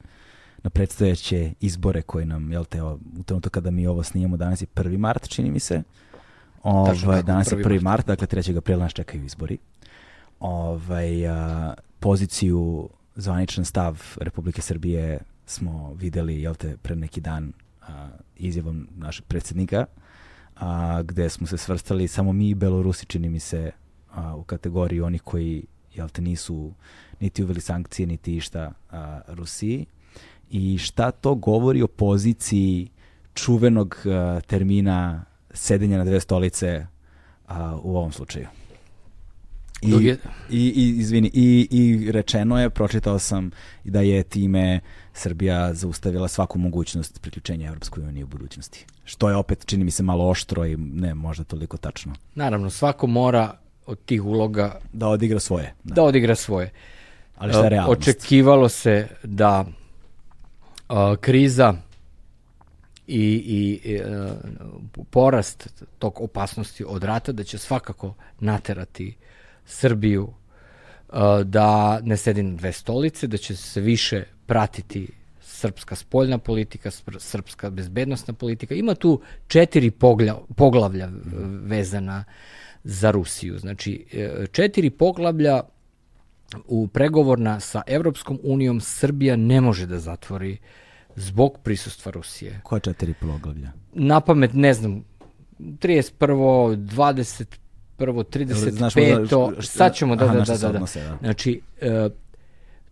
na predstojeće izbore koje nam, jel te, u trenutku kada mi ovo snijemo, danas je 1. mart, čini mi se, Ovaj, danas je 1. mart, mart dakle 3. aprila nas čekaju izbori. Ovaj, a, poziciju, zvaničan stav Republike Srbije smo videli, jel te, pre neki dan a, izjavom našeg predsjednika, a, gde smo se svrstali samo mi i Belorusi, čini mi se, a, u kategoriji onih koji jel te, nisu niti uveli sankcije, niti išta a, Rusiji. I šta to govori o poziciji čuvenog a, termina sedenja na dve stolice a, u ovom slučaju? I, je... i, i, izvini, i, i rečeno je, pročitao sam da je time Srbija zaustavila svaku mogućnost priključenja Evropskoj uniji u budućnosti. Što je opet, čini mi se, malo oštro i ne možda toliko tačno. Naravno, svako mora od tih uloga... Da odigra svoje. Da, da odigra svoje. Ali šta je realnost? Očekivalo se da a, kriza i, i, a, porast tog opasnosti od rata da će svakako naterati Srbiju da ne sedi na dve stolice, da će se više pratiti srpska spoljna politika, srpska bezbednostna politika. Ima tu četiri poglavlja vezana za Rusiju. Znači, e, četiri poglavlja u pregovorna sa Evropskom unijom Srbija ne može da zatvori zbog prisustva Rusije. Koja četiri poglavlja? Na pamet ne znam, 31. 20, prvo 35. Znaš, možda, sad ćemo, da, aha, da, da, da, da. Odnose, da. Znači, e,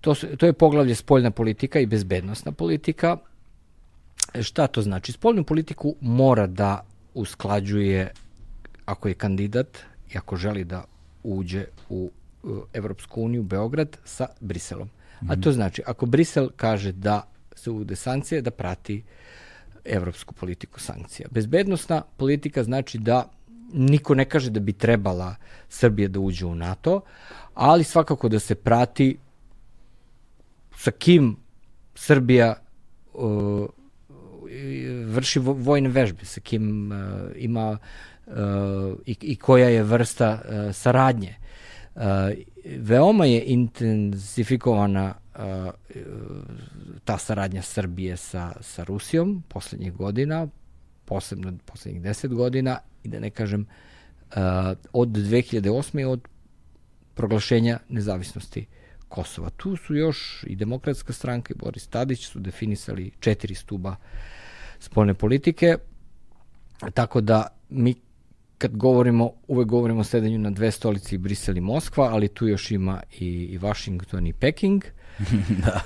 to, su, to je poglavlje spoljna politika i bezbednostna politika. E, šta to znači? Spoljnu politiku mora da usklađuje ako je kandidat i ako želi da uđe u Evropsku uniju, Beograd, sa Briselom. Mm -hmm. A to mhm. znači, ako Brisel kaže da se uvode sankcije, da prati evropsku politiku sankcija. Bezbednostna politika znači da niko ne kaže da bi trebala Srbija da uđe u NATO, ali svakako da se prati sa kim Srbija uh, vrši vojne vežbe, sa kim uh, ima uh, i, i koja je vrsta uh, saradnje. Uh, veoma je intenzifikovana uh, ta saradnja Srbije sa, sa Rusijom poslednjih godina, posebno poslednjih deset godina i da ne kažem uh, od 2008. od proglašenja nezavisnosti Kosova. Tu su još i demokratska stranka i Boris Tadić su definisali četiri stuba spoljne politike, tako da mi kad govorimo, uvek govorimo o sedenju na dve stolici Brisel i Moskva, ali tu još ima i, i Washington i Peking. da.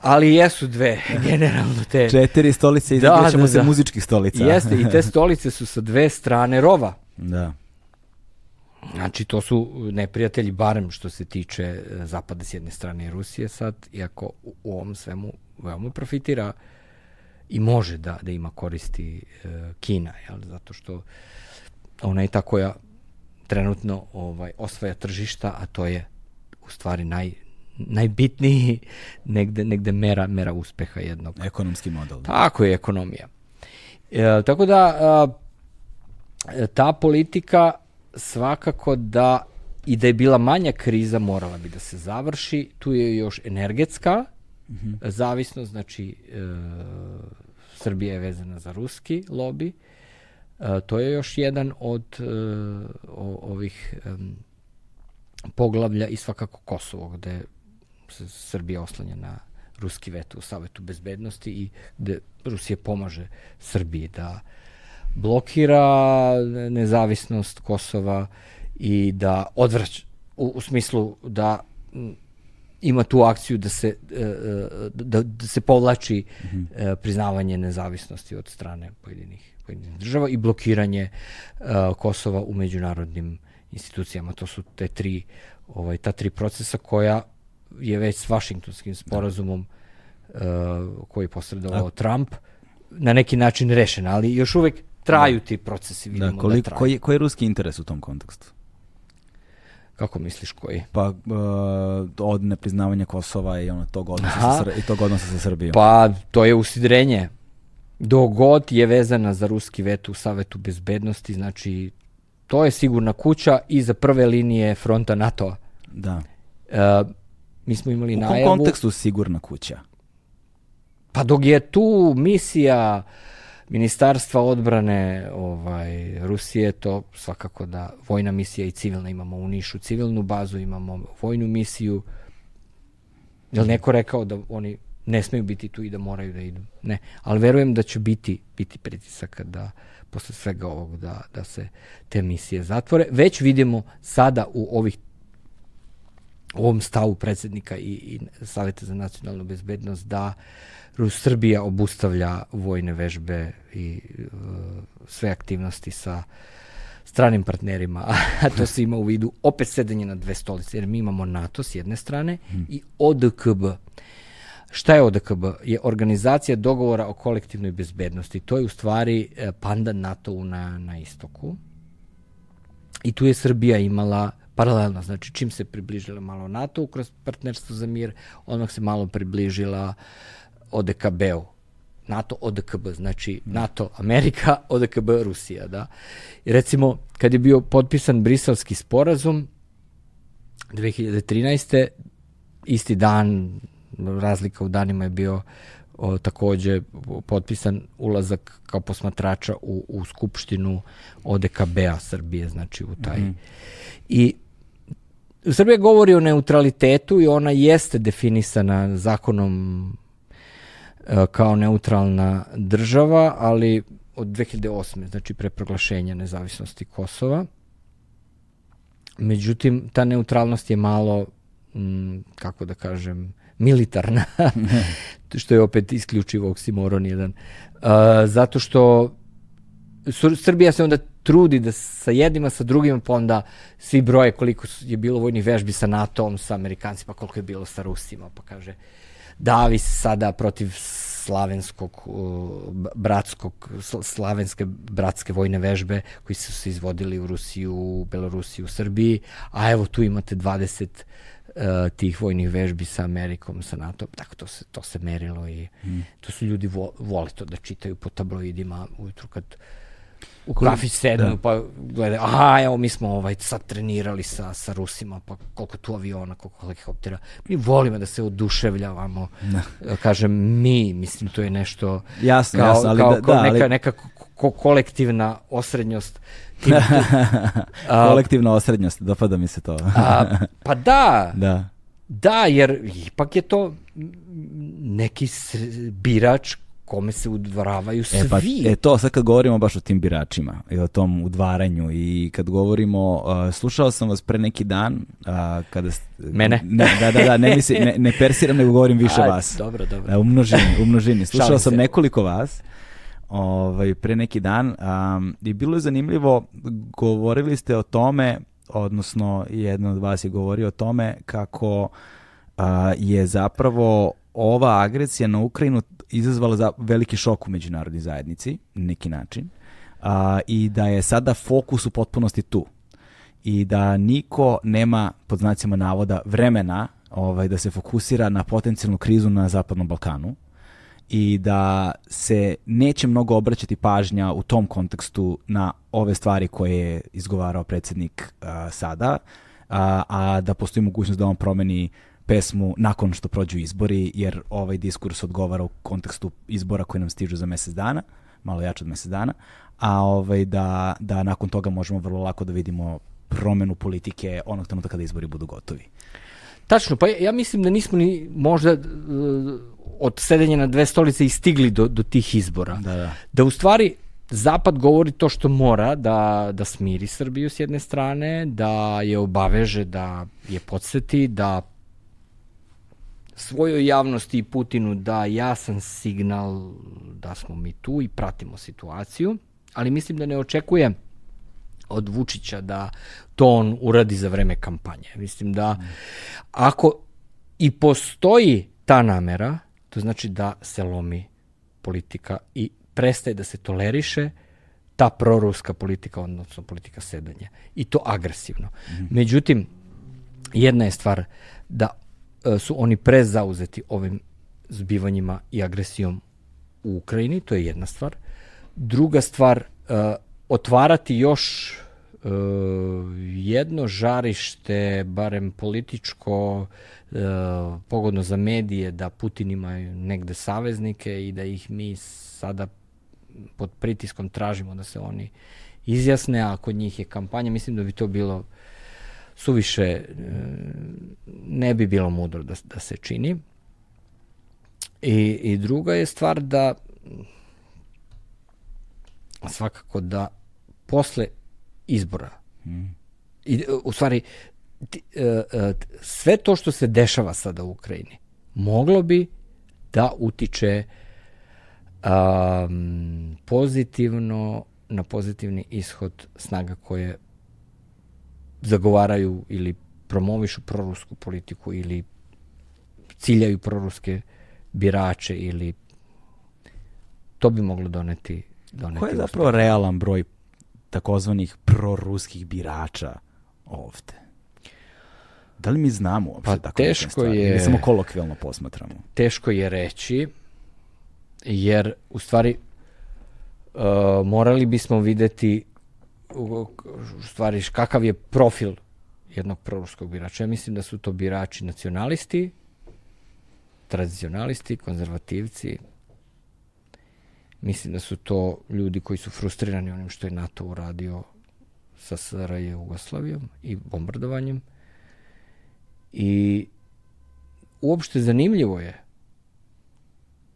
Ali jesu dve, generalno te. Četiri stolice i da, ćemo da, se da. muzičkih stolica. Jeste, i te stolice su sa dve strane rova. Da. Znači, to su neprijatelji, barem što se tiče e, Zapada s jedne strane i Rusije sad, iako u, u ovom svemu veoma profitira i može da, da ima koristi e, Kina, jel? zato što ona je ta koja trenutno ovaj, osvaja tržišta, a to je u stvari naj, najbitniji negde, negde mera, mera uspeha jednog. Ekonomski model. Tako je ekonomija. E, tako da a, ta politika svakako da i da je bila manja kriza morala bi da se završi. Tu je još energetska mm -hmm. zavisnost, znači e, Srbija je vezana za ruski lobby. E, to je još jedan od e, o, ovih e, poglavlja i svakako Kosovo, gde Srbija oslanja na ruski veto u Savetu bezbednosti i gde Rusija pomaže Srbiji da blokira nezavisnost Kosova i da odvrć u, u smislu da ima tu akciju da se e, e, da, da se povlači mm -hmm. priznavanje nezavisnosti od strane pojedinih pojedinih država i blokiranje Kosova u međunarodnim institucijama. To su te tri ovaj ta tri procesa koja je već s Vašingtonskim sporazumom uh, koji je posredovao Trump na neki način rešen, ali još uvek traju da. ti procesi, vidimo da, koliko, da traju. Koji, koji je ruski interes u tom kontekstu? Kako misliš koji? Pa uh, od nepriznavanja Kosova i ono tog odnosa sa i tog odnosa sa Srbijom. Pa to je usidrenje. Dogod je vezana za ruski veto u Savetu bezbednosti, znači to je sigurna kuća i za prve linije fronta NATO-a. Da. E, mi smo imali U kom najavu... kontekstu sigurna kuća? Pa dok je tu misija Ministarstva odbrane ovaj, Rusije, to svakako da vojna misija i civilna imamo u Nišu civilnu bazu, imamo vojnu misiju. Je li neko rekao da oni ne smeju biti tu i da moraju da idu? Ne, ali verujem da će biti, biti pritisaka da posle svega ovog da, da se te misije zatvore. Već vidimo sada u ovih ovom stavu predsednika i, i Saveta za nacionalnu bezbednost da Srbija obustavlja vojne vežbe i uh, sve aktivnosti sa stranim partnerima, a to se ima u vidu opet sedenje na dve stolice, jer mi imamo NATO s jedne strane hmm. i ODKB. Šta je ODKB? Je organizacija dogovora o kolektivnoj bezbednosti. To je u stvari e, panda NATO-u na, na istoku. I tu je Srbija imala paralelno, znači čim se približila malo NATO kroz partnerstvo za mir, odmah se malo približila ODKB-u. NATO ODKB, znači NATO Amerika, ODKB Rusija, da. I recimo, kad je bio potpisan briselski sporazum 2013. isti dan, razlika u danima je bio o, takođe potpisan ulazak kao posmatrača u, u skupštinu ODKB-a Srbije, znači u taj. Mm -hmm. I Srbija govori o neutralitetu i ona jeste definisana zakonom e, kao neutralna država, ali od 2008. znači pre proglašenja nezavisnosti Kosova. Međutim, ta neutralnost je malo, kako da kažem, militarna, što je opet isključivo oksimoron jedan. Uh, zato što Srbija se onda trudi da sa jednima, sa drugima, pa onda svi broje koliko je bilo vojnih vežbi sa NATO-om, sa Amerikancima, koliko je bilo sa Rusima, pa kaže davi se sada protiv slavenskog, bratskog, slavenske bratske vojne vežbe koji su se izvodili u Rusiju, Belorusiju, Srbiji, a evo tu imate 20 uh, tih vojnih vežbi sa Amerikom, sa NATO, tako to se, to se merilo i mm. to su ljudi vo, vole to da čitaju po tabloidima ujutru kad uh, u kafić sednu, da. pa gledaju, aha, evo mi smo ovaj, sad trenirali sa, sa Rusima, pa koliko tu aviona, koliko helikoptera. Mi volimo da se oduševljavamo, da. kažem mi, mislim, to je nešto jasno, kao, jasno, ali kao, da, kao da, neka, ali... neka ko kolektivna osrednjost. kolektivna osrednjost, dopada mi se to. a, pa da, da. Da, jer ipak je to neki birač kome se udvaravaju svi. E, pa, e to, sad kad govorimo baš o tim biračima i o tom udvaranju i kad govorimo, uh, slušao sam vas pre neki dan, uh, kada... Mene? Ne, da, da, da, ne, misli, ne, ne persiram, nego govorim više A, vas. Dobro, dobro. Da, u množini, u množini. Slušao sam nekoliko vas ovaj, pre neki dan um, i bilo je zanimljivo, govorili ste o tome, odnosno jedan od vas je govorio o tome kako uh, je zapravo ova agresija na Ukrajinu izazvala za veliki šok u međunarodnoj zajednici, neki način, a, i da je sada fokus u potpunosti tu. I da niko nema, pod znacima navoda, vremena ovaj, da se fokusira na potencijalnu krizu na Zapadnom Balkanu i da se neće mnogo obraćati pažnja u tom kontekstu na ove stvari koje je izgovarao predsednik a, sada, a, a da postoji mogućnost da on promeni pesmu nakon što prođu izbori, jer ovaj diskurs odgovara u kontekstu izbora koji nam stižu za mesec dana, malo jače od mesec dana, a ovaj, da, da nakon toga možemo vrlo lako da vidimo promenu politike onog trenutka kada izbori budu gotovi. Tačno, pa ja mislim da nismo ni možda uh, od sedenja na dve stolice i stigli do, do tih izbora. Da, da. Da u stvari Zapad govori to što mora, da, da smiri Srbiju s jedne strane, da je obaveže, da je podsjeti, da svojoj javnosti i Putinu da jasan signal da smo mi tu i pratimo situaciju, ali mislim da ne očekuje od Vučića da to on uradi za vreme kampanje. Mislim da ako i postoji ta namera, to znači da se lomi politika i prestaje da se toleriše ta proruska politika, odnosno politika sedanja. I to agresivno. Mm. Međutim, jedna je stvar da su oni prezauzeti ovim zbivanjima i agresijom u Ukrajini, to je jedna stvar. Druga stvar, uh, otvarati još e, jedno žarište, barem političko, e, pogodno za medije, da Putin ima negde saveznike i da ih mi sada pod pritiskom tražimo da se oni izjasne, a kod njih je kampanja, mislim da bi to bilo suviše, e, ne bi bilo mudro da, da se čini. I, I druga je stvar da svakako da posle izbora mm. i, u stvari uh, uh, sve to što se dešava sada u Ukrajini moglo bi da utiče um, pozitivno na pozitivni ishod snaga koje zagovaraju ili promovišu prorusku politiku ili ciljaju proruske birače ili to bi moglo doneti doneti. Ko je zapravo uspeh. realan broj takozvanih proruskih birača ovde? Da li mi znamo uopšte pa, tako teško je, Ili samo kolokvijalno posmatramo? Teško je reći, jer u stvari uh, morali bismo videti u stvari kakav je profil jednog proruskog birača. Ja mislim da su to birači nacionalisti, tradicionalisti, konzervativci. Mislim da su to ljudi koji su frustrirani onim što je NATO uradio sa SRJ Jugoslavijom i bombardovanjem. I uopšte zanimljivo je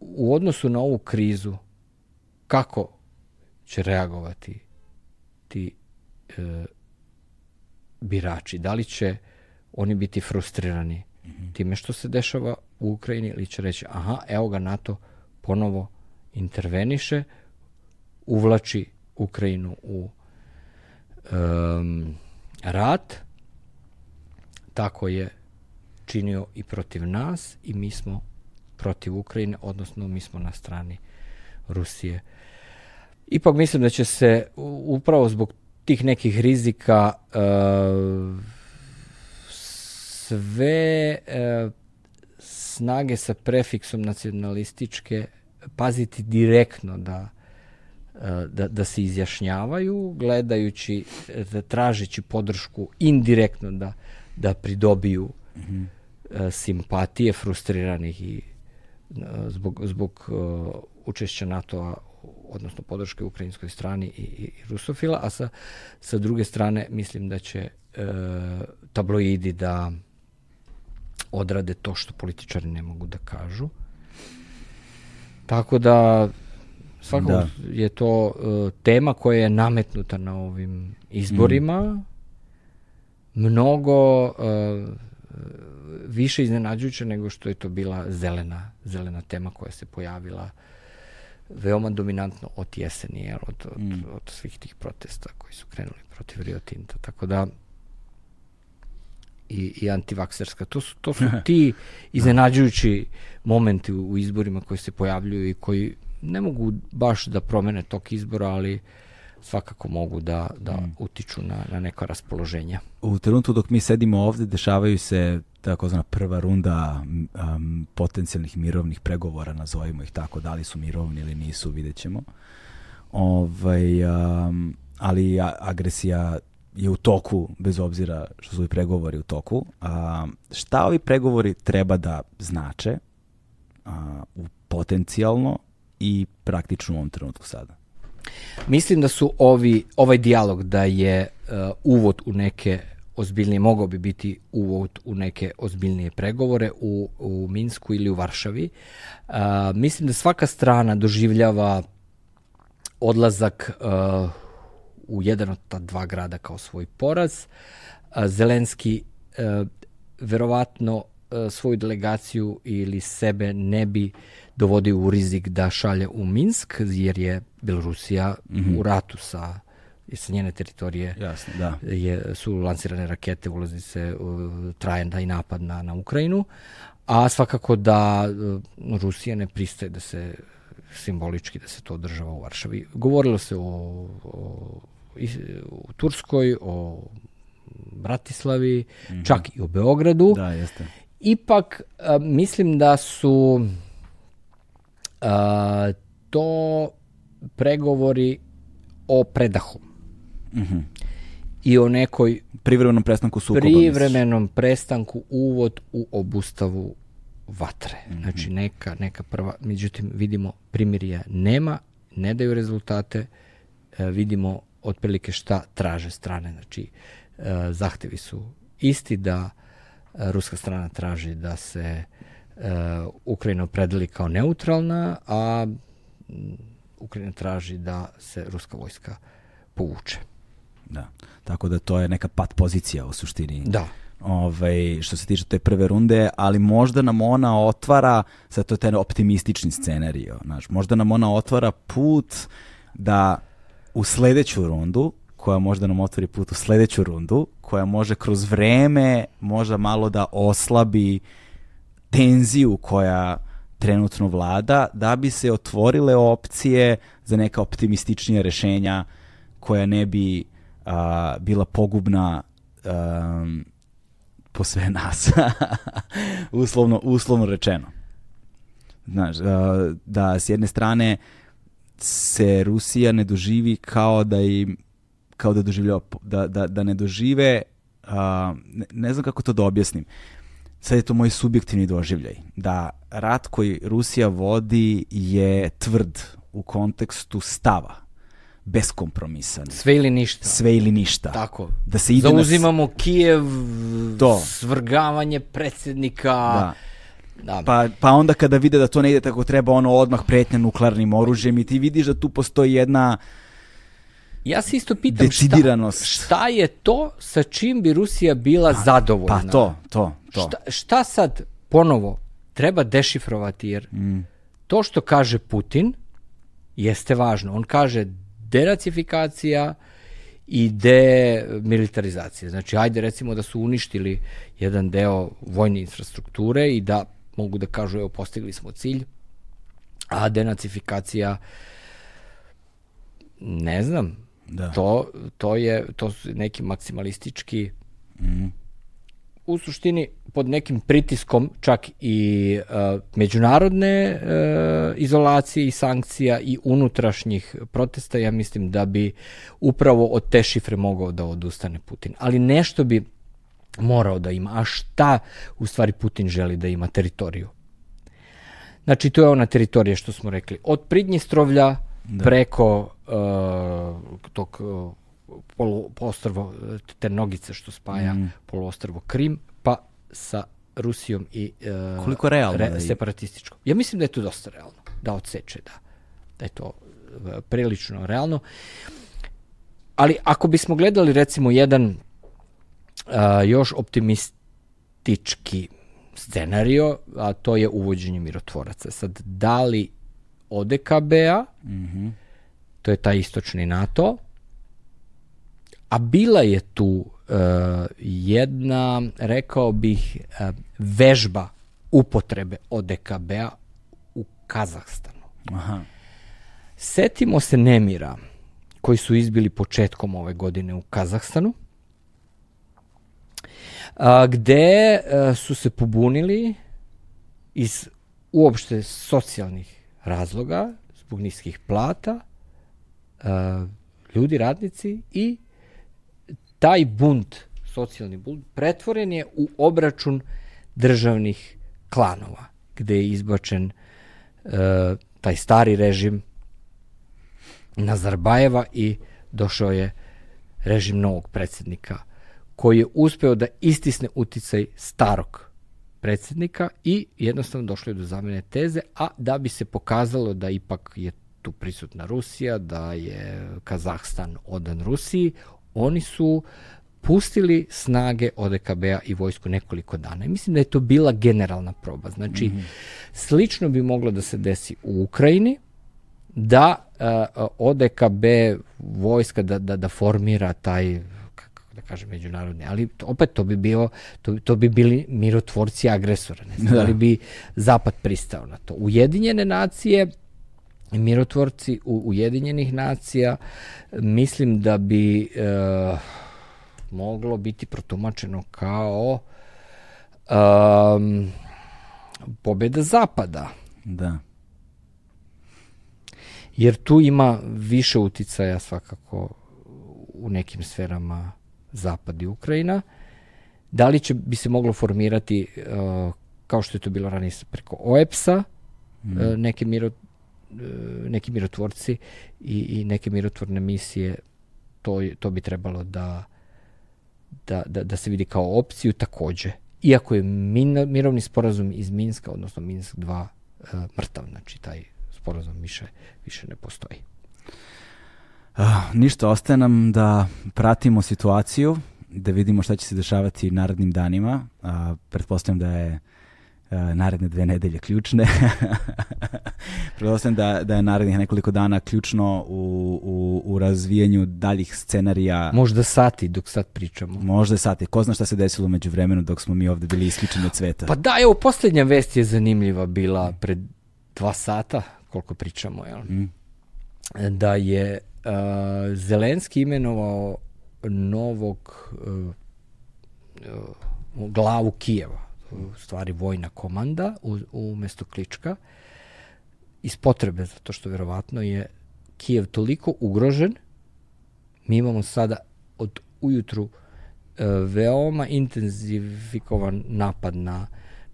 u odnosu na ovu krizu kako će reagovati ti e, birači. Da li će oni biti frustrirani mm -hmm. time što se dešava u Ukrajini ili će reći aha, evo ga NATO ponovo interveniše, uvlači Ukrajinu u um, rat, tako je činio i protiv nas i mi smo protiv Ukrajine, odnosno mi smo na strani Rusije. Ipak mislim da će se upravo zbog tih nekih rizika uh, sve uh, snage sa prefiksom nacionalističke paziti direktno da da, da se izjašnjavaju, gledajući, da tražeći podršku indirektno da, da pridobiju mm -hmm. simpatije frustriranih i zbog, zbog učešća NATO-a odnosno podrške ukrajinskoj strani i, i, i rusofila, a sa, sa druge strane mislim da će uh, tabloidi da odrade to što političari ne mogu da kažu. Tako da svakako da. je to uh, tema koja je nametnuta na ovim izborima. Mm. Mnogo uh, više iznenađujuće nego što je to bila zelena, zelena tema koja se pojavila veoma dominantno od jeseni, jel, od, od, mm. od svih tih protesta koji su krenuli protiv Rio Tinta. Tako da i, i antivakserska. To su, to su ti iznenađujući momenti u, u izborima koji se pojavljuju i koji ne mogu baš da promene tok izbora, ali svakako mogu da, da mm. utiču na, na neka raspoloženja. U trenutku dok mi sedimo ovde, dešavaju se takozvana prva runda um, potencijalnih mirovnih pregovora, nazovimo ih tako, da li su mirovni ili nisu, vidjet ćemo. Ovaj, um, ali agresija je u toku, bez obzira što su i pregovori u toku. A, šta ovi pregovori treba da znače a, u potencijalno i praktično u ovom trenutku sada? Mislim da su ovi, ovaj dijalog da je uh, uvod u neke ozbiljnije, mogao bi biti uvod u neke ozbiljnije pregovore u, u Minsku ili u Varšavi. Uh, mislim da svaka strana doživljava odlazak uh, u jedan od ta dva grada kao svoj poraz. Zelenski e, verovatno e, svoju delegaciju ili sebe ne bi dovodio u rizik da šalje u Minsk, jer je Belorusija mm -hmm. u ratu sa i sa njene teritorije Jasne, da. je, su lansirane rakete, ulaznice, trajan da i napad na, na Ukrajinu, a svakako da e, Rusija ne pristaje da se simbolički da se to održava u Varšavi. Govorilo se o, o u Turskoj, o Bratislavi, mm -hmm. čak i o Beogradu. Da, jeste. Ipak a, mislim da su a, to pregovori o predahu. Mm -hmm. i o nekoj Privremenom prestanku sukoba. privremenom prestanku uvod u obustavu vatre. Znači neka, neka prva, međutim vidimo primirja nema, ne daju rezultate, e, vidimo otprilike šta traže strane. Znači e, zahtevi su isti da e, ruska strana traži da se e, Ukrajina opredeli kao neutralna, a Ukrajina traži da se ruska vojska povuče. Da. Tako da to je neka pat pozicija u suštini. Da. ovaj, što se tiče te prve runde, ali možda nam ona otvara, sad to je taj optimistični scenario, znaš, možda nam ona otvara put da u sledeću rundu, koja možda nam otvori put u sledeću rundu, koja može kroz vreme možda malo da oslabi tenziju koja trenutno vlada, da bi se otvorile opcije za neka optimističnija rešenja koja ne bi a, bila pogubna um, po sve nas. uslovno, uslovno rečeno. Znaš, a, da s jedne strane se Rusija ne doživi kao da im kao da doživljava, da, da, da ne dožive a, ne, ne znam kako to da objasnim sad je to moj subjektivni doživljaj da rat koji Rusija vodi je tvrd u kontekstu stava beskompromisan Sve ili ništa. sve ili ništa Tako. da se ide na Zauzimamo Kijev, To. svrgavanje predsjednika. Da. Da. Pa, pa onda kada vide da to ne ide tako treba, ono odmah pretnja nuklearnim oružjem i ti vidiš da tu postoji jedna Ja se isto pitam šta, šta je to sa čim bi Rusija bila zadovoljna? pa to, to, to. Šta, šta sad ponovo treba dešifrovati jer Mm. to što kaže Putin jeste važno. On kaže denacifikacija i demilitarizacija. Znači, ajde recimo da su uništili jedan deo vojne infrastrukture i da mogu da kažu, evo, postigli smo cilj, a denacifikacija ne znam, Da. to, to, je, to su neki maksimalistički u suštini pod nekim pritiskom čak i uh, međunarodne uh, izolacije i sankcija i unutrašnjih protesta, ja mislim da bi upravo od te šifre mogao da odustane Putin. Ali nešto bi morao da ima. A šta u stvari Putin želi da ima teritoriju? Znači, to je ona teritorija što smo rekli. Od Pridnjestrovlja da. preko uh, tog uh, polu, poluostrvo, te nogice što spaja mm. poluostrvo Krim, pa sa Rusijom i uh, Koliko realno da je? separatističkom. Ja mislim da je to dosta realno, da odseče, da, da je to uh, prilično realno. Ali ako bismo gledali recimo jedan uh, još optimistički scenario, a to je uvođenje mirotvoraca. Sad, da li ODKB-a, mm -hmm. to je taj istočni NATO, a bila je tu uh, jedna, rekao bih, uh, vežba upotrebe ODKB-a u Kazahstanu. Aha. Setimo se nemira koji su izbili početkom ove godine u Kazahstanu, a, gde a, su se pobunili iz uopšte socijalnih razloga, zbog niskih plata, a, ljudi, radnici i taj bunt, socijalni bunt, pretvoren je u obračun državnih klanova, gde je izbačen e, taj stari režim Nazarbajeva i došao je režim novog predsednika koji je uspeo da istisne uticaj starog predsednika i jednostavno došlo je do zamene teze, a da bi se pokazalo da ipak je tu prisutna Rusija, da je Kazahstan odan Rusiji, oni su pustili snage ODKB-a i vojsku nekoliko dana. I mislim da je to bila generalna proba. Znači, mm -hmm. slično bi moglo da se desi u Ukrajini, da uh, ODKB vojska da, da, da formira taj kako da kažem međunarodni, ali to, opet to bi bio to, to bi bili mirotvorci agresora, ne znam da li bi zapad pristao na to. Ujedinjene nacije mirotvorci u Ujedinjenih nacija mislim da bi uh, moglo biti protumačeno kao um, pobeda zapada. Da. Jer tu ima više uticaja svakako u nekim sferama Zapad i Ukrajina. Da li će bi se moglo formirati, uh, kao što je to bilo ranije preko OEPS-a, mm. uh, neke, miro, uh, neki mirotvorci i, i neke mirotvorne misije, to, to bi trebalo da, da, da, da se vidi kao opciju takođe. Iako je min, mirovni sporazum iz Minska, odnosno Minsk 2, uh, mrtav, znači taj sporazum više, više ne postoji. Uh, ništa, ostaje nam da pratimo situaciju, da vidimo šta će se dešavati narednim danima. Uh, pretpostavljam da je naredne dve nedelje ključne. pretpostavljam da, da je narednih nekoliko dana ključno u, u, u razvijanju daljih scenarija. Možda sati dok sad pričamo. Možda sati. Ko zna šta se desilo među vremenu dok smo mi ovde bili isključeni od sveta. Pa da, evo, poslednja vest je zanimljiva bila pred dva sata, koliko pričamo, jel? Mm. Da je uh, Zelenski imenovao novog uh, uh, glavu Kijeva, u stvari vojna komanda u, u mesto Klička, iz potrebe, zato što verovatno je Kijev toliko ugrožen, mi imamo sada od ujutru uh, veoma intenzifikovan napad na,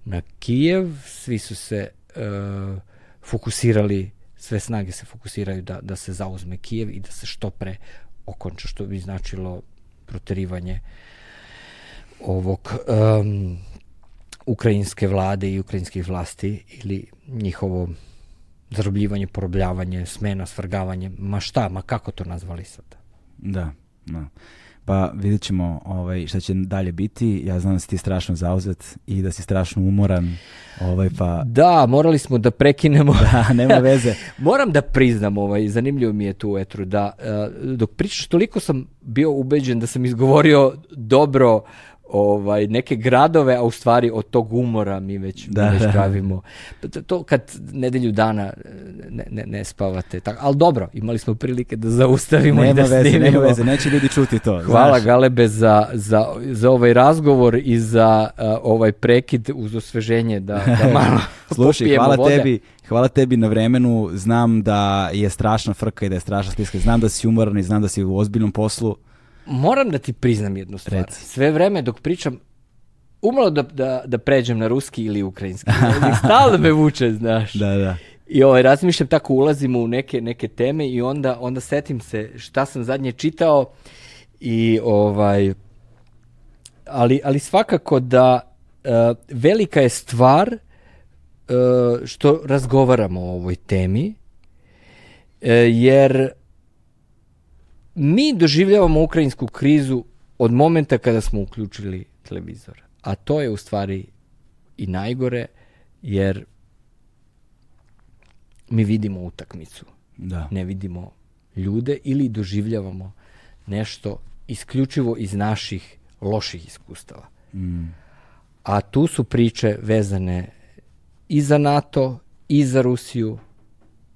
na Kijev, svi su se uh, fokusirali sve snage se fokusiraju da, da se zauzme Kijev i da se što pre okonča, što bi značilo proterivanje ovog um, ukrajinske vlade i ukrajinskih vlasti ili njihovo zarobljivanje, porobljavanje, smena, svrgavanje, ma šta, ma kako to nazvali sad? Da, da. Pa vidjet ćemo ovaj, šta će dalje biti. Ja znam da si ti strašno zauzet i da si strašno umoran. Ovaj, pa... Da, morali smo da prekinemo. Da, nema veze. Moram da priznam, ovaj, zanimljivo mi je tu etru, da uh, dok pričaš, toliko sam bio ubeđen da sam izgovorio dobro ovaj, neke gradove, a u stvari od tog umora mi već, da, mi već da. pravimo. To, to kad nedelju dana ne, ne, ne spavate. Tak, ali dobro, imali smo prilike da zaustavimo nema i da veze, snimimo. Nema veze, neće ljudi čuti to. Hvala znaš. Galebe za, za, za ovaj razgovor i za uh, ovaj prekid uz osveženje da, da malo Slušaj, hvala vode. tebi, hvala tebi na vremenu. Znam da je strašna frka i da je strašna stiska. Znam da si umoran i znam da si u ozbiljnom poslu moram da ti priznam jednu stvar. Reci. Sve vreme dok pričam, umalo da, da, da pređem na ruski ili ukrajinski. Stalno me vuče, znaš. Da, da. I ovaj, razmišljam tako, ulazim u neke, neke teme i onda, onda setim se šta sam zadnje čitao i ovaj, ali, ali svakako da uh, velika je stvar uh, što razgovaramo o ovoj temi, uh, jer mi doživljavamo ukrajinsku krizu od momenta kada smo uključili televizor. A to je u stvari i najgore, jer mi vidimo utakmicu. Da. Ne vidimo ljude ili doživljavamo nešto isključivo iz naših loših iskustava. Mm. A tu su priče vezane i za NATO, i za Rusiju,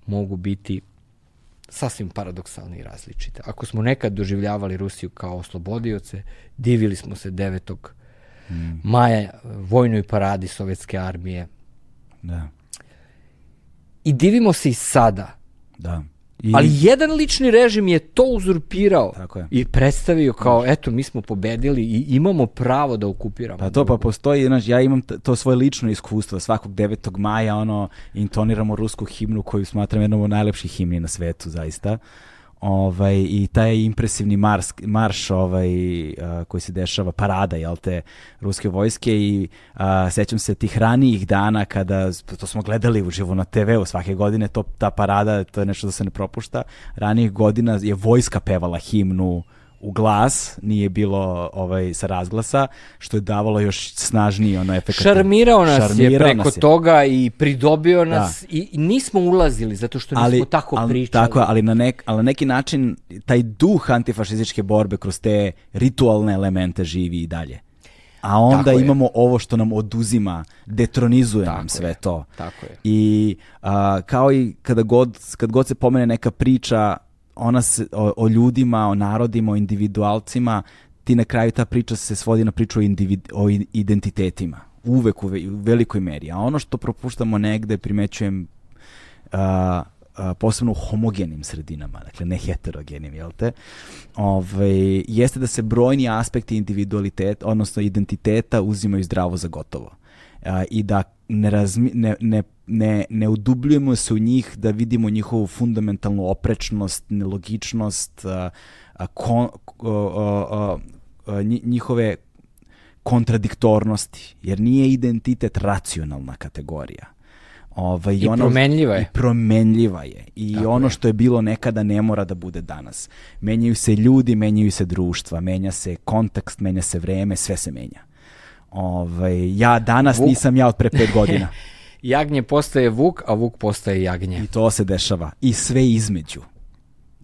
mogu biti sasvim paradoksalne i različite. Ako smo nekad doživljavali Rusiju kao oslobodioce, divili smo se 9. Mm. maja vojnoj paradi sovjetske armije. Da. I divimo se i sada. Da. I... Ali jedan lični režim je to uzurpirao Tako je. i predstavio kao, eto, mi smo pobedili i imamo pravo da okupiramo. Pa to pa postoji, znaš, ja imam to svoje lično iskustvo, svakog 9. maja, ono, intoniramo rusku himnu koju smatram jednom od najlepših himni na svetu, zaista ovaj, i taj impresivni mars, marš ovaj, a, koji se dešava, parada jel te, ruske vojske i a, sećam se tih ranijih dana kada, to smo gledali uživo na TV-u svake godine, to, ta parada, to je nešto da se ne propušta, ranijih godina je vojska pevala himnu u glas, nije bilo ovaj sa razglasa, što je davalo još snažniji ono efekt. Šarmirao nas Šarmirao je preko nas je. toga i pridobio nas da. i nismo ulazili zato što nismo ali, tako ali, pričali. Tako, ali na, nek, ali na neki način taj duh antifašističke borbe kroz te ritualne elemente živi i dalje. A onda tako imamo je. ovo što nam oduzima, detronizuje tako nam sve je. to. Tako je. I a, kao i kada god, kad god se pomene neka priča ona se, o, o ljudima, o narodima, o individualcima, ti na kraju ta priča se svodi na priču o, individ, o identitetima. Uvek u, ve, u velikoj meri. A ono što propuštamo negde, primećujem, uh, a, posebno u homogenim sredinama, dakle ne heterogenim, jel te, ovaj, jeste da se brojni aspekti individualiteta, odnosno identiteta uzimaju zdravo za gotovo. A, I da ne, razmi, ne, ne, ne, ne udubljujemo se u njih da vidimo njihovu fundamentalnu oprečnost, nelogičnost, a, a, kon, a, a, njihove kontradiktornosti, jer nije identitet racionalna kategorija. Ovaj, I ono, promenljiva je. I promenljiva je. I Tako ono je. što je bilo nekada ne mora da bude danas. Menjaju se ljudi, menjaju se društva, menja se kontekst, menja se vreme, sve se menja. Ovaj, ja danas Vuk. nisam ja od pre pet godina. jagnje postaje vuk, a vuk postaje jagnje. I to se dešava. I sve između.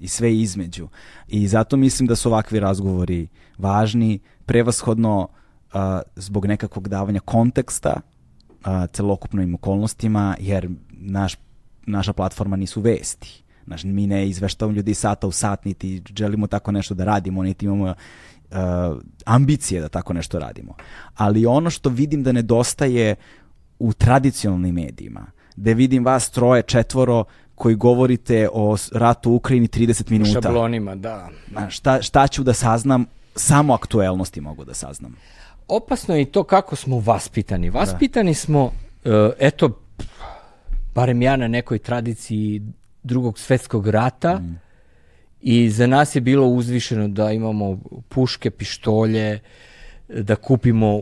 I sve između. I zato mislim da su ovakvi razgovori važni, prevashodno uh, zbog nekakvog davanja konteksta uh, celokupnim okolnostima, jer naš, naša platforma nisu vesti. Znaš, mi ne izveštavamo ljudi sata u sat, niti želimo tako nešto da radimo, niti imamo uh, ambicije da tako nešto radimo. Ali ono što vidim da nedostaje u tradicionalnim medijima, gde vidim vas troje, četvoro koji govorite o ratu u Ukrajini 30 minuta. U šablonima, da. Šta, šta ću da saznam? Samo aktuelnosti mogu da saznam opasno je i to kako smo vaspitani. Da. Vaspitani da. smo, uh, eto, barem ja na nekoj tradiciji drugog svetskog rata mm. I za nas je bilo uzvišeno da imamo puške, pištolje, da kupimo u,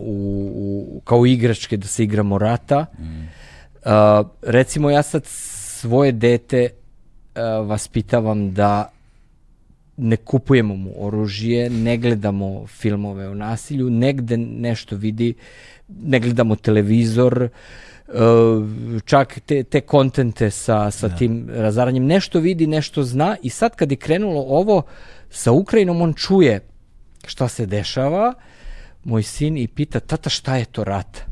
u, kao igračke da se igramo rata. Mm. Uh, recimo ja sad svoje dete uh, vaspitavam da ne kupujemo mu oružje, ne gledamo filmove o nasilju, negde nešto vidi, ne gledamo televizor, uh, čak te, te kontente sa, sa da. tim razaranjem, nešto vidi, nešto zna i sad kad je krenulo ovo sa Ukrajinom, on čuje šta se dešava, moj sin i pita, tata šta je to rat?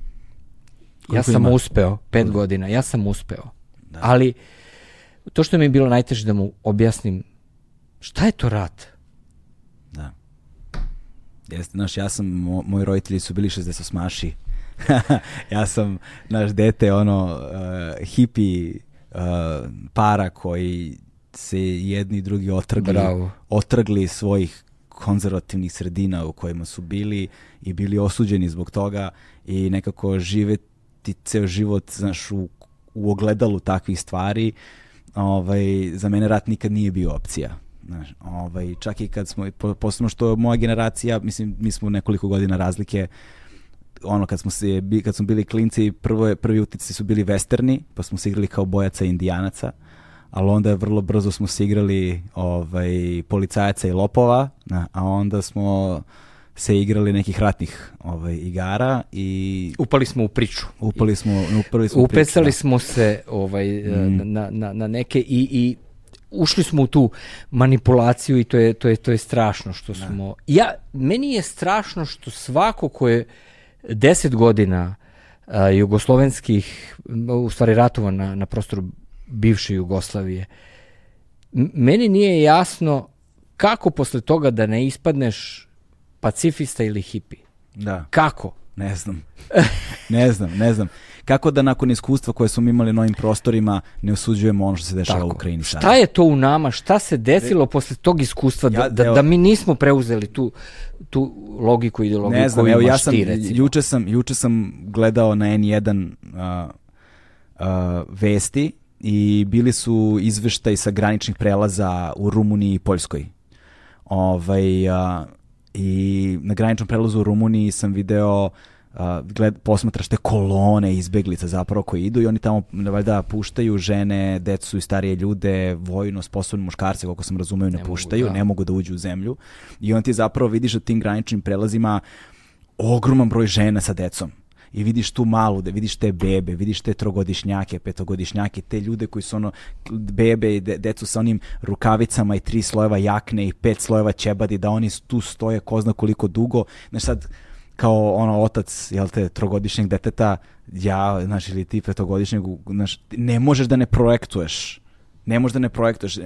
Koliko ja sam ima? uspeo, pet da. godina, ja sam uspeo. Da. Ali to što mi je bilo najteže da mu objasnim Šta je to rat? Da. Jeste, znaš, ja sam, mo, moji roditelji su bili 60 maši. ja sam, naš dete, ono, uh, hipi uh, para koji se jedni i drugi otrgli, Bravo. otrgli svojih konzervativnih sredina u kojima su bili i bili osuđeni zbog toga i nekako živeti ceo život, znaš, u, u ogledalu takvih stvari, ovaj, za mene rat nikad nije bio opcija Znaš, ovaj, čak i kad smo, posebno što moja generacija, mislim, mi smo nekoliko godina razlike, ono kad smo se kad smo bili klinci prvo prvi utici su bili westerni pa smo se igrali kao bojaca i indijanaca ali onda vrlo brzo smo se igrali ovaj policajaca i lopova na, a onda smo se igrali nekih ratnih ovaj igara i upali smo u priču. Upali smo, upali smo Upesali priču, da. smo se ovaj mm. na, na, na neke i, i ušli smo u tu manipulaciju i to je, to je, to je strašno što da. smo... Ja, meni je strašno što svako ko je deset godina a, jugoslovenskih, u stvari ratova na, na prostoru bivše Jugoslavije, meni nije jasno kako posle toga da ne ispadneš pacifista ili hipi. Da. Kako? Ne znam. ne znam, ne znam kako da nakon iskustva koje smo imali na ovim prostorima ne osuđujemo ono što se dešava Tako. u Ukrajini sada. Šta je to u nama? Šta se desilo posle tog iskustva ja, da, da, da mi nismo preuzeli tu, tu logiku i ideologiju ne znam, koju evo, ja sam, ti, recimo? Juče sam, juče sam gledao na N1 uh, uh, vesti i bili su izveštaj sa graničnih prelaza u Rumuniji i Poljskoj. Ovaj, uh, I na graničnom prelazu u Rumuniji sam video uh, gled, posmatraš te kolone izbeglica zapravo koji idu i oni tamo valjda puštaju žene, decu i starije ljude, vojno sposobne muškarce, koliko sam razumeo, ne, ne puštaju, mogu, da. ne mogu da uđu u zemlju. I on ti zapravo vidiš da tim graničnim prelazima ogroman broj žena sa decom i vidiš tu malu, da vidiš te bebe, vidiš te trogodišnjake, petogodišnjake, te ljude koji su ono bebe i de, decu sa onim rukavicama i tri slojeva jakne i pet slojeva ćebadi, da oni tu stoje ko zna koliko dugo. Znaš sad, kao ono otac jel te trogodišnjeg deteta ja znači ili ti petogodišnjeg znači ne možeš da ne projektuješ. Ne možeš da ne projektuješ.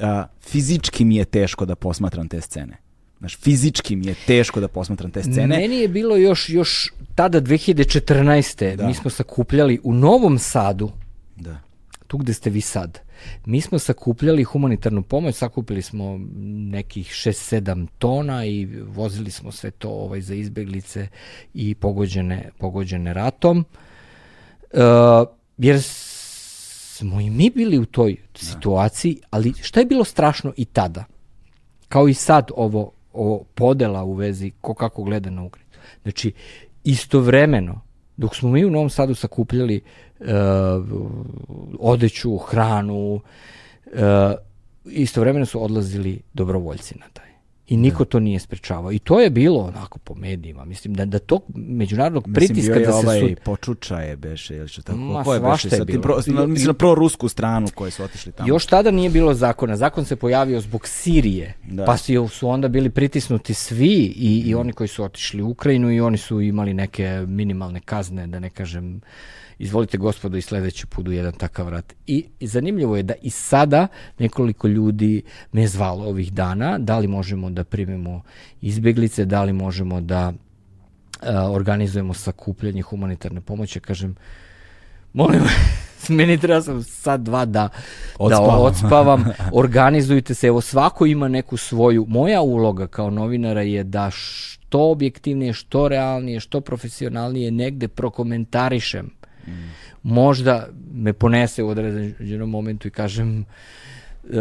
A, fizički mi je teško da posmatram te scene Znaš, fizički mi je teško da posmatram te scene. Meni je bilo još, još tada 2014. Da. Mi smo sakupljali u Novom Sadu da. tu gde ste vi sad. Mi smo sakupljali humanitarnu pomoć, sakupili smo nekih 6-7 tona i vozili smo sve to ovaj, za izbeglice i pogođene, pogođene ratom. Uh, jer smo i mi bili u toj situaciji, ali šta je bilo strašno i tada? Kao i sad ovo, ovo podela u vezi ko kako gleda na Ukrajinu. Znači, istovremeno, dok smo mi u Novom Sadu sakupljali uh, odeću, hranu, uh, istovremeno su odlazili dobrovoljci na taj. I niko to nije sprečavao. I to je bilo onako po medijima. Mislim da da tog međunarodnog mislim, pritiska da se ovaj su... počuča je beše ili što tako. Ma, Ko je beše sa tim pro, na, mislim na pro rusku stranu koji su otišli tamo. Još tada nije bilo zakona. Zakon se pojavio zbog Sirije. Da. Pa su, su onda bili pritisnuti svi i, i oni koji su otišli u Ukrajinu i oni su imali neke minimalne kazne, da ne kažem izvolite gospodo i sledeći put u jedan takav rat. I, I zanimljivo je da i sada nekoliko ljudi me zvalo ovih dana, da li možemo da primimo izbeglice, da li možemo da a, organizujemo sakupljanje humanitarne pomoći, kažem, molim meni treba sam sad dva da, Odspavam. da odspavam, organizujte se, evo svako ima neku svoju, moja uloga kao novinara je da što objektivnije, što realnije, što profesionalnije negde prokomentarišem možda me ponese u određenom momentu i kažem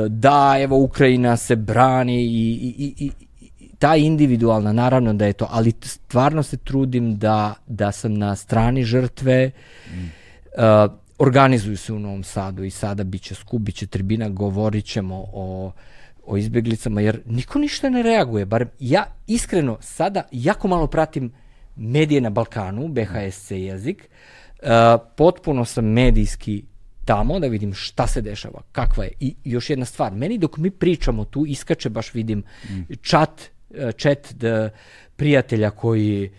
da, evo, Ukrajina se brani i, i, i, i ta individualna, naravno da je to, ali stvarno se trudim da, da sam na strani žrtve, mm. uh, organizuju se u Novom Sadu i sada biće skup, biće tribina, govorit ćemo o, o izbeglicama, jer niko ništa ne reaguje, bar ja iskreno sada jako malo pratim medije na Balkanu, BHSC jezik, Uh, potpuno sam medijski tamo da vidim šta se dešava, kakva je. I još jedna stvar, meni dok mi pričamo tu iskače baš vidim mm. uh, chat da prijatelja koji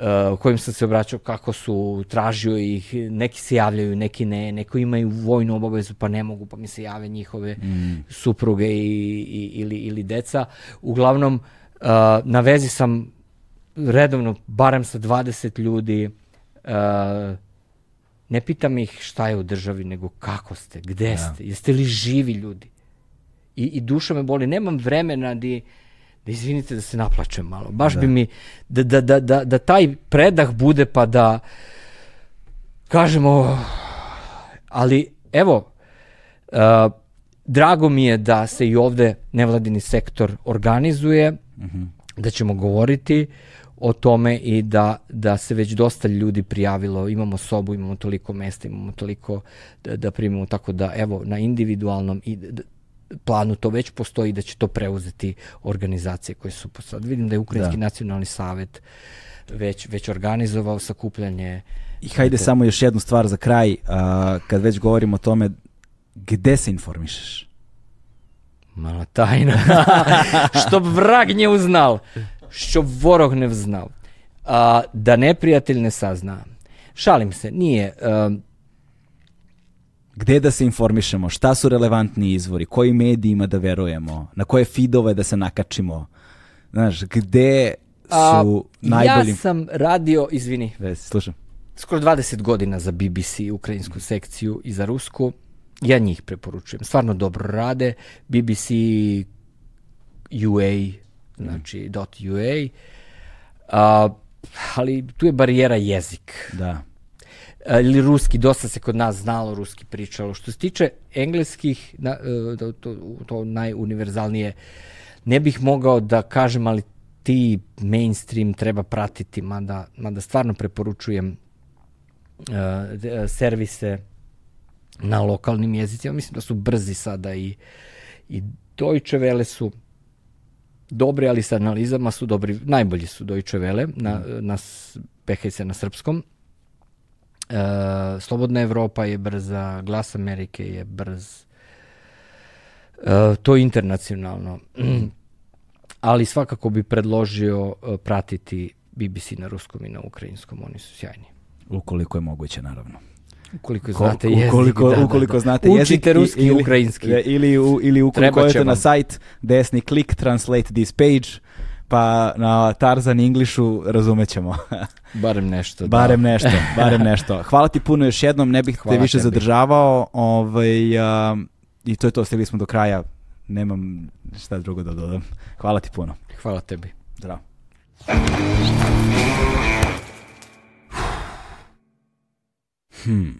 uh, kojim sam se obraćao kako su, tražio ih, neki se javljaju, neki ne, neko imaju vojnu obavezu pa ne mogu, pa mi se jave njihove mm. supruge i, i, ili, ili deca. Uglavnom, uh, na vezi sam redovno, barem sa 20 ljudi, uh, ne pitam ih šta je u državi, nego kako ste, gde ja. ste, jeste li živi ljudi. I, i duša me boli, nemam vremena di, da izvinite da se naplačem malo. Baš da. bi mi, da, da, da, da, da taj predah bude pa da kažemo, ali evo, uh, drago mi je da se i ovde nevladini sektor organizuje, uh mhm. -huh. da ćemo govoriti o tome i da, da se već dosta ljudi prijavilo, imamo sobu, imamo toliko mesta, imamo toliko da, da primimo, tako da evo na individualnom i da, planu to već postoji da će to preuzeti organizacije koje su sad vidim da je Ukrajinski da. nacionalni savet već, već organizovao sakupljanje I hajde to... samo još jednu stvar za kraj, a, kad već govorimo o tome gde se informišeš? Mala tajna. Što vrag nje uznal što vorog ne vznal. A, da neprijatelj ne sazna. Šalim se, nije... Um, Gde da se informišemo? Šta su relevantni izvori? Koji medijima da verujemo? Na koje feedove da se nakačimo? Znaš, gde su A, najbolji... Ja sam radio, izvini. Vesi, slušam. Skoro 20 godina za BBC, ukrajinsku sekciju i za rusku. Ja njih preporučujem. Stvarno dobro rade. BBC, UA, znači .ua, a, ali tu je barijera jezik. Da. A, ili ruski, dosta se kod nas znalo ruski pričalo. Što se tiče engleskih, na, e, to, to, to najuniverzalnije, ne bih mogao da kažem, ali ti mainstream treba pratiti, mada, mada stvarno preporučujem uh, servise na lokalnim jezicima. Mislim da su brzi sada i, i Deutsche Welle su dobri, ali sa analizama su dobri, najbolji su Deutsche Welle, na, na, se na srpskom. E, Slobodna Evropa je brza, Glas Amerike je brz. E, to je internacionalno. Ali svakako bi predložio e, pratiti BBC na ruskom i na ukrajinskom, oni su sjajni. Ukoliko je moguće, naravno. Ukoliko znate jezik, ukoliko, da, ukoliko da, da. znate Učite jezik ruski i ukrajinski. Ili, ili, ili ukoliko odete na sajt desni klik translate this page pa na Tarzan Englishu razumećemo. Barem nešto. barem da. nešto, barem nešto. Hvala ti puno još jednom, ne bih Hvala te više tebi. zadržavao. Ovaj, a, I to je to, stigli smo do kraja. Nemam šta drugo da dodam. Hvala ti puno. Hvala tebi. Zdravo. Hmm.